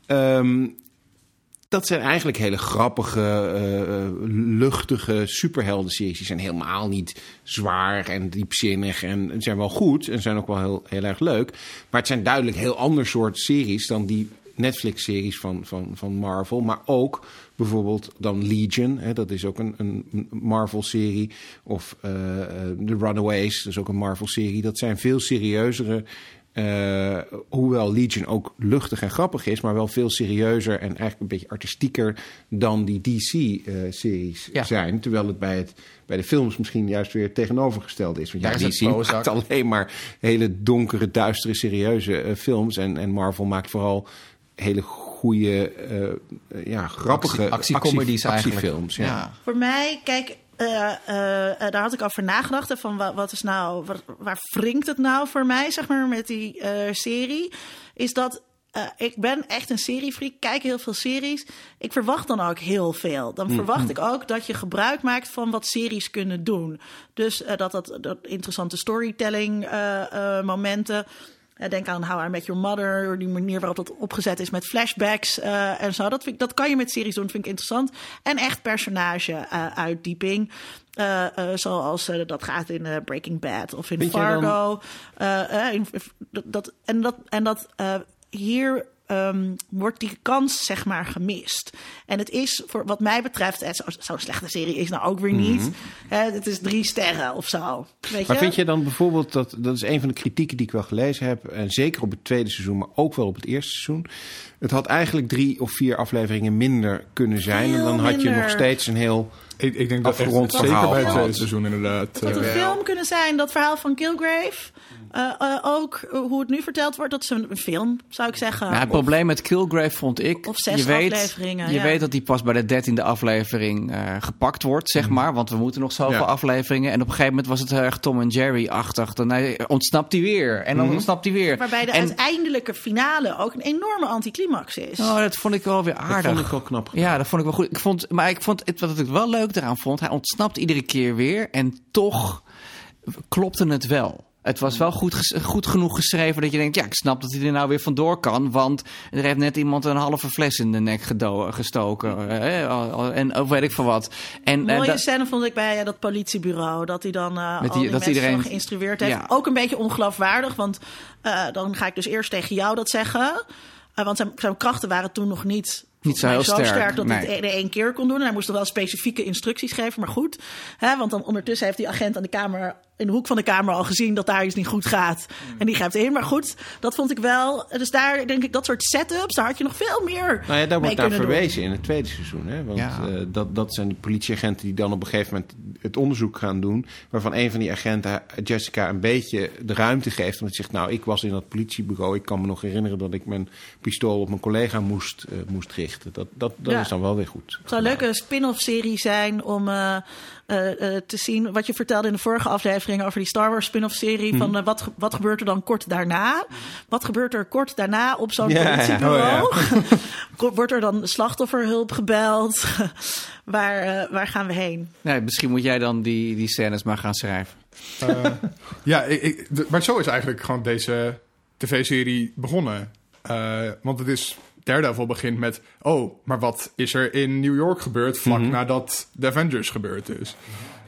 S4: Dat zijn eigenlijk hele grappige, eh, eh, luchtige superhelden-series. Die zijn helemaal niet zwaar en diepzinnig en zijn wel goed en zijn ook wel heel, heel erg leuk. Maar het zijn duidelijk heel ander soort series dan die Netflix-series van, van, van Marvel. Maar ook bijvoorbeeld dan Legion, hè, dat is ook een, een Marvel-serie. Of eh, The Runaways, dat is ook een Marvel-serie. Dat zijn veel serieuzere eh, hoewel Legion ook luchtig en grappig is, maar wel veel serieuzer en eigenlijk een beetje artistieker dan die DC-series
S1: Ja.
S4: zijn. Terwijl het bij, het bij de films misschien juist weer het tegenovergestelde is. Want ja,
S1: Daar is het
S4: DC maakt alleen maar hele donkere, duistere, serieuze eh, films. En, en Marvel maakt vooral hele goede, eh, eh, ja, grappige
S1: Actie- actiecomedies
S4: actiefilms. Ja.
S1: Ja.
S2: Voor mij, kijk, eh, eh, eh, daar had ik over nagedacht. Van wat, wat is nou, wat- waar wringt het nou voor mij, zeg maar, met die serie? Is dat ik ben echt een seriefreak, kijk heel veel series. Ik verwacht dan ook heel veel. Dan verwacht ik ook dat je gebruik maakt van wat series kunnen doen. Dus dat, dat, dat interessante storytelling momenten. Denk aan How I Met Your Mother, die manier waarop dat opgezet is met flashbacks eh, en zo. Dat, vind ik, dat kan je met series doen, vind ik interessant. En echt personage-uitdieping. Eh, eh, zoals dat gaat in Breaking Bad of in
S4: dan-
S2: Fargo. In- dat, dat, en dat, en dat hier ehm, wordt die kans zeg maar gemist. En het is voor wat mij betreft, eh, zo- zo'n slechte serie is nou ook weer niet. Hè, het is drie sterren of zo. Weet
S4: Mhm. Maar
S2: je?
S4: vind je dan bijvoorbeeld dat, dat is een van de kritieken die ik wel gelezen heb, en zeker op het tweede seizoen, maar ook wel op het eerste seizoen. Het had eigenlijk drie of vier afleveringen minder kunnen zijn. en dan had je nog steeds een heel.
S3: Ik, ik denk dat echt,
S4: Afgerond
S3: zeker
S4: verhaal
S3: bij het tweede seizoen inderdaad.
S2: Het had een
S3: eh,
S2: film kunnen zijn, dat verhaal van Kilgrave. Eh, eh, ook eh, hoe het nu verteld wordt, dat is een, een film, zou ik zeggen.
S1: Nou, het probleem met Kilgrave vond ik...
S2: Of zes
S1: je weet,
S2: afleveringen,
S1: Je
S2: ja.
S1: weet dat die pas bij de dertiende aflevering eh, gepakt wordt, zeg maar. Want we moeten nog zoveel
S4: Ja.
S1: afleveringen. En op een gegeven moment was het heel erg Tom en Jerry-achtig. Dan ontsnapt hij weer. En dan ontsnapt hij weer.
S2: Waarbij de
S1: en,
S2: uiteindelijke finale ook een enorme anticlimax is.
S1: Oh, dat vond ik wel weer
S4: Dat
S1: aardig.
S4: vond ik wel knap. gedaan.
S1: Ja, dat vond ik wel goed. Ik vond, maar ik vond het, wat ik wel leuk eraan vond, hij ontsnapt iedere keer weer. En toch klopte het wel. Het was wel goed, goed genoeg geschreven dat je denkt... ja, ik snap dat hij er nou weer vandoor kan... want er heeft net iemand een halve fles in de nek gestoken. eh, en of weet ik veel wat. En, eh,
S2: mooie
S1: dat-
S2: scène vond ik bij eh, dat politiebureau. Dat hij dan eh al
S1: die- dat
S2: mensen
S1: iedereen-
S2: zo geïnstrueerd heeft.
S1: Ja.
S2: Ook een beetje ongeloofwaardig. Want eh, dan ga ik dus eerst tegen jou dat zeggen. Eh, want zijn, zijn krachten waren toen nog niet...
S1: Niet zo heel sterk,
S2: sterk dat hij het in één keer kon doen. En hij moest er wel specifieke instructies geven, maar goed. Hè, want dan ondertussen heeft die agent aan de kamer, in de hoek van de kamer al gezien dat daar iets niet goed gaat.
S1: Mm.
S2: En die grijpt in. Maar goed, dat vond ik wel. Dus daar denk ik, dat soort setups, daar had je nog veel meer.
S4: Nou ja, daar wordt naar
S2: doen.
S4: verwezen in het tweede seizoen. Hè? Want
S1: Ja.
S4: eh, dat, dat zijn die politieagenten die dan op een gegeven moment het onderzoek gaan doen. Waarvan een van die agenten Jessica een beetje de ruimte geeft. Omdat hij zegt, nou, ik was in dat politiebureau. Ik kan me nog herinneren dat ik mijn pistool op mijn collega moest, eh, moest richten. Dat, dat, dat
S2: Ja.
S4: is dan wel weer goed.
S2: Het zou een leuke spin-off serie zijn om eh, te zien wat je vertelde in de vorige aflevering over die Star Wars spin-off serie.
S4: Mhm.
S2: Van eh, wat, wat gebeurt er dan kort daarna? Wat gebeurt er kort daarna op zo'n
S4: Ja, ja.
S2: politiebureau?
S4: Oh,
S2: Wordt er dan slachtofferhulp gebeld? waar, eh, waar gaan we heen?
S1: nee, misschien moet jij dan die, die scènes maar gaan schrijven.
S3: Eh, ja, ik, ik- maar zo is eigenlijk gewoon deze tv-serie begonnen. Eh, want het is... Daredevil begint met... Oh, maar wat is er in New York gebeurd... vlak nadat The Avengers gebeurd is.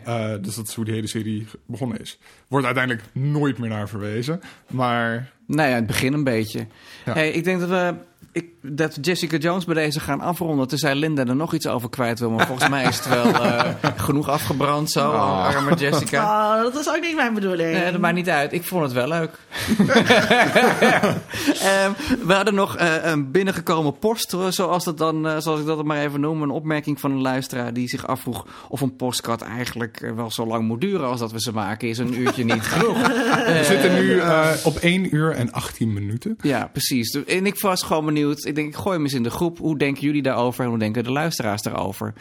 S3: Eh, dus dat is hoe die hele serie begonnen is. Wordt uiteindelijk nooit meer naar verwezen. Maar
S1: Nou ja, het begin een beetje.
S3: Ja.
S1: Hey, ik denk dat we, ik, dat Jessica Jones bij deze gaan afronden. Tenzij Linda er nog iets over kwijt wil. Maar volgens mij is het wel eh, genoeg afgebrand zo, arme Jessica.
S2: Oh, dat is ook niet mijn bedoeling.
S1: Nee, dat maakt niet uit. Ik vond het wel leuk. Ehm, we hadden nog eh, een binnengekomen post, eh, zoals, dat dan, eh, zoals ik dat maar even noem. Een opmerking van een luisteraar die zich afvroeg of een postcard eigenlijk wel zo lang moet duren als dat we ze maken. Is een uurtje niet genoeg?
S3: we zitten nu eh, op 1 uur en 18 minuten.
S1: Ja, precies. En ik was gewoon benieuwd. Ik denk, ik gooi hem eens in de groep. Hoe denken jullie daarover en hoe denken de luisteraars daarover?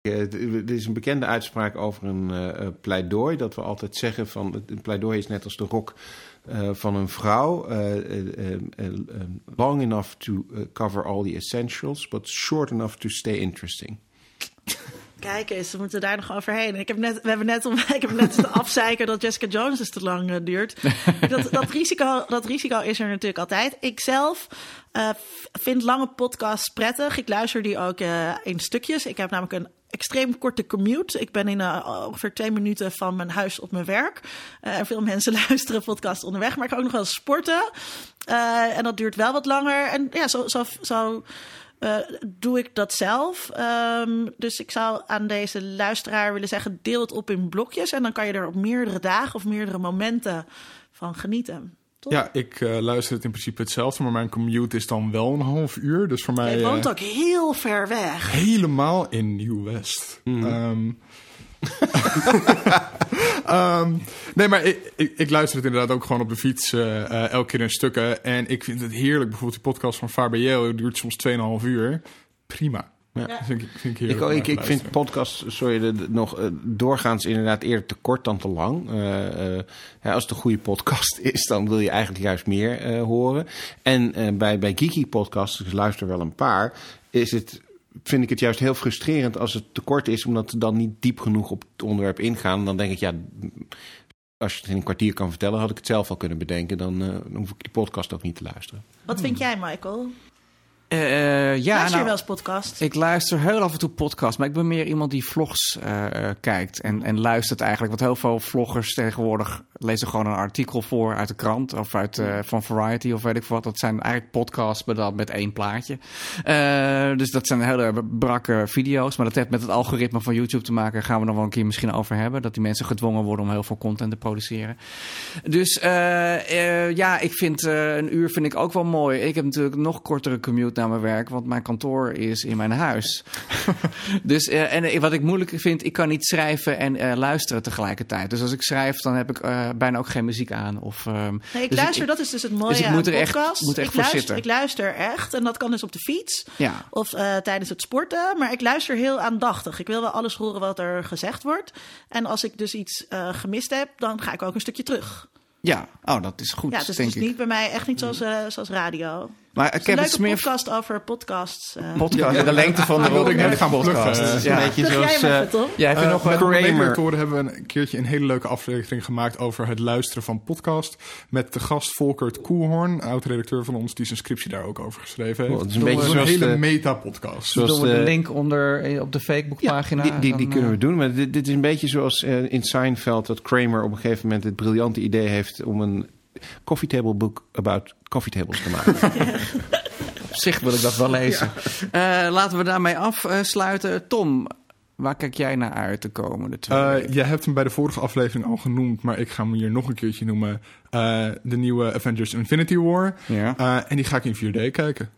S4: Eh, Er is een bekende uitspraak over een eh, eh, pleidooi. Dat we altijd zeggen van het- een pleidooi is net als de rok eh, van een vrouw. eh, long enough to cover all the essentials, but short enough to stay interesting.
S2: Kijk eens, we moeten daar nog overheen. Ik heb net, we hebben net, om, ik heb net afzeiken dat Jessica Jones dus te lang eh, duurt. Dat, dat, risico, dat risico is er natuurlijk altijd. Ik zelf eh, vind lange podcasts prettig. Ik luister die ook eh, in stukjes. Ik heb namelijk een extreem korte commute. Ik ben in ongeveer twee minuten van mijn huis op mijn werk. En veel mensen luisteren podcasts onderweg, maar ik ga ook nog wel sporten. En dat duurt wel wat langer. En ja, zo, zo, zo eh, doe ik dat zelf. Ehm, dus ik zou aan deze luisteraar willen zeggen: deel het op in blokjes. En dan kan je er op meerdere dagen of meerdere momenten van genieten. Toch?
S3: Ja, ik eh, luister het in principe hetzelfde, maar mijn commute is dan wel een half uur. Dus voor mij
S2: Je woont
S3: eh,
S2: ook heel ver weg.
S3: helemaal in Nieuw-West. Ehm, ehm, nee, maar ik, ik, ik luister het inderdaad ook gewoon op de fiets eh, eh, elke keer in stukken. En ik vind het heerlijk. Bijvoorbeeld die podcast van Faber die duurt soms 2,5 uur. Prima.
S4: Ja.
S3: Dat vind ik, vind ik te
S4: vind podcasts sorry, de- de- nog eh, doorgaans inderdaad eerder te kort dan te lang. Eh, eh, ja, als het een goede podcast is, dan wil je eigenlijk juist meer eh, horen. En eh, bij, bij Geeky podcasts, ik luister wel een paar, is het, vind ik het juist heel frustrerend als het te kort is, omdat ze dan niet diep genoeg op het onderwerp ingaan. Dan denk ik, ja, als je het in een kwartier kan vertellen, had ik het zelf al kunnen bedenken. Dan, eh, dan hoef ik die podcast ook niet te luisteren.
S2: Wat vind jij, Michael?
S1: Eh, ja,
S2: Luister je
S1: nou,
S2: wel eens podcast?
S1: ik luister heel af en toe podcasts, maar ik ben meer iemand die vlogs eh, kijkt en, en luistert eigenlijk. Want heel veel vloggers tegenwoordig lezen gewoon een artikel voor uit de krant of uit, van Variety of weet ik wat. Dat zijn eigenlijk podcasts, maar dan met één plaatje. Dus dat zijn hele brakke video's, maar dat heeft met het algoritme van YouTube te maken. Daar gaan we nog wel een keer misschien over hebben. Dat die mensen gedwongen worden om heel veel content te produceren. Dus ja, ik vind een uur vind ik ook wel mooi. Ik heb natuurlijk nog kortere commute naar mijn werk, want mijn kantoor is in mijn huis. dus eh, en eh, wat ik moeilijk vind, ik kan niet schrijven en eh, luisteren tegelijkertijd. Dus als ik schrijf, dan heb ik bijna ook geen muziek aan. Of, ehm,
S2: Nee, ik
S1: dus
S2: luister, dat is dus het mooie
S1: dus ik moet er echt- moet echt
S2: ik,
S1: voor
S2: luister,
S1: zitten.
S2: ik luister echt, en dat kan dus op de fiets
S1: ja.
S2: of tijdens het sporten. Maar ik luister heel aandachtig. Ik wil wel alles horen wat er gezegd wordt. En als ik dus iets gemist heb, dan ga ik ook een stukje terug.
S1: ja, oh, dat is goed,
S2: Ja, dus het
S1: denk
S2: is
S1: ik.
S2: niet bij mij echt niet zoals, eh, zoals radio.
S1: Maar
S2: Een
S1: Kevin
S2: leuke
S1: Smith...
S2: podcast over podcasts. eh.
S1: Podcast, de lengte van de
S3: wilde ik net gaan
S1: podcast.
S4: is
S1: Ja.
S4: een beetje
S2: jij
S4: zoals...
S2: hem
S4: eh,
S2: even?
S1: Jij hebt
S3: Eh,
S1: nog
S3: de
S4: Kramer.
S3: Hebben we een keertje een hele leuke aflevering gemaakt over het luisteren van podcast. Met de gast Volkert Koelhoorn, oud-redacteur van ons, die zijn scriptie daar ook over geschreven heeft.
S4: Oh, het is een beetje zoals
S3: een hele
S4: de-
S3: meta-podcast.
S4: zoals
S1: Doen we de
S4: de-
S1: link onder op de Facebookpagina?
S4: die, die, die
S1: Dan,
S4: kunnen we doen. Maar dit, dit is een beetje zoals in Seinfeld dat Kramer op een gegeven moment het briljante idee heeft om een coffee table book about coffee tables te maken.
S1: Op zich wil ik dat wel lezen. Eh, laten we daarmee afsluiten. Tom, waar kijk jij naar uit de komende twee
S3: Eh,
S1: weken?
S3: jij hebt hem bij de vorige aflevering al genoemd, maar ik ga hem hier nog een keertje noemen. Eh, de nieuwe Avengers Infinity War.
S1: Ja.
S3: Eh, en die ga ik in 4D kijken.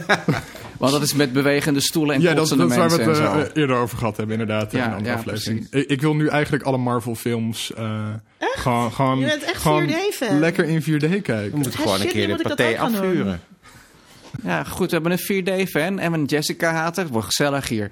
S1: Want dat is met bewegende stoelen en
S3: ja, dat, dat is waar we het eh, eerder over gehad hebben, inderdaad.
S1: Ja,
S3: in een andere
S1: ja,
S3: aflevering. Ik, ik wil nu eigenlijk alle Marvel-films eh, gewoon, gewoon,
S2: Je bent echt
S3: gewoon
S2: 4D-fan.
S3: lekker in 4D
S4: We
S3: kijken.
S4: moeten gewoon een keer de
S2: doen.
S4: afvuren.
S1: Ja, goed, we hebben een 4D-fan en een Jessica-hater. Wordt gezellig hier.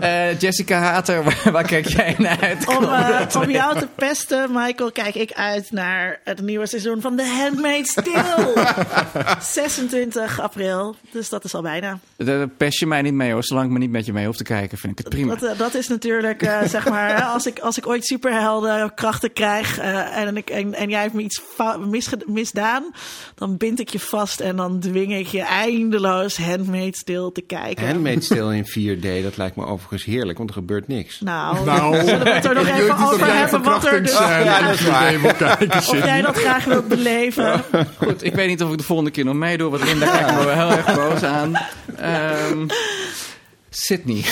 S1: Eh, Jessica-hater, waar, waar kijk jij naar uit?
S2: Om, eh, om jou te pesten, Michael, kijk ik uit naar het nieuwe seizoen van The Handmaid's Tale. 26 april, dus dat is al bijna.
S1: Daar pest je mij niet mee hoor. Zolang ik me niet met je mee hoef te kijken, vind ik het prima.
S2: Dat, eh, dat is natuurlijk, zeg maar, als ik, als ik ooit superhelden krachten krijg en, ik, en, en jij hebt me iets fou- misge- misdaan, dan bind ik je vast en dan dwing ik je eindeloos Handmaid's Tale te kijken.
S4: Handmaid's Tale in 4D, dat lijkt me overigens heerlijk, want er gebeurt niks.
S2: Nou,
S3: Nou,
S2: zullen we het er nog even over
S3: jij
S2: hebben wat er dus...
S4: Ja, dat is
S3: in 4D
S4: waar.
S3: wil kijken,
S2: Of jij dat graag wilt beleven.
S1: Goed, ik weet niet of ik de volgende keer nog meedoe, want Linda kijkt me wel heel erg boos aan. Ehm Sydney.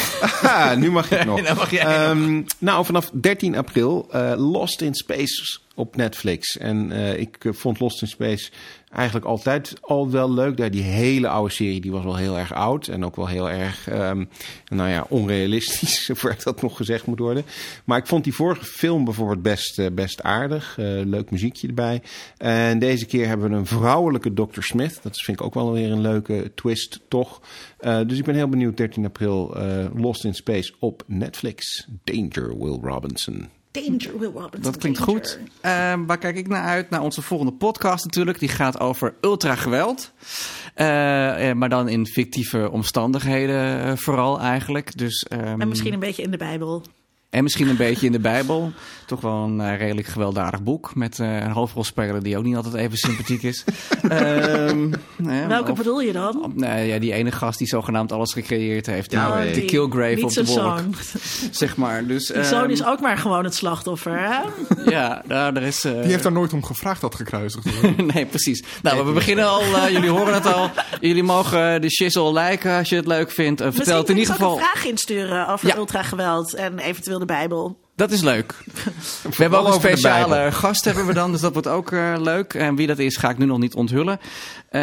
S4: Ah, nu mag ik nog.
S1: Mag jij nog.
S4: Ehm, nou, vanaf 13 april eh, Lost in Space op Netflix. En eh, ik eh, vond Lost in Space eigenlijk altijd al wel leuk. Die hele oude serie, die was wel heel erg oud. En ook wel heel erg, ehm, nou ja, onrealistisch, zover dat nog gezegd moet worden. Maar ik vond die vorige film bijvoorbeeld best, eh, best aardig. Eh, leuk muziekje erbij. En deze keer hebben we een vrouwelijke Dr. Smith. Dat vind ik ook wel weer een leuke twist, toch? Eh, dus ik ben heel benieuwd, 13 april, Lost in Space op Netflix. Danger, Will Robinson.
S2: Danger, Will Robinson.
S1: Dat klinkt
S2: danger.
S1: goed. Ehm, waar kijk ik naar uit? Naar onze volgende podcast natuurlijk. Die gaat over ultrageweld. Eh, maar dan in fictieve omstandigheden eh, vooral eigenlijk. Dus, ehm,
S2: En misschien een beetje in de Bijbel.
S1: En misschien een beetje in de Bijbel. Toch wel een eh, redelijk gewelddadig boek. Met eh, een hoofdrolspeler die ook niet altijd even sympathiek is. Ehm, eh,
S2: Welke
S1: of-
S2: bedoel je dan?
S1: of- nee, ja, die ene gast die zogenaamd alles gecreëerd heeft.
S4: Ja,
S1: die,
S4: weet
S1: die
S4: ik.
S1: Killgrave
S2: Niet
S1: op de wolk.
S2: zoon.
S1: Zeg maar. Dus,
S2: Die zoon
S1: ehm,
S2: is ook maar gewoon het slachtoffer, hè?
S1: Ja, nou, er is... eh,
S3: Die heeft daar nooit om gevraagd dat gekruisigd wordt.
S1: nee, precies. Nou, we beginnen al. eh, jullie horen het al. Jullie mogen de shizzle liken als je het leuk vindt. Vertel het in ieder geval.
S2: een vraag insturen over
S1: Ja.
S2: ultrageweld en eventueel de Bijbel.
S1: Dat is leuk. We hebben ook een speciale gast hebben we dan, dus dat wordt ook eh, leuk. En wie dat is, ga ik nu nog niet onthullen. Eh,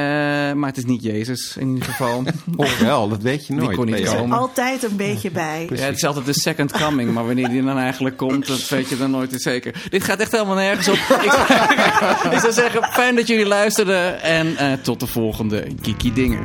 S1: maar het is niet Jezus in ieder geval.
S4: Of wel, dat weet je
S1: Die
S4: nooit.
S1: kon niet
S4: Leo.
S1: komen.
S2: Altijd een beetje bij.
S1: Ja, het is altijd de second coming, maar wanneer die dan eigenlijk komt, dat weet je dan nooit zeker. Dit gaat echt helemaal nergens op. Ik, ik zou zeggen, fijn dat jullie luisterden en eh, tot de volgende Kiki Dingen.